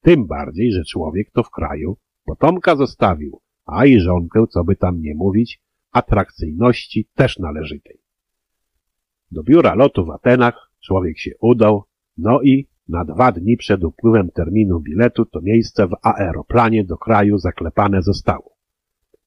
Tym bardziej, że człowiek to w kraju potomka zostawił, a i żonkę, co by tam nie mówić, atrakcyjności też należytej. Do biura lotu w Atenach człowiek się udał, no i na dwa dni przed upływem terminu biletu to miejsce w aeroplanie do kraju zaklepane zostało.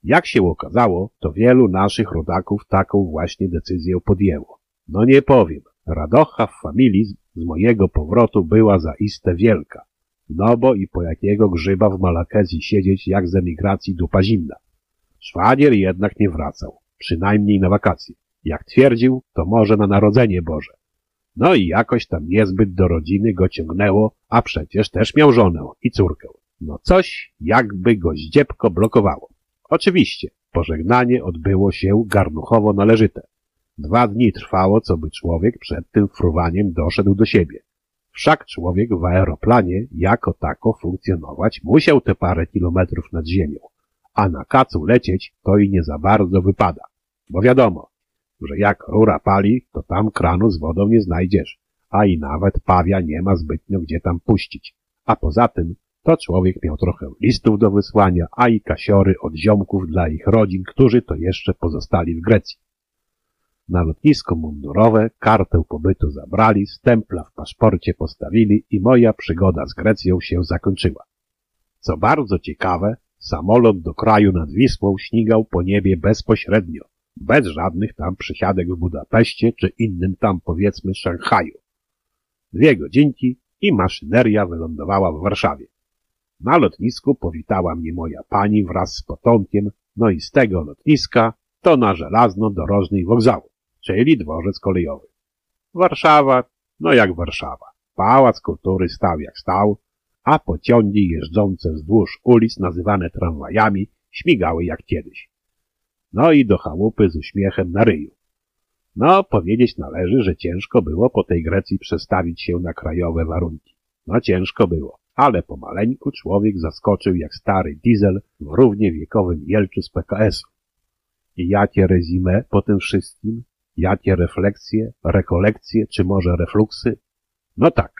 Jak się okazało, to wielu naszych rodaków taką właśnie decyzję podjęło. No nie powiem, radocha w familii z- mojego powrotu była zaiste wielka. No bo i po jakiego grzyba w Malakezji siedzieć jak z emigracji dupa zimna. Szwagier jednak nie wracał, przynajmniej na wakacje. Jak twierdził, to może na Narodzenie Boże. No i jakoś tam niezbyt do rodziny go ciągnęło, a przecież też miał żonę i córkę. No coś jakby go zdziepko blokowało. Oczywiście, pożegnanie odbyło się garnuchowo należyte. Dwa dni trwało, co by człowiek przed tym fruwaniem doszedł do siebie. Wszak człowiek w aeroplanie jako tako funkcjonować musiał te parę kilometrów nad ziemią, a na kacu lecieć to i nie za bardzo wypada. Bo wiadomo, że jak rura pali, to tam kranu z wodą nie znajdziesz, a i nawet pawia nie ma zbytnio gdzie tam puścić. A poza tym, to człowiek miał trochę listów do wysłania, a i kasiory od ziomków dla ich rodzin, którzy to jeszcze pozostali w Grecji. Na lotnisko mundurowe kartę pobytu zabrali, stempla w paszporcie postawili i moja przygoda z Grecją się zakończyła. Co bardzo ciekawe, samolot do kraju nad Wisłą śmigał po niebie bezpośrednio, bez żadnych tam przysiadek w Budapeszcie czy innym tam powiedzmy Szanghaju. Dwie godzinki i maszyneria wylądowała w Warszawie. Na lotnisku powitała mnie moja pani wraz z potomkiem, no i z tego lotniska to na żelazno-dorożnej wokzału, czyli dworzec kolejowy. Warszawa, no jak Warszawa. Pałac Kultury stał jak stał, a pociągi jeżdżące wzdłuż ulic nazywane tramwajami śmigały jak kiedyś. No i do chałupy z uśmiechem na ryju. No, powiedzieć należy, że ciężko było po tej Grecji przestawić się na krajowe warunki. No ciężko było, ale pomaleńku człowiek zaskoczył jak stary diesel w równie wiekowym jelczu z PKS-u. I jakie rezime po tym wszystkim? Jakie refleksje, rekolekcje, czy może refluksy? No tak.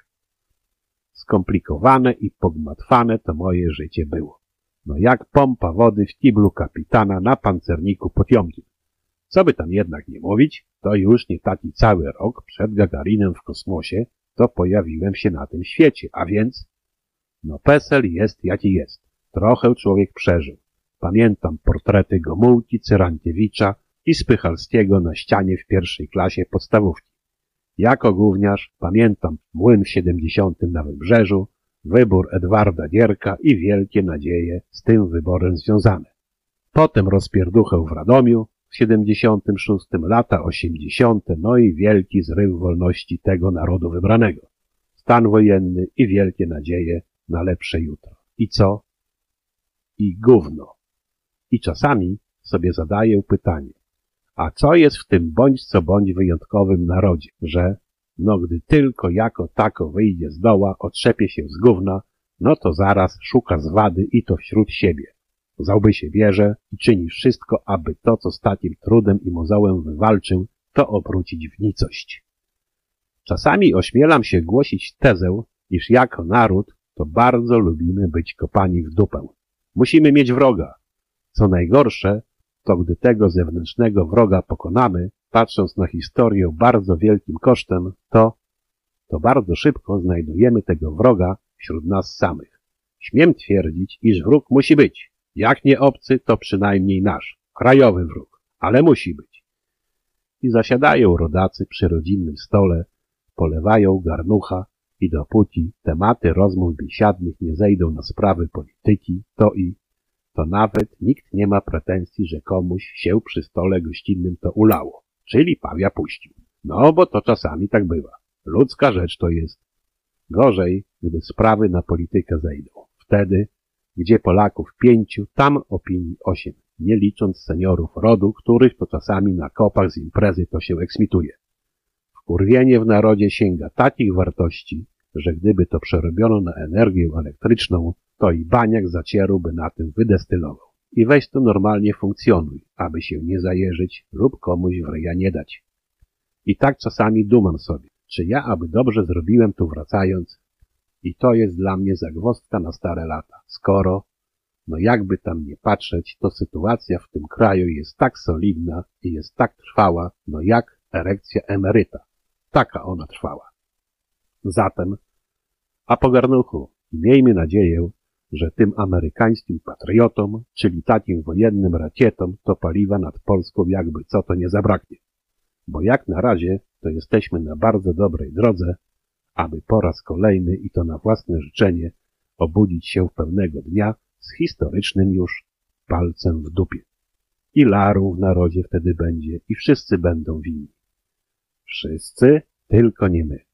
Skomplikowane i pogmatwane to moje życie było. No jak pompa wody w kiblu kapitana na pancerniku Potiomkin. Co by tam jednak nie mówić, to już nie taki cały rok przed Gagarinem w kosmosie, to pojawiłem się na tym świecie, a więc no PESEL jest jaki jest. Trochę człowiek przeżył. Pamiętam portrety Gomułki, Cyrankiewicza i Spychalskiego na ścianie w pierwszej klasie podstawówki. Jako gówniarz pamiętam młyn w 70 na Wybrzeżu, wybór Edwarda Gierka i wielkie nadzieje z tym wyborem związane. Potem rozpierduchę w Radomiu, w 76 lata 80, no i wielki zryw wolności tego narodu wybranego. Stan wojenny i wielkie nadzieje na lepsze jutro. I co? I gówno. I czasami sobie zadaję pytanie, a co jest w tym bądź co bądź wyjątkowym narodzie, że no gdy tylko jako tako wyjdzie z doła, otrzepie się z gówna, no to zaraz szuka zwady i to wśród siebie. Załby się bierze i czyni wszystko, aby to, co z takim trudem i mozołem wywalczył, to obrócić w nicość. Czasami ośmielam się głosić tezę, iż jako naród to bardzo lubimy być kopani w dupę. Musimy mieć wroga. Co najgorsze, to gdy tego zewnętrznego wroga pokonamy, patrząc na historię bardzo wielkim kosztem, to, to bardzo szybko znajdujemy tego wroga wśród nas samych. Śmiem twierdzić, iż wróg musi być. Jak nie obcy, to przynajmniej nasz, krajowy wróg, ale musi być. I zasiadają rodacy przy rodzinnym stole, polewają garnucha i dopóki tematy rozmów biesiadnych nie zejdą na sprawy polityki, to i to nawet nikt nie ma pretensji, że komuś się przy stole gościnnym to ulało, czyli pawia puścił. No, bo to czasami tak bywa. Ludzka rzecz to jest. Gorzej, gdy sprawy na politykę zejdą. Wtedy, gdzie Polaków pięciu, tam opinii osiem, nie licząc seniorów rodu, których to czasami na kopach z imprezy to się eksmituje. Wkurwienie w narodzie sięga takich wartości, że gdyby to przerobiono na energię elektryczną, to i baniak zacieruby na tym wydestylował. I weź tu normalnie funkcjonuj, aby się nie zajeżyć lub komuś w ryja nie dać. I tak czasami dumam sobie, czy ja aby dobrze zrobiłem tu wracając, i to jest dla mnie zagwozdka na stare lata, skoro, no jakby tam nie patrzeć, to sytuacja w tym kraju jest tak solidna i jest tak trwała, no jak erekcja emeryta. Taka ona trwała. Zatem, a po garnuchu, miejmy nadzieję, że tym amerykańskim patriotom, czyli takim wojennym rakietom, to paliwa nad Polską jakby co to nie zabraknie. Bo jak na razie, to jesteśmy na bardzo dobrej drodze, aby po raz kolejny i to na własne życzenie obudzić się pewnego dnia z historycznym już palcem w dupie. I larą w narodzie wtedy będzie i wszyscy będą winni. Wszyscy, tylko nie my.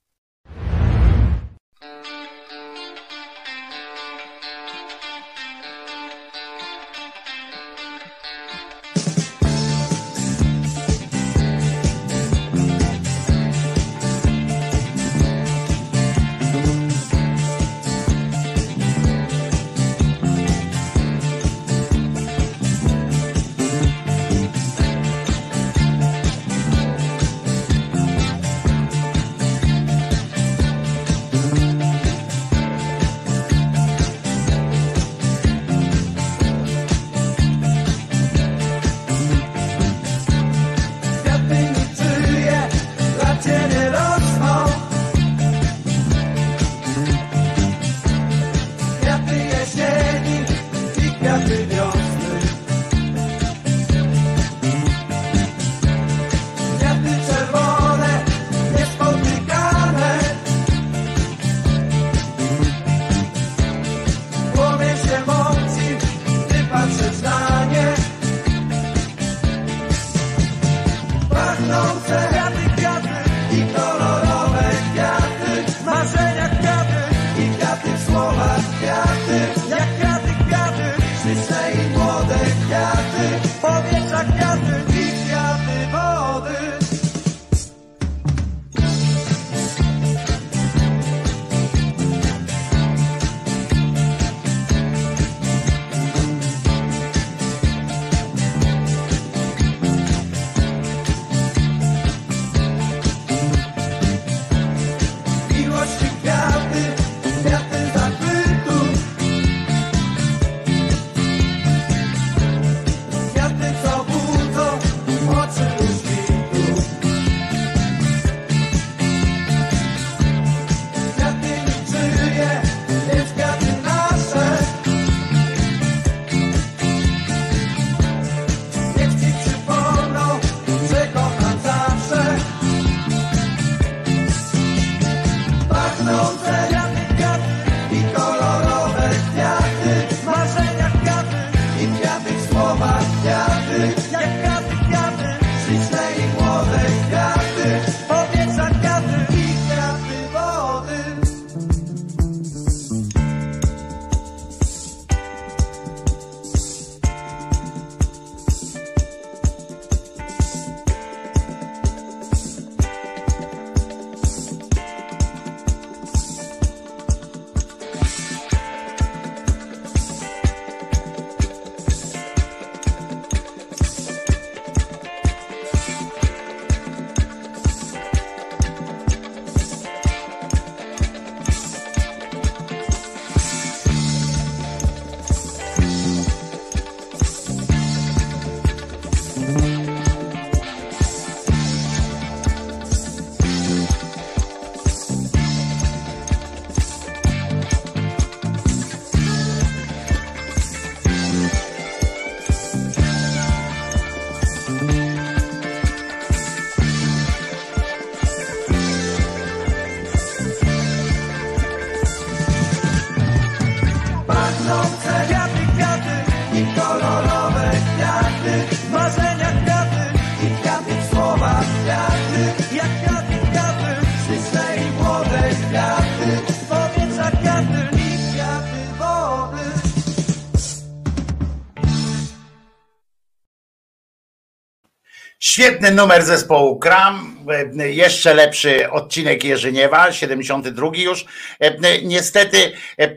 Świetny numer zespołu Kram, e, jeszcze lepszy odcinek Jerzyniewa, 72 już. E, Niestety e,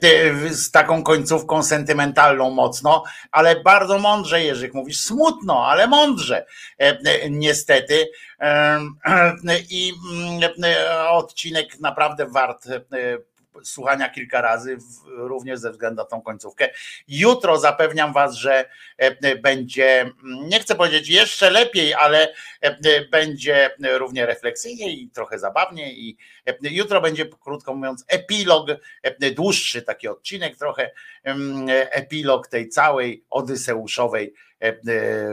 z taką końcówką sentymentalną mocno, ale bardzo mądrze Jerzyk, mówisz smutno, ale mądrze. Niestety. I mm, odcinek naprawdę wart słuchania kilka razy, również ze względu na tą końcówkę. Jutro zapewniam Was, że e, będzie, nie chcę powiedzieć jeszcze lepiej, ale e, będzie równie refleksyjnie i trochę zabawnie. I e, jutro będzie, krótko mówiąc, epilog, dłuższy taki odcinek, trochę epilog tej całej odyseuszowej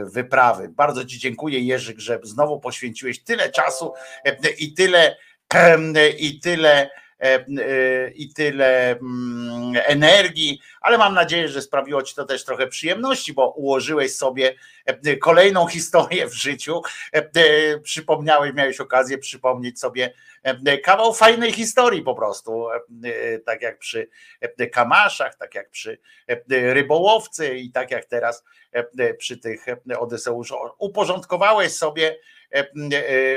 wyprawy. Bardzo Ci dziękuję, Jerzyk, że znowu poświęciłeś tyle czasu i tyle i tyle i tyle mm, energii, ale mam nadzieję, że sprawiło Ci to też trochę przyjemności, bo ułożyłeś sobie e, kolejną historię w życiu. Przypomniałeś, miałeś okazję przypomnieć sobie kawał fajnej historii po prostu, tak jak przy kamaszach, tak jak przy rybołowcy i tak jak teraz przy tych Odyseuszach. Uporządkowałeś sobie E, e,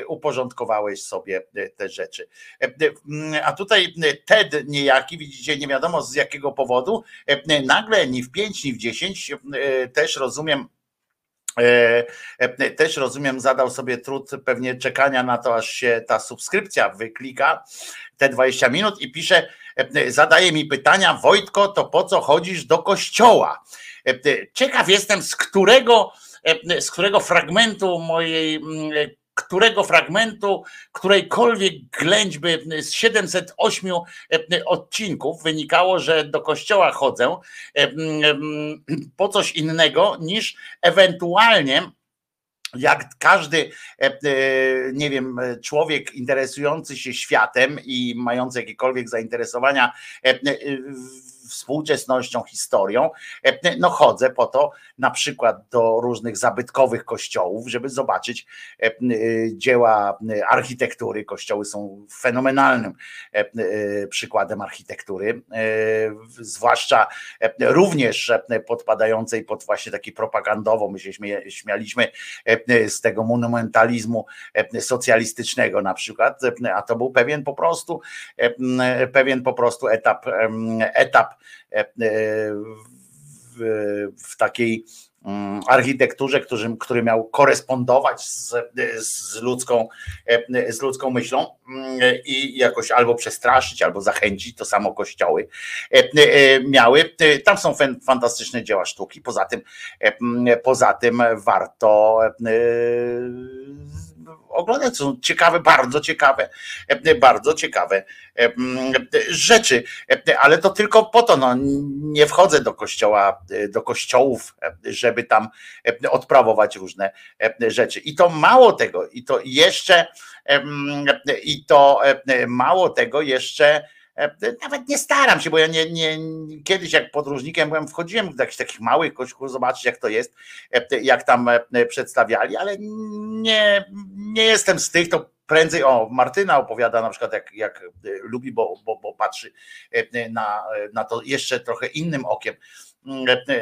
uporządkowałeś sobie te rzeczy. E, a tutaj TED niejaki, widzicie, nie wiadomo z jakiego powodu, nagle ni w 5, ni w 10, też rozumiem, też rozumiem, zadał sobie trud pewnie czekania na to, aż się ta subskrypcja wyklika, te 20 minut i pisze, zadaje mi pytania, Wojtko, to po co chodzisz do kościoła? Ciekaw jestem, z którego E, z którego fragmentu mojej, e, którego fragmentu którejkolwiek ględźby z 708 e, odcinków wynikało, że do kościoła chodzę po coś innego niż ewentualnie jak każdy, nie wiem, człowiek interesujący się światem i mający jakiekolwiek zainteresowania współczesnością, historią, e, no chodzę po to na przykład do różnych zabytkowych kościołów, żeby zobaczyć e, e, dzieła architektury. Kościoły są fenomenalnym przykładem architektury, zwłaszcza również podpadającej pod właśnie taki propagandowo, my się śmialiśmy z tego monumentalizmu socjalistycznego na przykład, a to był pewien po prostu pewien po prostu etap, etap E, e, w, w takiej mm, architekturze, który, który miał korespondować z, z, ludzką, e, z ludzką myślą mm, i jakoś albo przestraszyć, albo zachęcić, to samo kościoły miały. Tam są fantastyczne dzieła sztuki, poza tym, poza tym warto oglądać. Są ciekawe, bardzo ciekawe, e, bardzo ciekawe e, rzeczy, e, ale to tylko po to, no, nie wchodzę do kościoła, do kościołów, żeby tam odprawować różne rzeczy. I to mało tego, i to jeszcze, i to mało tego jeszcze nawet nie staram się, bo ja nie, nie kiedyś jak podróżnikiem byłem, wchodziłem do jakichś takich małych kościółów, zobaczyć jak to jest, e, jak tam e, przedstawiali, ale nie, nie jestem z tych, to prędzej, o Martyna opowiada na przykład jak, jak lubi, bo, bo, bo patrzy na, na to jeszcze trochę innym okiem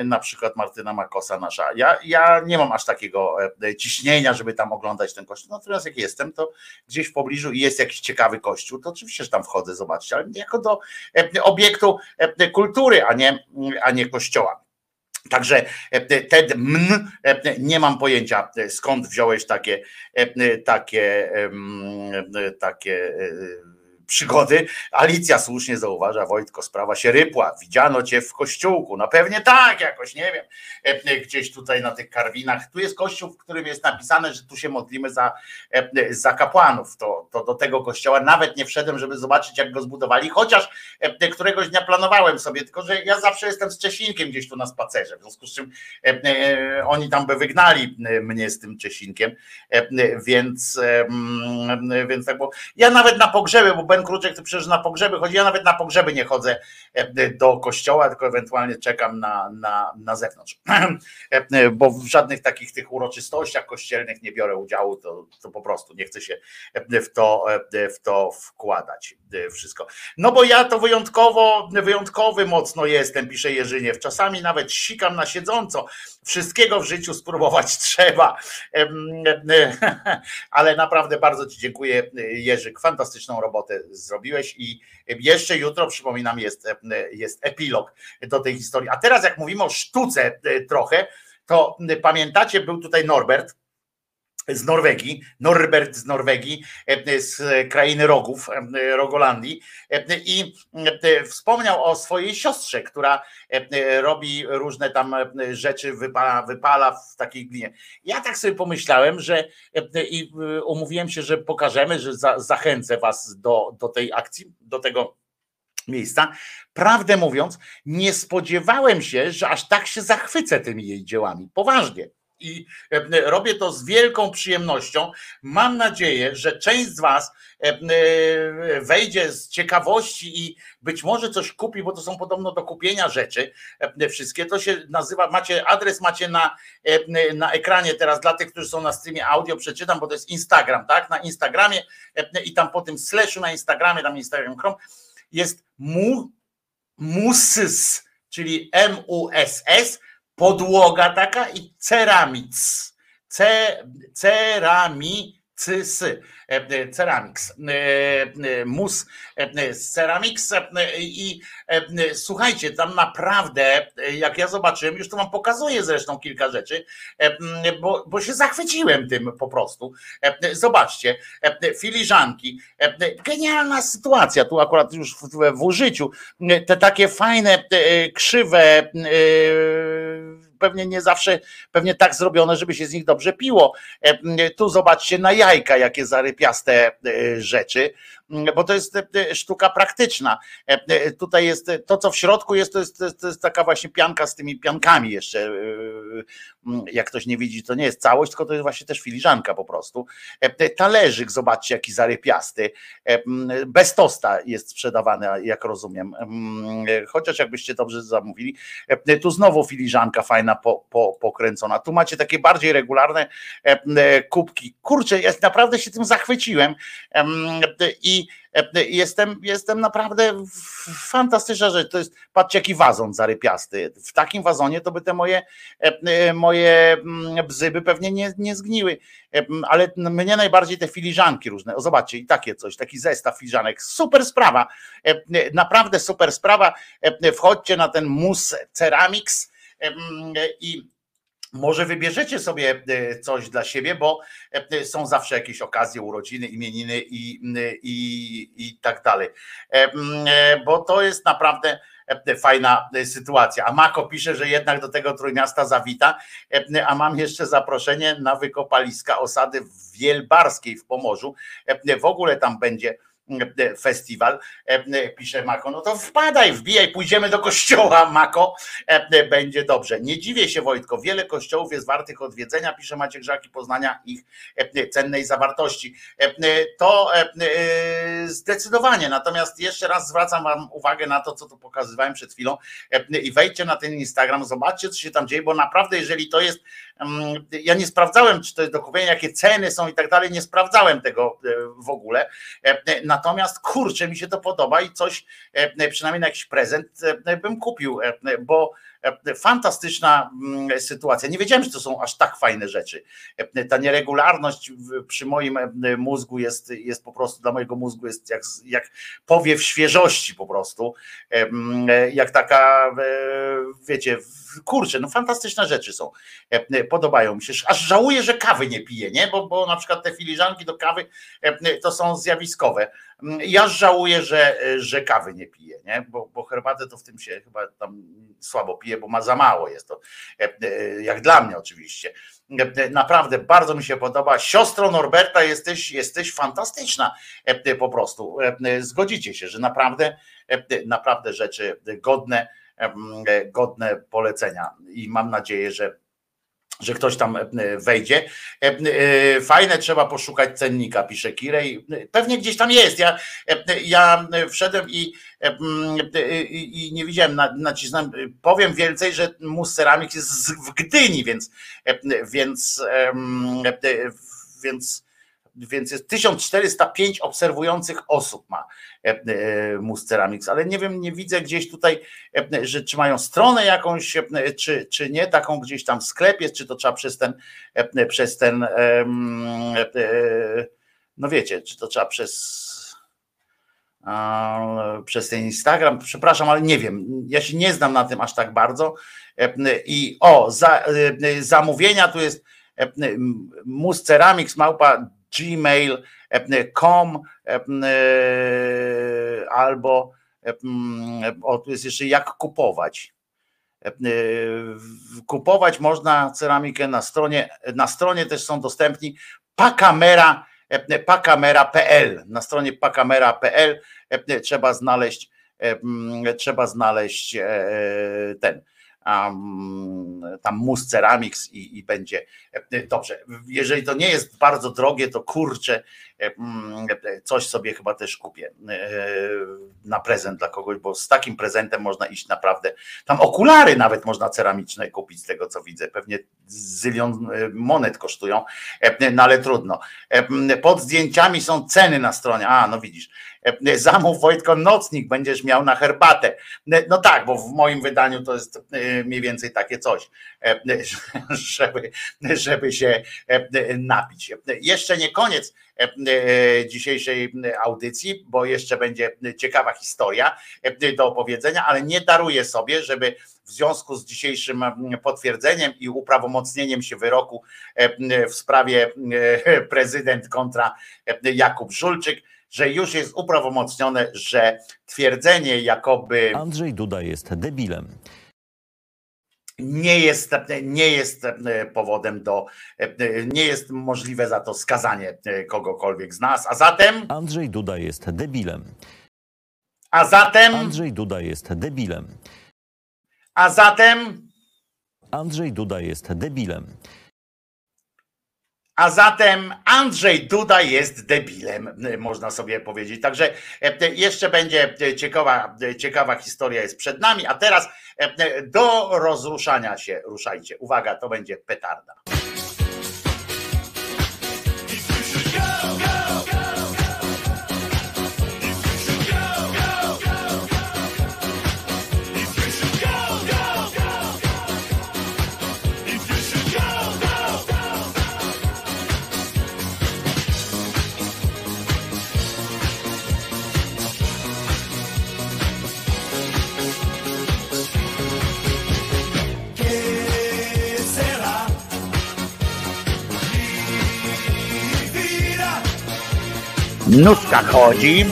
na przykład Martyna Makosa nasza. Ja, ja nie mam aż takiego e, ciśnienia, żeby tam oglądać ten kościół. Natomiast jak jestem, to gdzieś w pobliżu jest jakiś ciekawy kościół, to oczywiście, że tam wchodzę zobaczyć, ale jako do e, obiektu e, kultury, a nie, a nie kościoła. Także Ted Mn, nie mam pojęcia skąd wziąłeś takie, takie, takie przygody. Alicja słusznie zauważa, Wojtko, sprawa się rypła. Widziano cię w kościółku. No pewnie tak, jakoś nie wiem. E, e, gdzieś tutaj na tych karwinach. Tu jest kościół, w którym jest napisane, że tu się modlimy za, e, za kapłanów. To, to do tego kościoła nawet nie wszedłem, żeby zobaczyć, jak go zbudowali, chociaż któregoś dnia planowałem sobie, tylko że ja zawsze jestem z Czesinkiem gdzieś tu na spacerze. W związku z czym oni tam by wygnali mnie z tym Czesinkiem, więc, więc tak było. Ja nawet na pogrzebie, bo Ben Kruczek to przecież na pogrzeby chodzi. Ja nawet na pogrzeby nie chodzę e, do kościoła, tylko ewentualnie czekam na, na, na zewnątrz. E, bo w żadnych takich tych uroczystościach kościelnych nie biorę udziału, to, to po prostu nie chcę się w to, w to wkładać wszystko. No bo ja to wyjątkowo, wyjątkowy mocno jestem, pisze Jerzyniew. Czasami nawet sikam na siedząco. Wszystkiego w życiu spróbować trzeba. Ale naprawdę bardzo Ci dziękuję, Jerzyk. Fantastyczną robotę zrobiłeś i jeszcze jutro, przypominam, jest, jest epilog do tej historii. A teraz, jak mówimy o sztuce trochę, to pamiętacie, był tutaj Norbert z Norwegii, Norbert z Norwegii, e, z krainy rogów, e, Rogolandii e, i wspomniał o swojej siostrze, która robi różne tam rzeczy, wypala, wypala w takiej glinie. Ja tak sobie pomyślałem, że i umówiłem się, że pokażemy, że za, zachęcę was do, do tej akcji, do tego miejsca. Prawdę mówiąc, nie spodziewałem się, że aż tak się zachwycę tymi jej dziełami. Poważnie i e, robię to z wielką przyjemnością. Mam nadzieję, że część z Was e, e, wejdzie z ciekawości i być może coś kupi, bo to są podobno do kupienia rzeczy. Wszystkie to się nazywa, macie adres, macie na, na ekranie teraz dla tych, którzy są na streamie audio, przeczytam, bo to jest Instagram, tak? Na Instagramie i tam po tym slashu na Instagramie, tam Instagram Chrome jest mu, musys, czyli M-U-S-S podłoga taka i ceramic. Ce, ceramics, e, e, ceramics, e, mus ceramics i słuchajcie, tam naprawdę, jak ja zobaczyłem, już to wam pokazuję zresztą kilka rzeczy, bo, bo się zachwyciłem tym po prostu. Zobaczcie, filiżanki, genialna sytuacja, tu akurat już w, w użyciu, te takie fajne, krzywe, pewnie nie zawsze, pewnie tak zrobione, żeby się z nich dobrze piło. E, tu zobaczcie na jajka, jakie zarypiaste e, rzeczy, bo to jest e, sztuka praktyczna. Tutaj jest to, co w środku jest, to jest, to jest taka właśnie pianka z tymi piankami jeszcze. Jak ktoś nie widzi, to nie jest całość, tylko to jest właśnie też filiżanka po prostu. Talerzyk, zobaczcie, jaki zarypiasty. Bez tosta jest sprzedawany, jak rozumiem. Chociaż jakbyście dobrze zamówili. Tu znowu filiżanka fajna po, po, pokręcona. Tu macie takie bardziej regularne e, e, kubki. Kurczę, ja naprawdę się tym zachwyciłem i e, jestem, jestem naprawdę fantastyczna rzecz. To jest, patrzcie jaki wazon zarypiasty. W takim wazonie to by te moje, moje mm, bzy by pewnie nie, nie zgniły, ale mnie najbardziej te filiżanki różne. O, zobaczcie, i takie coś, taki zestaw filiżanek. Super sprawa, naprawdę super sprawa. Wchodźcie na ten mus Ceramics i może wybierzecie sobie e, coś dla siebie, bo e, są zawsze jakieś okazje, urodziny, imieniny i, i, i tak dalej. E, bo to jest naprawdę fajna sytuacja. A Mako pisze, że jednak do tego Trójmiasta zawita, a mam jeszcze zaproszenie na wykopaliska osady Wielbarskiej w Pomorzu. W ogóle tam będzie E, festiwal, e, pisze Mako, no to wpadaj, wbijaj, pójdziemy do kościoła, Mako, e, będzie dobrze. Nie dziwię się Wojtko, wiele kościołów jest wartych odwiedzenia, pisze Maciek Żaki, poznania ich cennej zawartości. To zdecydowanie, natomiast jeszcze raz zwracam wam uwagę na to, co tu pokazywałem przed chwilą i wejdźcie na ten Instagram, zobaczcie, co się tam dzieje, bo naprawdę, jeżeli to jest, mm, ja nie sprawdzałem, czy to jest do kupienia, jakie ceny są i tak dalej, nie sprawdzałem tego w ogóle, Natomiast kurczę, mi się to podoba i coś, e, przynajmniej na jakiś prezent e, bym kupił, e, bo fantastyczna mm, sytuacja. Nie wiedziałem, że to są aż tak fajne rzeczy. Ta nieregularność przy moim mózgu jest, jest po prostu, dla mojego mózgu jest jak, jak powiew świeżości po prostu, jak taka, wiecie, kurczę, no fantastyczne rzeczy są. Podobają mi się. Aż żałuję, że kawy nie piję, nie? Bo, bo na przykład te filiżanki do kawy to są zjawiskowe. Ja żałuję, że, że kawy nie piję, nie? Bo, bo herbatę to w tym się chyba tam słabo piję, bo ma za mało jest to, jak dla mnie oczywiście. Naprawdę bardzo mi się podoba. Siostro Norberta, jesteś, jesteś fantastyczna po prostu. Zgodzicie się, że naprawdę, naprawdę rzeczy godne, godne polecenia i mam nadzieję, że że ktoś tam e, wejdzie. E, e, fajne, trzeba poszukać cennika, pisze Kirej. Pewnie gdzieś tam jest. Ja, ja wszedłem i, i, i nie widziałem, nacisnąłem. Powiem więcej, że mus Ceramics jest w Gdyni, więc, więc, więc więc jest 1405 obserwujących osób ma e, e, Mus Ceramics, ale nie wiem, nie widzę gdzieś tutaj, e, że czy mają stronę jakąś, czy, czy nie, taką gdzieś tam w sklepie, czy to trzeba przez ten, przez ten, no wiecie, czy to trzeba przez przez ten Instagram. Przepraszam, ale nie wiem. Ja się nie znam na tym aż tak bardzo. I o, za, zamówienia tu jest e, musceramics małpa gmail.com albo o, tu jest jeszcze jak kupować. Kupować można ceramikę na stronie, na stronie też są dostępni pakamera. Na stronie pakamera.pl trzeba znaleźć trzeba znaleźć e, ten tam mus ceramics i, i będzie dobrze. Jeżeli to nie jest bardzo drogie, to kurczę, coś sobie chyba też kupię e, na prezent dla kogoś, bo z takim prezentem można iść naprawdę. Tam okulary nawet można ceramiczne kupić, z tego co widzę. Pewnie zylion e, monet kosztują, no ale trudno. Pod zdjęciami są ceny na stronie. A, no widzisz. Zamów Wojtko nocnik będziesz miał na herbatę. No tak, bo w moim wydaniu to jest mniej więcej takie coś, żeby, żeby się napić. Jeszcze nie koniec dzisiejszej audycji, bo jeszcze będzie ciekawa historia do opowiedzenia, ale nie daruję sobie, żeby w związku z dzisiejszym potwierdzeniem i uprawomocnieniem się wyroku w sprawie prezydent kontra Jakub Żulczyk, że już jest uprawomocnione, że twierdzenie, jakoby Andrzej Duda jest debilem. nie jest, nie jest powodem do, nie jest możliwe za to skazanie kogokolwiek z nas. A zatem, Andrzej Duda jest debilem. a zatem, Andrzej Duda jest debilem. a zatem, Andrzej Duda jest debilem. A zatem Andrzej Duda jest debilem, można sobie powiedzieć. Także e, jeszcze będzie ciekawa, ciekawa historia jest przed nami, a teraz e, do rozruszania się ruszajcie. Uwaga, to będzie petarda. Nóżka chodzi.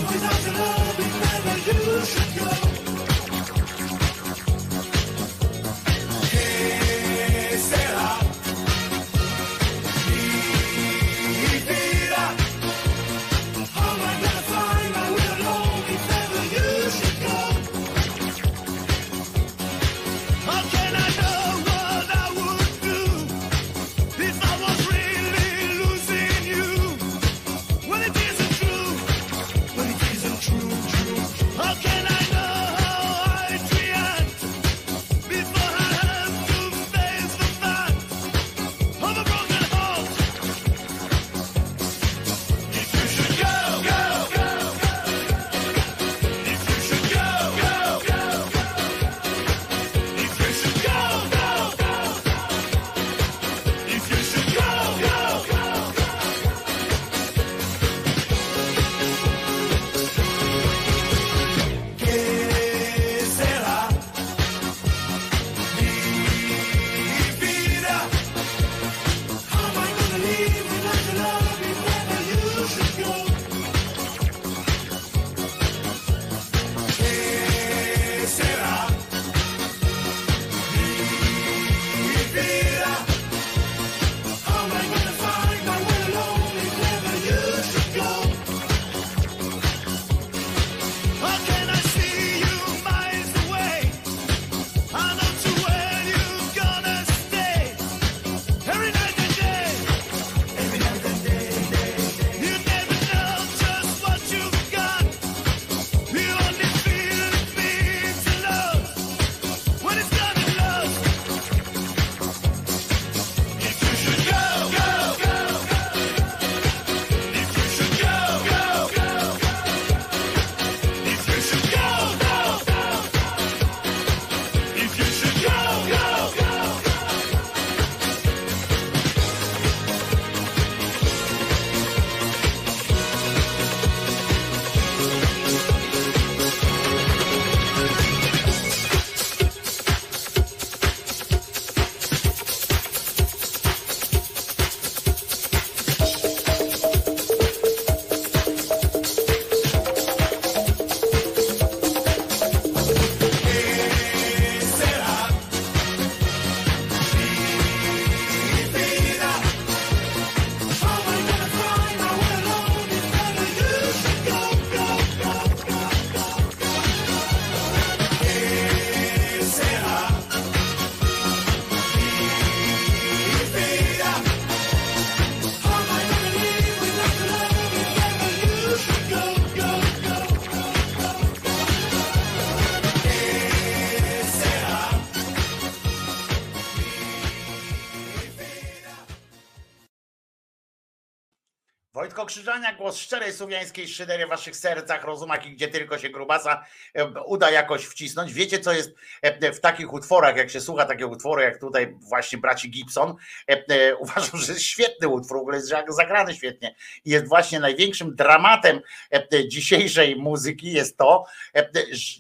Krzyżania, głos szczerej słowiańskiej szydery w waszych sercach, rozumach i gdzie tylko się grubasa e, uda jakoś wcisnąć. Wiecie, co jest e, w takich utworach, jak się słucha takiego utworu, jak tutaj właśnie braci Gibson, e, e, uważam, że jest świetny utwór, w ogóle jest zagrany świetnie. I jest właśnie największym dramatem e, dzisiejszej muzyki jest to, e,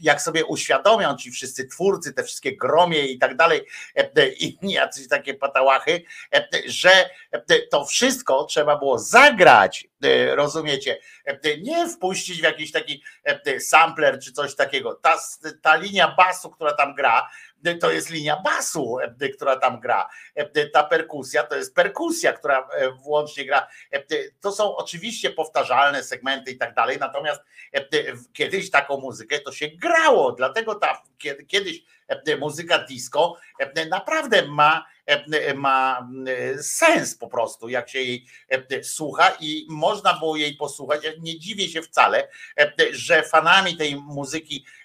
jak sobie uświadomią ci wszyscy twórcy, te wszystkie gromie i tak dalej, e, inni jacyś takie patałachy, e, że e, to wszystko trzeba było zagrać, e, rozumiecie? E, Nie wpuścić w jakiś taki e, sampler czy coś takiego. Ta, ta linia basu, która tam gra, e, to jest linia basu, e, która tam gra. E, Ta perkusja to jest perkusja, która e, włącznie gra. E, To są oczywiście powtarzalne segmenty i tak dalej, natomiast e, kiedyś taką muzykę to się grało, dlatego ta kiedy- kiedyś e, muzyka disco e, naprawdę ma, e, ma e, sens po prostu, jak się jej e, słucha i można było jej posłuchać. Nie dziwię się wcale, e, że fanami tej muzyki e,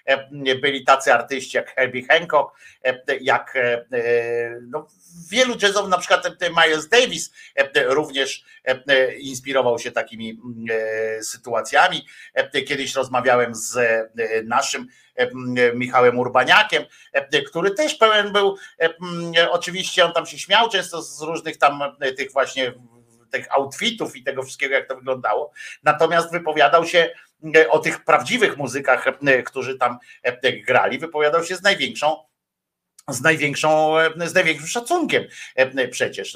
byli tacy artyści jak Herbie Hancock, e, jak e, e, no, wielu jazzów, na przykład e, Miles Davis e, również e, inspirował się takimi mm, e, sytuacjami. E, Kiedyś rozmawiałem z e, naszym e, Michałem Urbaniakiem, e, który też pełen był, e, oczywiście on tam się śmiał często z różnych tam e, tych właśnie tych outfitów i tego wszystkiego, jak to wyglądało. Natomiast wypowiadał się e, o tych prawdziwych muzykach, e, którzy tam e, grali, wypowiadał się z największą z największą, e, z największym szacunkiem e, przecież.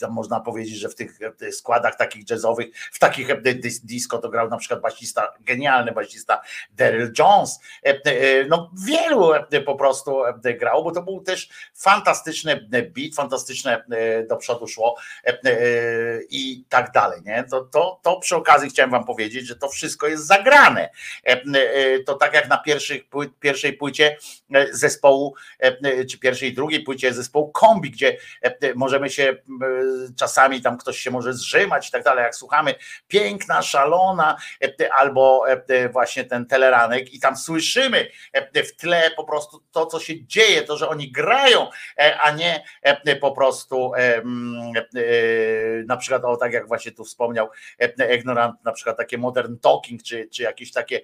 No, można powiedzieć, że w tych e, składach takich jazzowych, w takich dis- disco to grał na przykład basista, genialny basista Daryl Jones. No wielu po prostu grało, bo to był też fantastyczny beat, fantastyczne do przodu szło i tak dalej. Nie? To, to, to przy okazji chciałem wam powiedzieć, że to wszystko jest zagrane. To tak jak na pierwszych, pierwszej płycie zespołu, e, czy pierwszej i drugiej płycie zespołu Kombi, gdzie e, możemy się e, czasami tam ktoś się może zrzymać i tak dalej, jak słuchamy piękna, szalona, e, albo właśnie ten teleranek i tam słyszymy w tle po prostu to, co się dzieje, to, że oni grają, a nie po prostu mm, na przykład, o tak jak właśnie tu wspomniał Ignorant, na przykład takie modern talking, czy, czy jakieś takie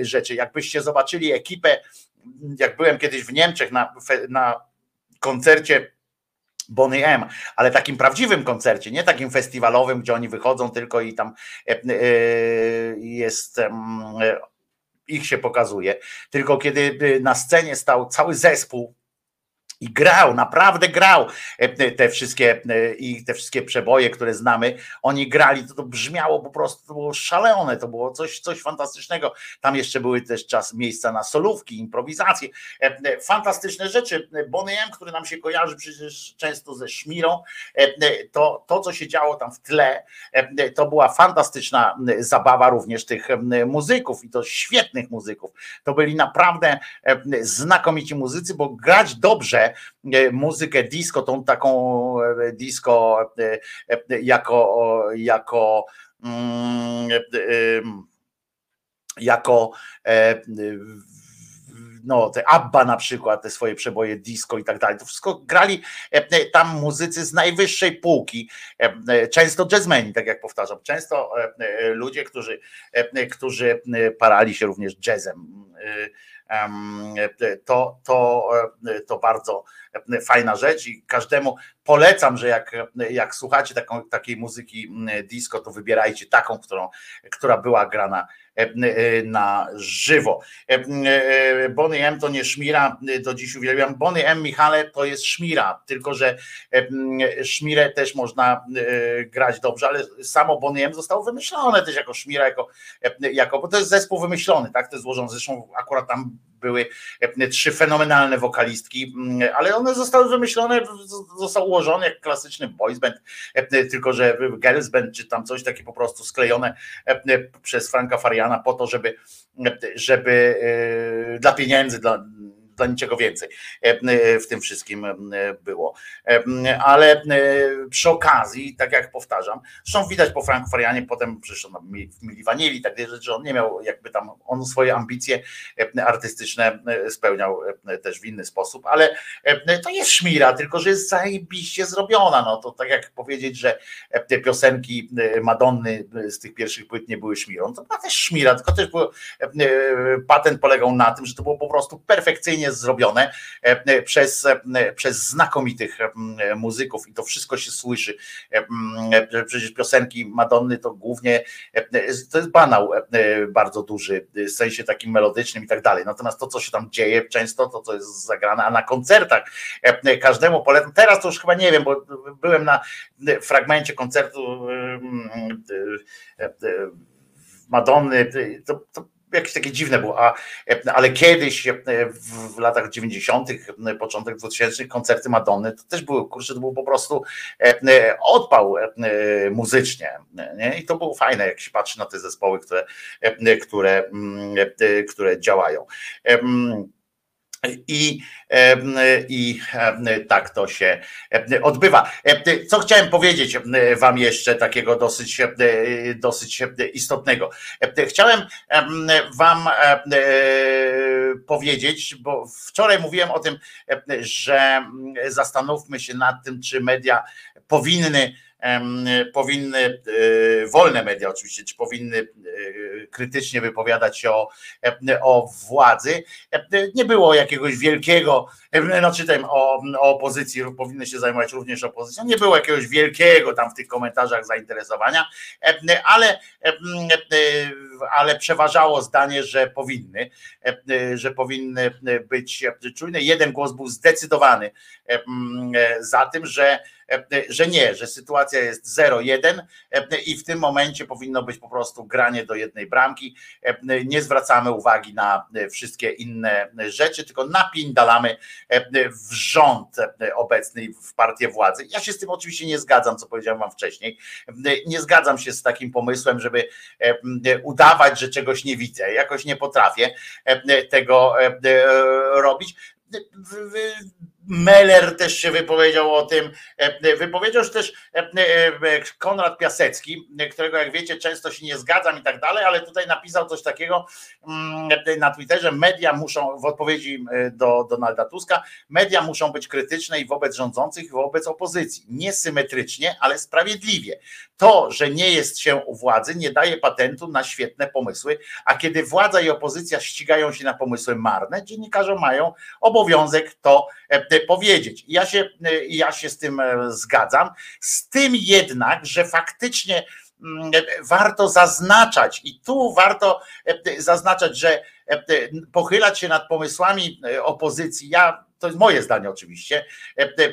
rzeczy. Jakbyście zobaczyli ekipę, jak byłem kiedyś w Niemczech na, na koncercie Bonnie M, ale takim prawdziwym koncercie, nie takim festiwalowym, gdzie oni wychodzą tylko i tam e, e, jest e, ich się pokazuje, tylko kiedy na scenie stał cały zespół i grał, naprawdę grał e, te wszystkie e, i te wszystkie przeboje, które znamy, oni grali, to, to brzmiało po prostu, to było szalone, to było coś, coś fantastycznego. Tam jeszcze były też czas miejsca na solówki, improwizacje, e, fantastyczne rzeczy. Bonnie M, który nam się kojarzy przecież często ze Szmirą, to, to co się działo tam w tle, to była fantastyczna zabawa również tych muzyków i to świetnych muzyków. To byli naprawdę znakomici muzycy, bo grać dobrze e, muzykę disco, tą taką e, disco e, jako, jako mm, jako no, te Abba na przykład, te swoje przeboje disco i tak dalej. To wszystko grali tam muzycy z najwyższej półki, często jazzmeni, tak jak powtarzam, często ludzie, którzy, którzy parali się również jazzem. E, To, to, e, to bardzo fajna rzecz i każdemu polecam, że jak, jak słuchacie taką, takiej muzyki m, disco, to wybierajcie taką, którą, która była grana e, e, na żywo. E, Bonnie M to nie szmira, do dziś uwielbiam. Bonnie M, Michale, to jest szmira, tylko że szmirę też można grać dobrze, ale samo Bonnie M zostało wymyślone też jako szmira, jako, jako bo to jest zespół wymyślony, tak, to jest złożony, zresztą akurat tam były e, trzy fenomenalne wokalistki, m, ale one zostały wymyślone, został ułożony jak klasyczny boys band, e, tylko że girls band, czy tam coś takie po prostu sklejone e, przez Franka Fariana po to, żeby, żeby dla pieniędzy, dla, dla niczego więcej w tym wszystkim było. Ale przy okazji, tak jak powtarzam, zresztą widać po Franku Farianie, potem przecież on Mili Wanili, tak dalej, że on nie miał jakby tam, on swoje ambicje artystyczne spełniał też w inny sposób, ale to jest szmira, tylko że jest zajebiście zrobiona, no to tak jak powiedzieć, że te piosenki Madonny z tych pierwszych płyt nie były szmirą, to była też szmira, tylko też był, patent polegał na tym, że to było po prostu perfekcyjnie zrobione przez, przez znakomitych muzyków i to wszystko się słyszy. Przecież piosenki Madonny to głównie to jest banał bardzo duży, w sensie takim melodycznym i tak dalej. Natomiast to, co się tam dzieje często, to co jest zagrane, a na koncertach każdemu polecam. Teraz to już chyba nie wiem, bo byłem na fragmencie koncertu Madonny, to, to jakieś takie dziwne było, a, ale kiedyś w latach 90., początek 2000 koncerty Madonny to też były, kurczę, to był po prostu odpał muzycznie. Nie? I to było fajne, jak się patrzy na te zespoły, które, które, które działają. I, I tak to się odbywa. Co chciałem powiedzieć Wam jeszcze takiego dosyć, dosyć istotnego? Chciałem Wam powiedzieć, bo wczoraj mówiłem o tym, że zastanówmy się nad tym, czy media powinny powinny, e, wolne media oczywiście, czy powinny e, krytycznie wypowiadać się o, o władzy. Nie było jakiegoś wielkiego, znaczy tam o, o opozycji, powinny się zajmować również opozycją, nie było jakiegoś wielkiego tam w tych komentarzach zainteresowania, ale, ale przeważało zdanie, że powinny, że powinny być czujne. Jeden głos był zdecydowany za tym, że że nie, że sytuacja jest 0-1 i w tym momencie powinno być po prostu granie do jednej bramki. Nie zwracamy uwagi na wszystkie inne rzeczy, tylko napindalamy w rząd obecny, w partię władzy. Ja się z tym oczywiście nie zgadzam, co powiedziałem wam wcześniej. Nie zgadzam się z takim pomysłem, żeby udawać, że czegoś nie widzę. Jakoś nie potrafię tego robić Meller też się wypowiedział o tym. Wypowiedział się też Konrad Piasecki, którego jak wiecie często się nie zgadzam i tak dalej, ale tutaj napisał coś takiego mm, na Twitterze, media muszą, w odpowiedzi do Donalda Tuska, media muszą być krytyczne i wobec rządzących i wobec opozycji. Nie symetrycznie, ale sprawiedliwie. To, że nie jest się u władzy nie daje patentu na świetne pomysły, a kiedy władza i opozycja ścigają się na pomysły marne, dziennikarze mają obowiązek to powiedzieć. Ja się, ja się z tym e, zgadzam, z tym jednak, że faktycznie mm, warto zaznaczać i tu warto e, zaznaczać, że e, pochylać się nad pomysłami opozycji. Ja to jest moje zdanie oczywiście,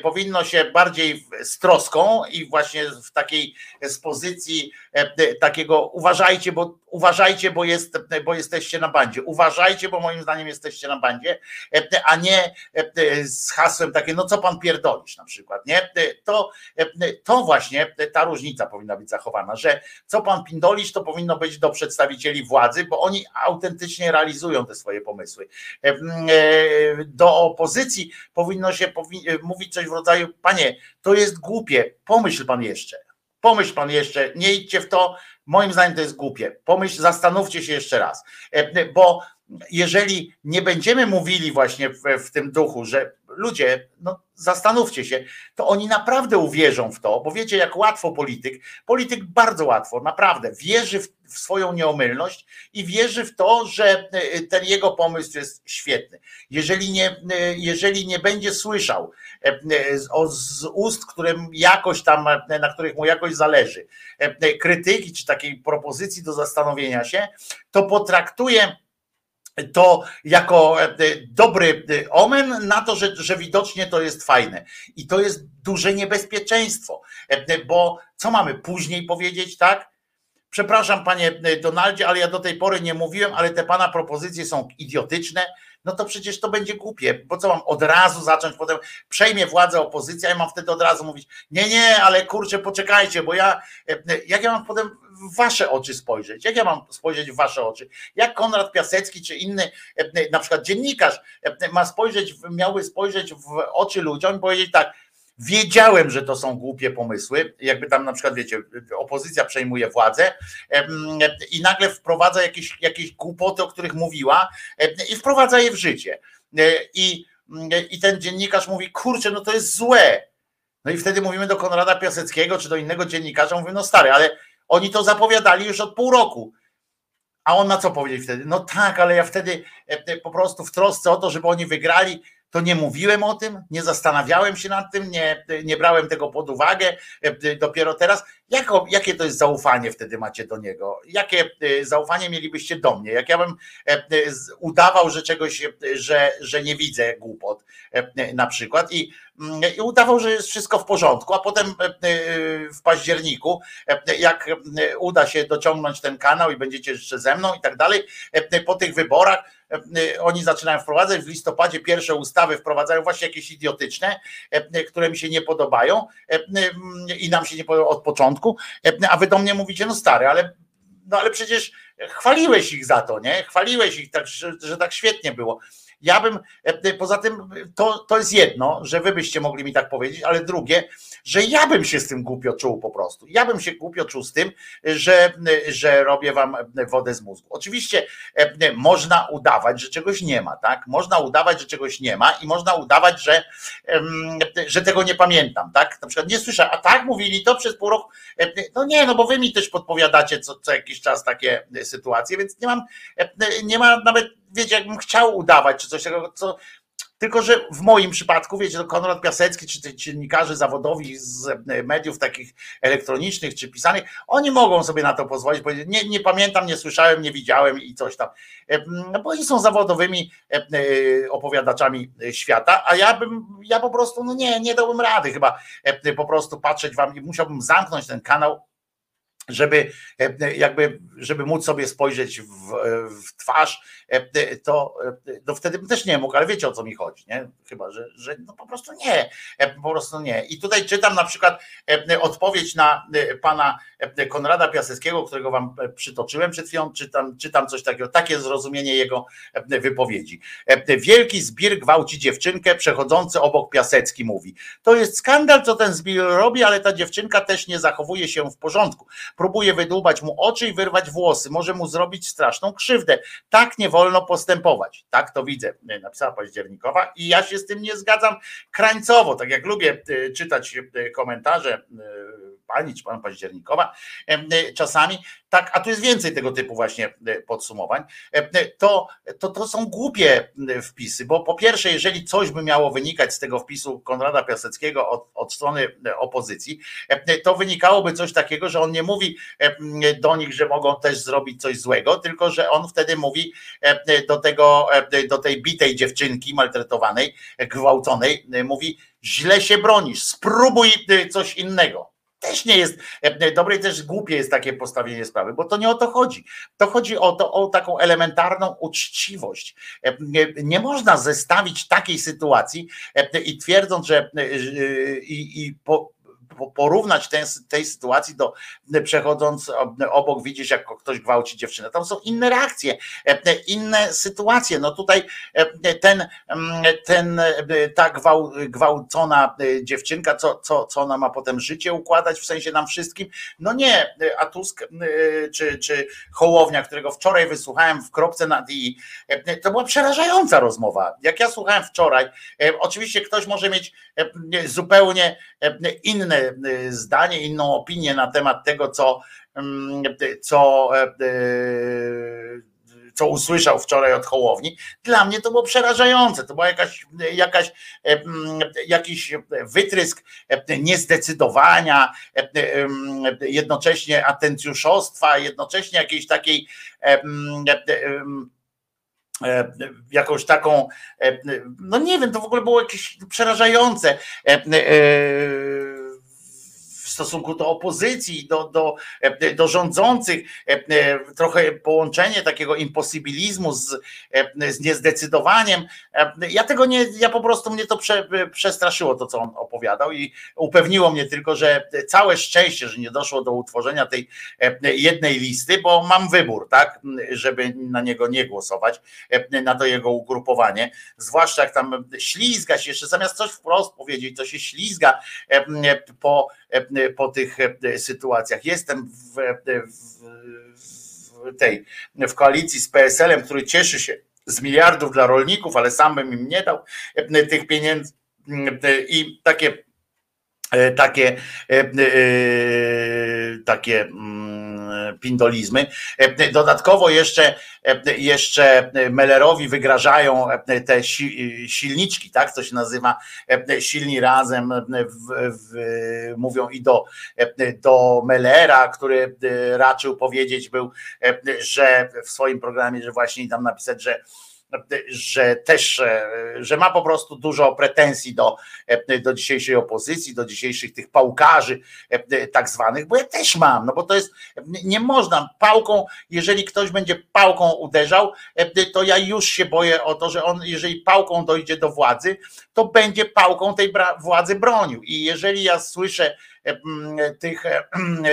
powinno się bardziej z troską i właśnie w takiej z pozycji takiego uważajcie, bo uważajcie, bo, jest, bo jesteście na bandzie. Uważajcie, bo moim zdaniem jesteście na bandzie, a nie z hasłem takie, no co pan pierdolisz na przykład, nie? To, to właśnie ta różnica powinna być zachowana, że co pan pindolisz, to powinno być do przedstawicieli władzy, bo oni autentycznie realizują te swoje pomysły. Do opozycji powinno się mówić coś w rodzaju, panie, to jest głupie, pomyśl pan jeszcze. Pomyśl pan jeszcze, nie idźcie w to, moim zdaniem to jest głupie. Pomyśl, zastanówcie się jeszcze raz, e, bo jeżeli nie będziemy mówili właśnie w, w tym duchu, że ludzie, no zastanówcie się, to oni naprawdę uwierzą w to, bo wiecie, jak łatwo polityk, polityk bardzo łatwo, naprawdę wierzy w, w swoją nieomylność i wierzy w to, że e, ten jego pomysł jest świetny. Jeżeli nie, e, jeżeli nie będzie słyszał e, z ust, którym jakoś tam, na których mu jakoś zależy, krytyki czy takiej propozycji do zastanowienia się, to potraktuje to jako e, dobry e, omen na to, że, że widocznie to jest fajne. I to jest duże niebezpieczeństwo, e, bo co mamy później powiedzieć, tak? Przepraszam panie Donaldzie, ale ja do tej pory nie mówiłem, ale te pana propozycje są idiotyczne, no to przecież to będzie głupie, bo co mam od razu zacząć, potem przejmie władzę opozycja i mam wtedy od razu mówić, nie, nie, ale kurczę, poczekajcie, bo ja, e, jak ja mam potem w wasze oczy spojrzeć, jak ja mam spojrzeć w wasze oczy, jak Konrad Piasecki czy inny, e, na przykład dziennikarz e, ma spojrzeć, miałby spojrzeć w oczy ludziom i powiedzieć tak, Wiedziałem, że to są głupie pomysły. Jakby tam na przykład, wiecie, opozycja przejmuje władzę i nagle wprowadza jakieś, jakieś głupoty, o których mówiła i wprowadza je w życie. E, I, I ten dziennikarz mówi, kurczę, no to jest złe. No i wtedy mówimy do Konrada Piaseckiego czy do innego dziennikarza, mówimy, no stary, ale oni to zapowiadali już od pół roku. A on na co powiedzieć wtedy? No tak, ale ja wtedy po prostu w trosce o to, żeby oni wygrali, to nie mówiłem o tym, nie zastanawiałem się nad tym, nie, nie brałem tego pod uwagę. e, Dopiero teraz, jakie to jest zaufanie wtedy macie do niego? Jakie e, zaufanie mielibyście do mnie? Jak ja bym e, udawał, że czegoś, że, że nie widzę głupot na przykład i, mm, i udawał, że jest wszystko w porządku, a potem w październiku, jak uda się dociągnąć ten kanał i będziecie jeszcze ze mną i tak dalej, po tych wyborach oni zaczynają wprowadzać w listopadzie pierwsze ustawy wprowadzają właśnie jakieś idiotyczne, e, które mi się nie podobają e, m, i nam się nie podobają od początku, e, a wy do mnie mówicie, no stary, ale no ale przecież chwaliłeś ich za to, nie? Chwaliłeś ich tak, że, że tak świetnie było. Ja bym, e, poza tym to, to jest jedno, że wy byście mogli mi tak powiedzieć, ale drugie, że ja bym się z tym głupio czuł po prostu. Ja bym się głupio czuł z tym, że, że robię wam wodę z mózgu. Oczywiście e, można udawać, że czegoś nie ma, tak? Można udawać, że czegoś nie ma i można udawać, że, że tego nie pamiętam, tak? Na przykład nie słyszę, a tak mówili to przez pół roku. E, No nie, no bo wy mi też podpowiadacie co, co jakiś czas takie e, sytuacje, więc nie mam, e, nie ma nawet, wiecie, jakbym chciał udawać, czy coś takiego, co, tylko, że w moim przypadku, wiecie, to Konrad Piasecki, czy te dziennikarze zawodowi z e, mediów takich elektronicznych czy pisanych, oni mogą sobie na to pozwolić, powiedzieć, nie, nie pamiętam, nie słyszałem, nie widziałem i coś tam. E, m, Bo oni są zawodowymi e, opowiadaczami świata, a ja bym, ja po prostu, no nie, nie dałbym rady chyba po prostu patrzeć wam i musiałbym zamknąć ten kanał żeby jakby, żeby móc sobie spojrzeć w, w twarz, to, e, to wtedy bym też nie mógł, ale wiecie o co mi chodzi, nie? Chyba, że, że no po prostu nie, e, po prostu nie. I tutaj czytam na przykład e, odpowiedź na e, pana e, Konrada Piaseckiego, którego wam e, przytoczyłem przed chwilą, czytam, czytam coś takiego, takie zrozumienie jego e, wypowiedzi. E, Wielki zbir gwałci dziewczynkę, przechodzący obok Piasecki mówi. To jest skandal, co ten zbir robi, ale ta dziewczynka też nie zachowuje się w porządku. Próbuje wydłubać mu oczy i wyrwać włosy. Może mu zrobić straszną krzywdę. Tak nie wolno postępować. Tak to widzę, e, napisała październikowa i ja się z tym nie zgadzam krańcowo. Tak jak lubię e, czytać e, komentarze pani czy pan październikowa e, czasami, tak, a tu jest więcej tego typu właśnie e, podsumowań, e, to, to, to są głupie wpisy, bo po pierwsze, jeżeli coś by miało wynikać z tego wpisu Konrada Piaseckiego od, od strony opozycji, to wynikałoby coś takiego, że on nie mówi do nich, że mogą też zrobić coś złego, tylko że on wtedy mówi do tego, do tej bitej dziewczynki maltretowanej, gwałconej, mówi źle się bronisz, spróbuj coś innego też nie jest e, dobre i też głupie jest takie postawienie sprawy, bo to nie o to chodzi. To chodzi o to, o taką elementarną uczciwość. E, Nie, nie można zestawić takiej sytuacji e, i twierdząc, że e, i, i po- porównać ten, tej sytuacji do przechodząc obok widzisz jak ktoś gwałci dziewczynę. Tam są inne reakcje, e, inne sytuacje. No tutaj e, ten, mm, ten e, ta gwał, gwałcona e, dziewczynka, co, co, co ona ma potem życie układać, w sensie nam wszystkim? No nie, a Tusk e, czy, czy Hołownia, którego wczoraj wysłuchałem w kropce nad i, e, to była przerażająca rozmowa. Jak ja słuchałem wczoraj, e, oczywiście ktoś może mieć e, zupełnie e, e, zdanie, inną opinię na temat tego, co, mm, co, e, e, co usłyszał wczoraj od Hołowni. Dla mnie to było przerażające. To była jakaś, jakaś, e, mm, jakiś wytrysk e, niezdecydowania, em, jednocześnie atencjuszostwa, jednocześnie jakiejś takiej jakąś taką, no nie wiem, to w ogóle było jakieś przerażające. E, e, stosunku do opozycji, do, do, e, do rządzących, e, e, trochę połączenie takiego imposybilizmu z, e, z niezdecydowaniem. E, Ja tego nie, ja po prostu mnie to prze, przestraszyło to, co on opowiadał i upewniło mnie tylko, że całe szczęście, że nie doszło do utworzenia tej e, jednej listy, bo mam wybór, tak, żeby na niego nie głosować, e, na to jego ugrupowanie, zwłaszcza jak tam ślizga się jeszcze, zamiast coś wprost powiedzieć, to się ślizga e, po, e, po tych e, sytuacjach. Jestem w, w, tej w koalicji z PSL-em, który cieszy się z miliardów dla rolników, ale sam bym im nie dał e, tych pieniędzy e, i takie e, takie e, e, takie mm, pindolizmy. E, Dodatkowo jeszcze e, jeszcze Mellerowi wygrażają e, te si- silniczki, tak, co się nazywa e, silni razem, e, w, w, mówią i do, e, do Mellera, który e, raczył powiedzieć był, e, że w swoim programie, że właśnie tam napisać, że że też, e, że ma po prostu dużo pretensji do, e, do dzisiejszej opozycji, do dzisiejszych tych pałkarzy e, tak zwanych, bo ja też mam, no bo to jest, nie można. Pałką, jeżeli ktoś będzie pałką uderzał, to ja już się boję o to, że on, jeżeli pałką dojdzie do władzy, to będzie pałką tej władzy bronił. I jeżeli ja słyszę tych,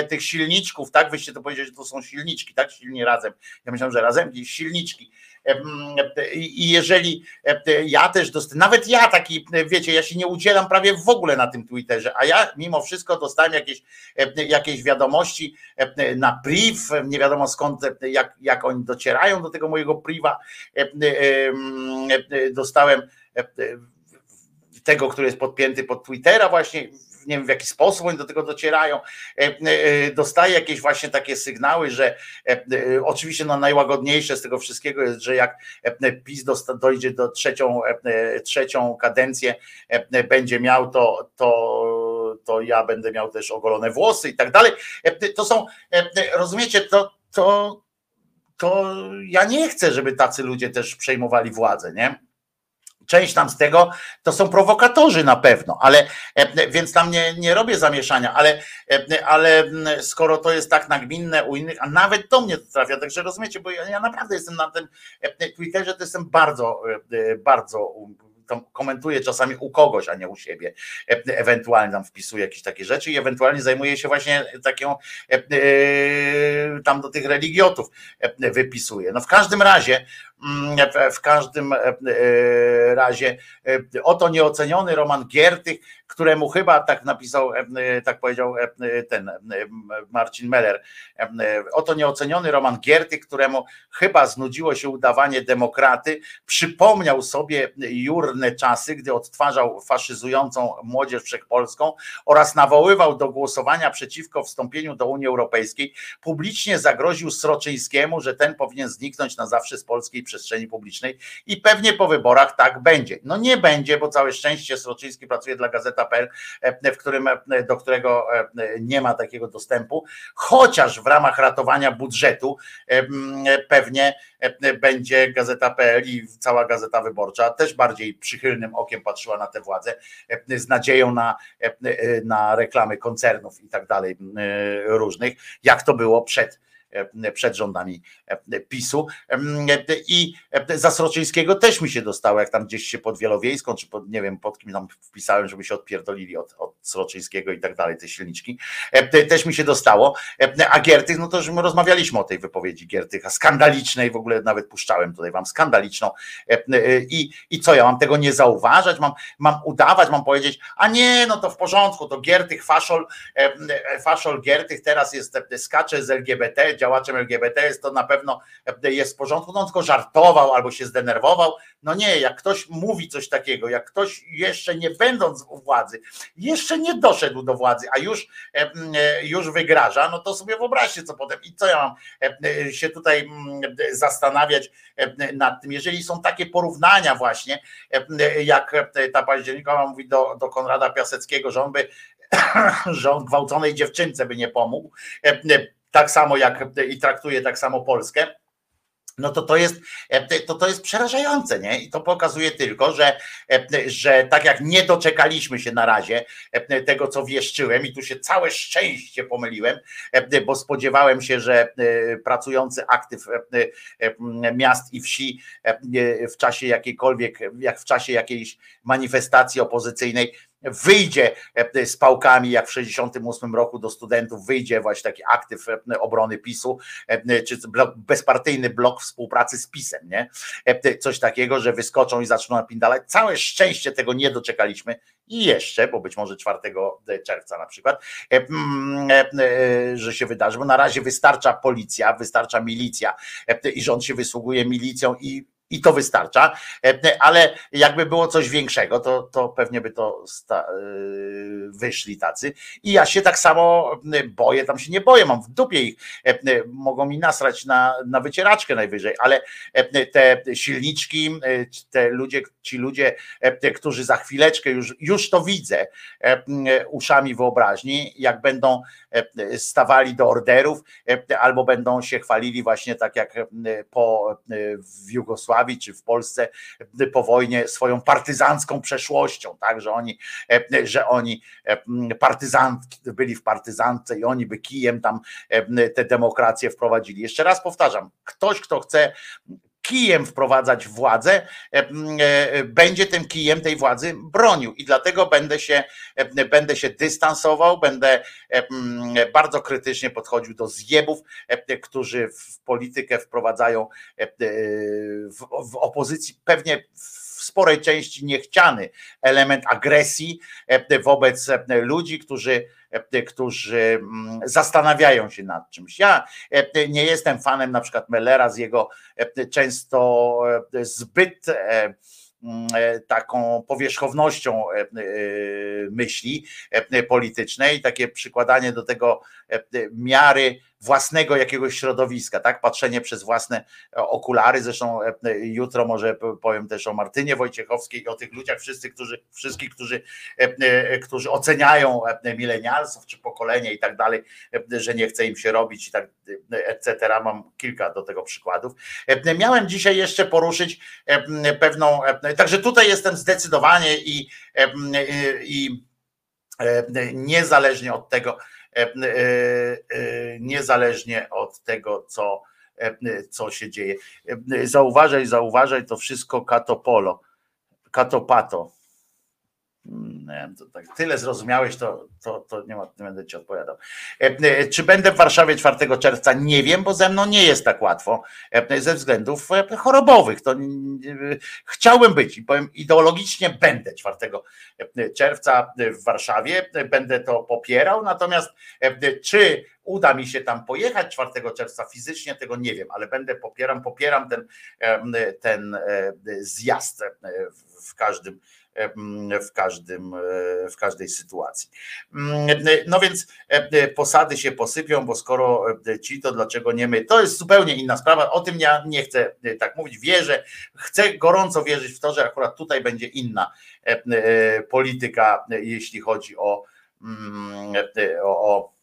tych silniczków, tak, wyście to powiedzieli, że to są silniczki, tak, silni razem, ja myślałem, że razem, gdzieś silniczki, i jeżeli ja też dostałem, nawet ja taki, wiecie, ja się nie udzielam prawie w ogóle na tym Twitterze, a ja mimo wszystko dostałem jakieś, jakieś wiadomości na priv, nie wiadomo skąd, jak, jak oni docierają do tego mojego priva. Dostałem tego, który jest podpięty pod Twittera właśnie, nie wiem w jaki sposób oni do tego docierają, dostaję jakieś właśnie takie sygnały, że oczywiście no najłagodniejsze z tego wszystkiego jest, że jak PiS dojdzie do trzecią, trzecią kadencję, będzie miał to, to, to ja będę miał też ogolone włosy i tak dalej. To są, rozumiecie, to, to, to ja nie chcę, żeby tacy ludzie też przejmowali władzę, nie? Część tam z tego to są prowokatorzy na pewno, ale e, więc tam nie, nie robię zamieszania, ale, e, ale skoro to jest tak nagminne u innych, a nawet do mnie to trafia, także rozumiecie, bo ja, ja naprawdę jestem na tym e, Twitterze, to jestem bardzo, bardzo komentuję czasami u kogoś, a nie u siebie. Ewentualnie tam wpisuję jakieś takie rzeczy i ewentualnie zajmuję się właśnie taką tam do tych religiotów wypisuję. No w każdym razie, w- w każdym e, e, razie e, oto nieoceniony Roman Giertych, któremu chyba tak napisał, tak powiedział ten Marcin Meller, oto nieoceniony Roman Giertych, któremu chyba znudziło się udawanie demokraty, przypomniał sobie jurne czasy, gdy odtwarzał faszyzującą młodzież wszechpolską oraz nawoływał do głosowania przeciwko wstąpieniu do Unii Europejskiej, publicznie zagroził Sroczyńskiemu, że ten powinien zniknąć na zawsze z polskiej przestrzeni publicznej i pewnie po wyborach tak będzie. No nie będzie, bo całe szczęście Sroczyński pracuje dla Gazeta.pl, e, w którym, e, do którego e, nie ma takiego dostępu, chociaż w ramach ratowania budżetu pewnie będzie Gazeta.pl i cała Gazeta Wyborcza też bardziej przychylnym okiem patrzyła na tę władzę, e, z nadzieją na, na reklamy koncernów i tak dalej różnych, jak to było przed przed rządami e, PiSu. I e, za Sroczyńskiego też mi się dostało, jak tam gdzieś się pod Wielowiejską, czy pod, nie wiem, pod kim tam wpisałem, żeby się odpierdolili od, od Sroczyńskiego i tak dalej, te silniczki, E, te- też mi się dostało, E, a Giertych, no to już my rozmawialiśmy o tej wypowiedzi Giertycha, skandalicznej, w ogóle nawet puszczałem tutaj wam skandaliczną. E, e, i, i co, ja mam tego nie zauważać, mam, mam udawać, mam powiedzieć, a nie, no to w porządku, to Giertych, faszol, e, e, faszol Giertych teraz jest, e, skacze z LGBT, działaczem LGBT, jest to na pewno e, jest w porządku, no on tylko żartował albo się zdenerwował, no nie, jak ktoś mówi coś takiego, jak ktoś jeszcze nie będąc u władzy, jeszcze nie doszedł do władzy, a już, e, e, już wygraża, no to sobie wyobraźcie co potem i co ja mam się tutaj zastanawiać nad tym, jeżeli są takie porównania właśnie, jak ta październikowa mówi do, do Konrada Piaseckiego, że on by że on gwałconej dziewczynce by nie pomógł, tak samo jak i traktuje tak samo Polskę, no to to jest, e, to, to jest przerażające, nie? I to pokazuje tylko, że, e, że tak jak nie doczekaliśmy się na razie e, tego, co wieszczyłem, i tu się całe szczęście pomyliłem, bo spodziewałem się, że pracujący aktyw miast i wsi w czasie jakiejkolwiek, jak w czasie jakiejś manifestacji opozycyjnej, wyjdzie e, z pałkami, jak w 68 roku do studentów wyjdzie właśnie taki aktyw e, obrony PiSu, e, czy blok, bezpartyjny blok współpracy z PiSem, nie? Coś takiego, że wyskoczą i zaczną napindalać. Całe szczęście tego nie doczekaliśmy i jeszcze, bo być może 4 czerwca na przykład, że się wydarzy, bo na razie wystarcza policja, wystarcza milicja i rząd się wysługuje milicją i i to wystarcza, e, ale jakby było coś większego, to, to pewnie by to sta, e, wyszli tacy. I ja się tak samo boję, tam się nie boję, mam w dupie ich, e, mogą mi nasrać na, na wycieraczkę najwyżej, ale te silniczki, te ludzie, ci ludzie, którzy za chwileczkę już, już to widzę uszami wyobraźni, jak będą stawali do orderów, albo będą się chwalili właśnie tak jak po w Jugosławii, Jugosławii czy w Polsce po wojnie swoją partyzancką przeszłością, tak, że oni, e, że oni e, partyzantki byli w partyzantce i oni by kijem tam e, te demokracje wprowadzili. Jeszcze raz powtarzam, ktoś, kto chce kijem wprowadzać władzę, będzie tym kijem tej władzy bronił. I dlatego będę się, będę się dystansował, będę bardzo krytycznie podchodził do zjebów, którzy w politykę wprowadzają w, w opozycji pewnie w sporej części niechciany element agresji wobec ludzi, którzy którzy mm, zastanawiają się nad czymś. Ja nie jestem fanem na przykład Mellera z jego często zbyt mm, taką powierzchownością myśli politycznej, takie przykładanie do tego miary własnego jakiegoś środowiska, tak? Patrzenie przez własne e, okulary. Zresztą e, jutro może powiem też o Martynie Wojciechowskiej i o tych ludziach, wszyscy, którzy, wszystkich, którzy, e, którzy oceniają milenialsów czy pokolenie i tak dalej, że nie chce im się robić i tak etc. Mam kilka do tego przykładów. Miałem dzisiaj jeszcze poruszyć pewną, także tutaj jestem zdecydowanie i, i niezależnie od tego, E, e, e, niezależnie od tego, co, co się dzieje. Zauważaj, zauważaj, to wszystko katopolo, katopato. To tak, tyle zrozumiałeś, to, to, to nie, ma, nie będę ci odpowiadał. Czy będę w Warszawie 4 czerwca? Nie wiem, bo ze mną nie jest tak łatwo ze względów chorobowych. To chciałbym być i powiem ideologicznie będę 4 czerwca w Warszawie, będę to popierał, natomiast czy uda mi się tam pojechać 4 czerwca fizycznie, tego nie wiem, ale będę popieram, popieram ten, ten zjazd w każdym w, każdym, e, w każdej sytuacji. No więc e, posady się posypią, bo skoro e, ci, to dlaczego nie my? To jest zupełnie inna sprawa. O tym ja nie chcę tak mówić. Wierzę, chcę gorąco wierzyć w to, że akurat tutaj będzie inna polityka, jeśli chodzi o, o, o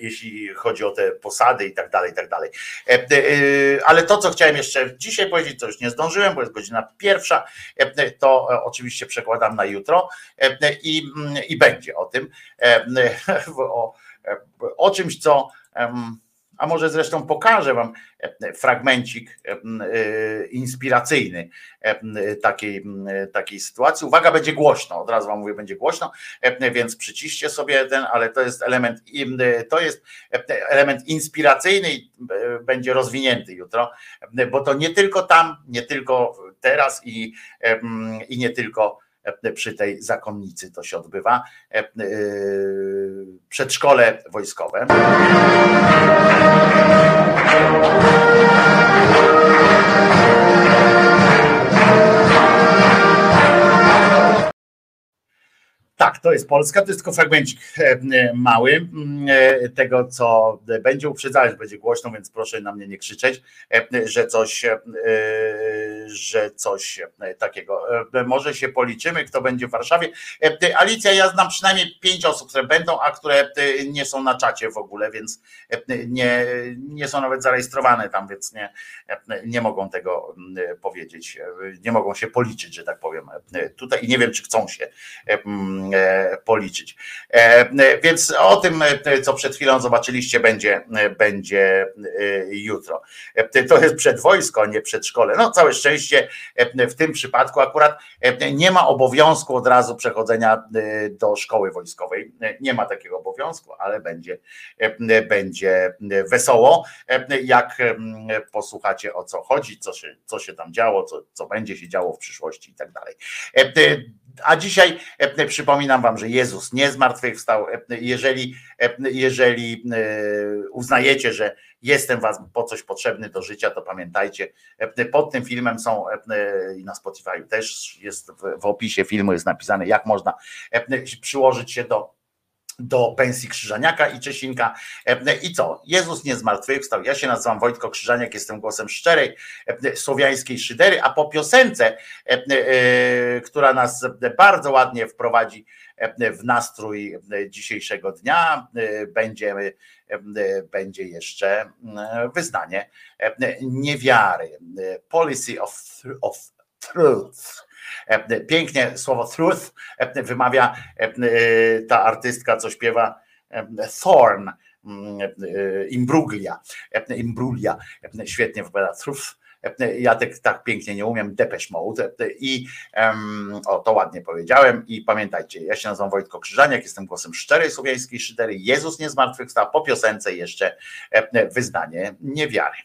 jeśli chodzi o te posady i tak dalej, i tak dalej. E, e, ale to, co chciałem jeszcze dzisiaj powiedzieć, to już nie zdążyłem, bo jest godzina pierwsza, e, to oczywiście przekładam na jutro i, i będzie o tym, o, o czymś, co a może zresztą pokażę Wam e, fragmencik e, e, inspiracyjny takiej, takiej sytuacji. Uwaga, będzie głośno, od razu Wam mówię, będzie głośno, więc przyciście sobie ten, ale to jest element, to jest element inspiracyjny i będzie rozwinięty jutro, bo to nie tylko tam, nie tylko teraz i, i nie tylko przy tej zakonnicy to się odbywa. E, e, przedszkole wojskowe. Tak, to jest Polska, to jest tylko fragmencik e, mały tego, co będzie uprzedzać, będzie głośno, więc proszę na mnie nie krzyczeć, że coś że coś e, takiego. E, Może się policzymy, kto będzie w Warszawie. E, Alicja, ja znam przynajmniej pięć osób, które będą, a które nie są na czacie w ogóle, więc nie, nie są nawet zarejestrowane tam, więc nie, nie mogą tego mm, powiedzieć, nie mogą się policzyć, że tak powiem tutaj i nie wiem, czy chcą się mm, policzyć. Więc o tym, co przed chwilą zobaczyliście, będzie, będzie jutro. To jest przedwojsko, nie przedszkole. No całe szczęście e, w tym przypadku akurat e, nie ma obowiązku od razu przechodzenia e, do szkoły wojskowej. Nie ma takiego obowiązku, ale będzie, będzie wesoło, jak posłuchacie o co chodzi, co się, co się tam działo, co, co będzie się działo w przyszłości i tak dalej. A dzisiaj e, przypominam wam, że Jezus nie zmartwychwstał. E, Jeżeli, e, jeżeli uznajecie, że jestem was po coś potrzebny do życia, to pamiętajcie, pod tym filmem są i na Spotify też jest w, opisie filmu jest napisane, jak można przyłożyć się do do pensji Krzyżaniaka i Czesinka. E, I co? Jezus nie zmartwychwstał. Ja się nazywam Wojtko Krzyżaniak, jestem głosem szczerej e, słowiańskiej szydery, a po piosence, e, e, która nas bardzo ładnie wprowadzi e, w nastrój dzisiejszego dnia, e, będziemy, e, będzie jeszcze e, wyznanie e, niewiary. E, Policy of, of truth. Pięknie słowo truth wymawia e, ta artystka, co śpiewa Thorn, mm, e, Imbruglia, Imbruglia, świetnie wypowiada truth. Ja tak, tak pięknie nie umiem, Depeche Mode i em, o, to ładnie powiedziałem i pamiętajcie, ja się nazywam Wojtko Krzyżaniak, jestem głosem szczerej słowiańskiej szydery, Jezus nie zmartwychwstał, po piosence jeszcze wyznanie niewiary.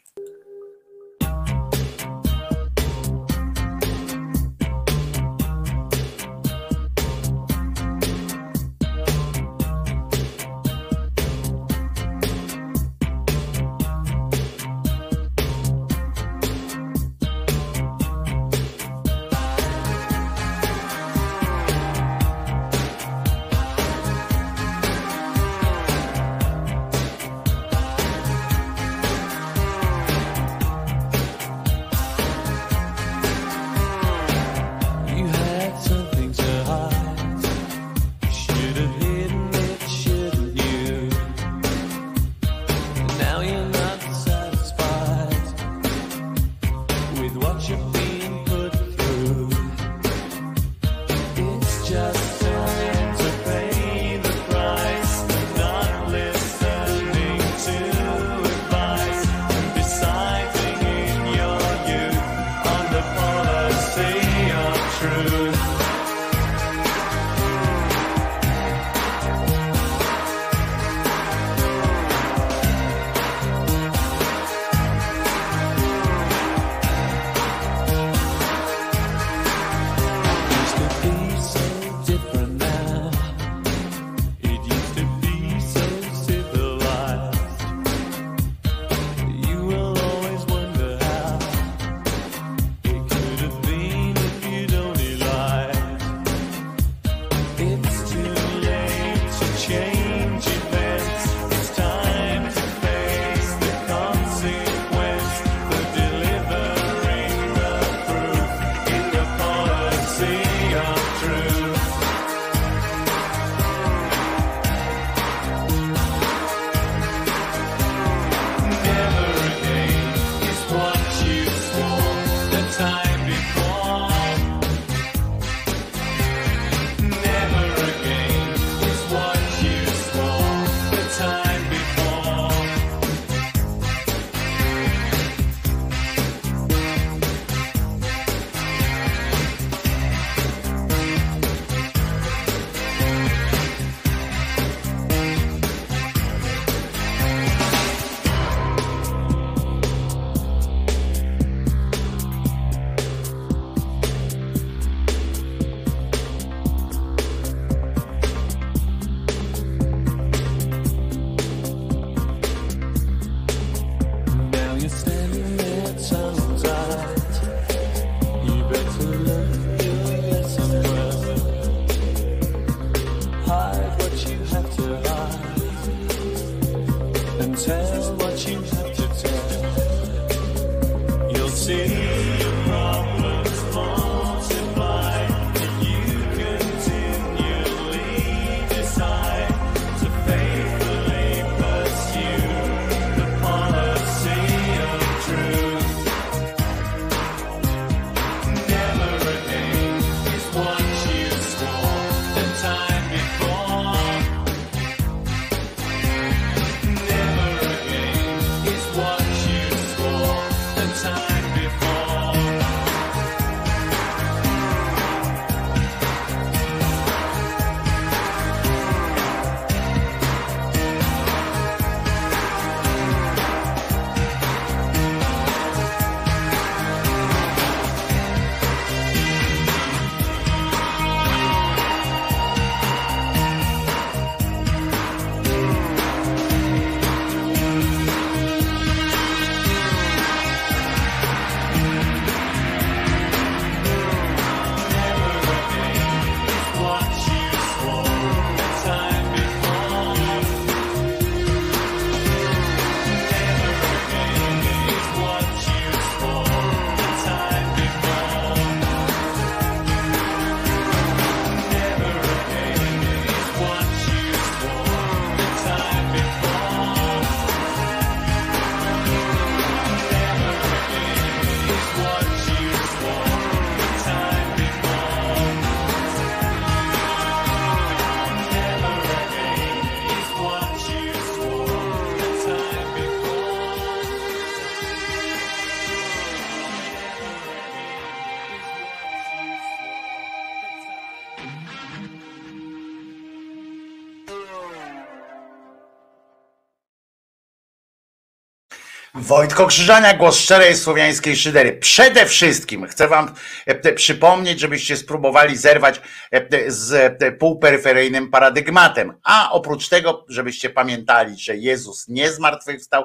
Wojtko Krzyżania, głos szczerej słowiańskiej szydery. Przede wszystkim chcę wam e, przypomnieć, żebyście spróbowali zerwać e, z e, półperyferyjnym paradygmatem. A oprócz tego, żebyście pamiętali, że Jezus nie zmartwychwstał,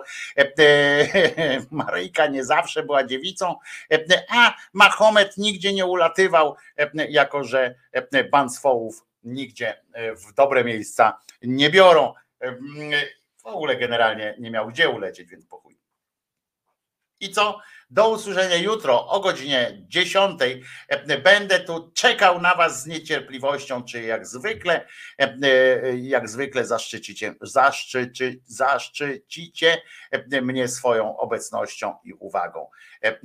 Maryjka nie zawsze była dziewicą, a Mahomet nigdzie nie ulatywał, jako że e, banswołów nigdzie w dobre miejsca nie biorą. W ogóle generalnie nie miał gdzie ulecieć, więc po. I co? Do usłyszenia jutro o godzinie 10. E, Będę tu czekał na Was z niecierpliwością, czy jak zwykle, e, jak zwykle zaszczycicie, zaszczyci, zaszczycicie e, mnie swoją obecnością i uwagą. E,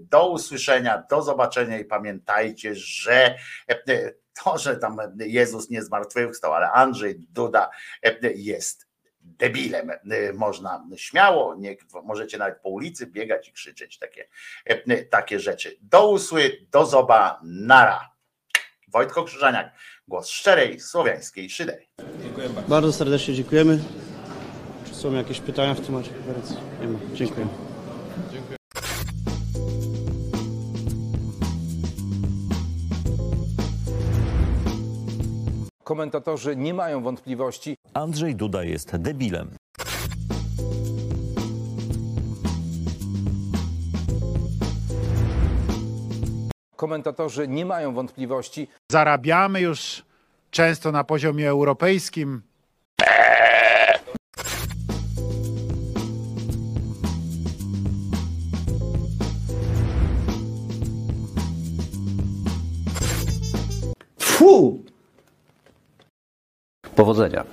Do usłyszenia, do zobaczenia i pamiętajcie, że e, to, że tam Jezus nie zmartwychwstał, ale Andrzej Duda e, jest debilem. Y, Można śmiało, nie, możecie nawet po ulicy biegać i krzyczeć takie, e, takie rzeczy. Do usły, do zoba, nara. Wojtko Krzyżaniak, głos szczerej słowiańskiej szydery. Bardzo serdecznie dziękujemy. Czy są jakieś pytania w temacie konferencji? Nie ma. Dziękuję. Komentatorzy nie mają wątpliwości. Andrzej Duda jest debilem. Komentatorzy nie mają wątpliwości. Zarabiamy już często na poziomie europejskim. Powodzenia.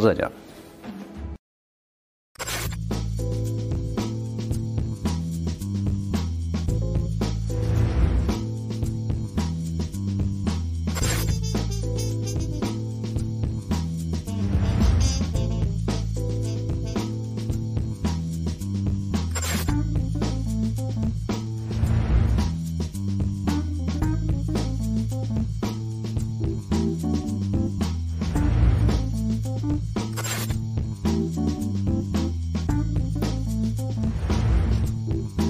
Powodzenia.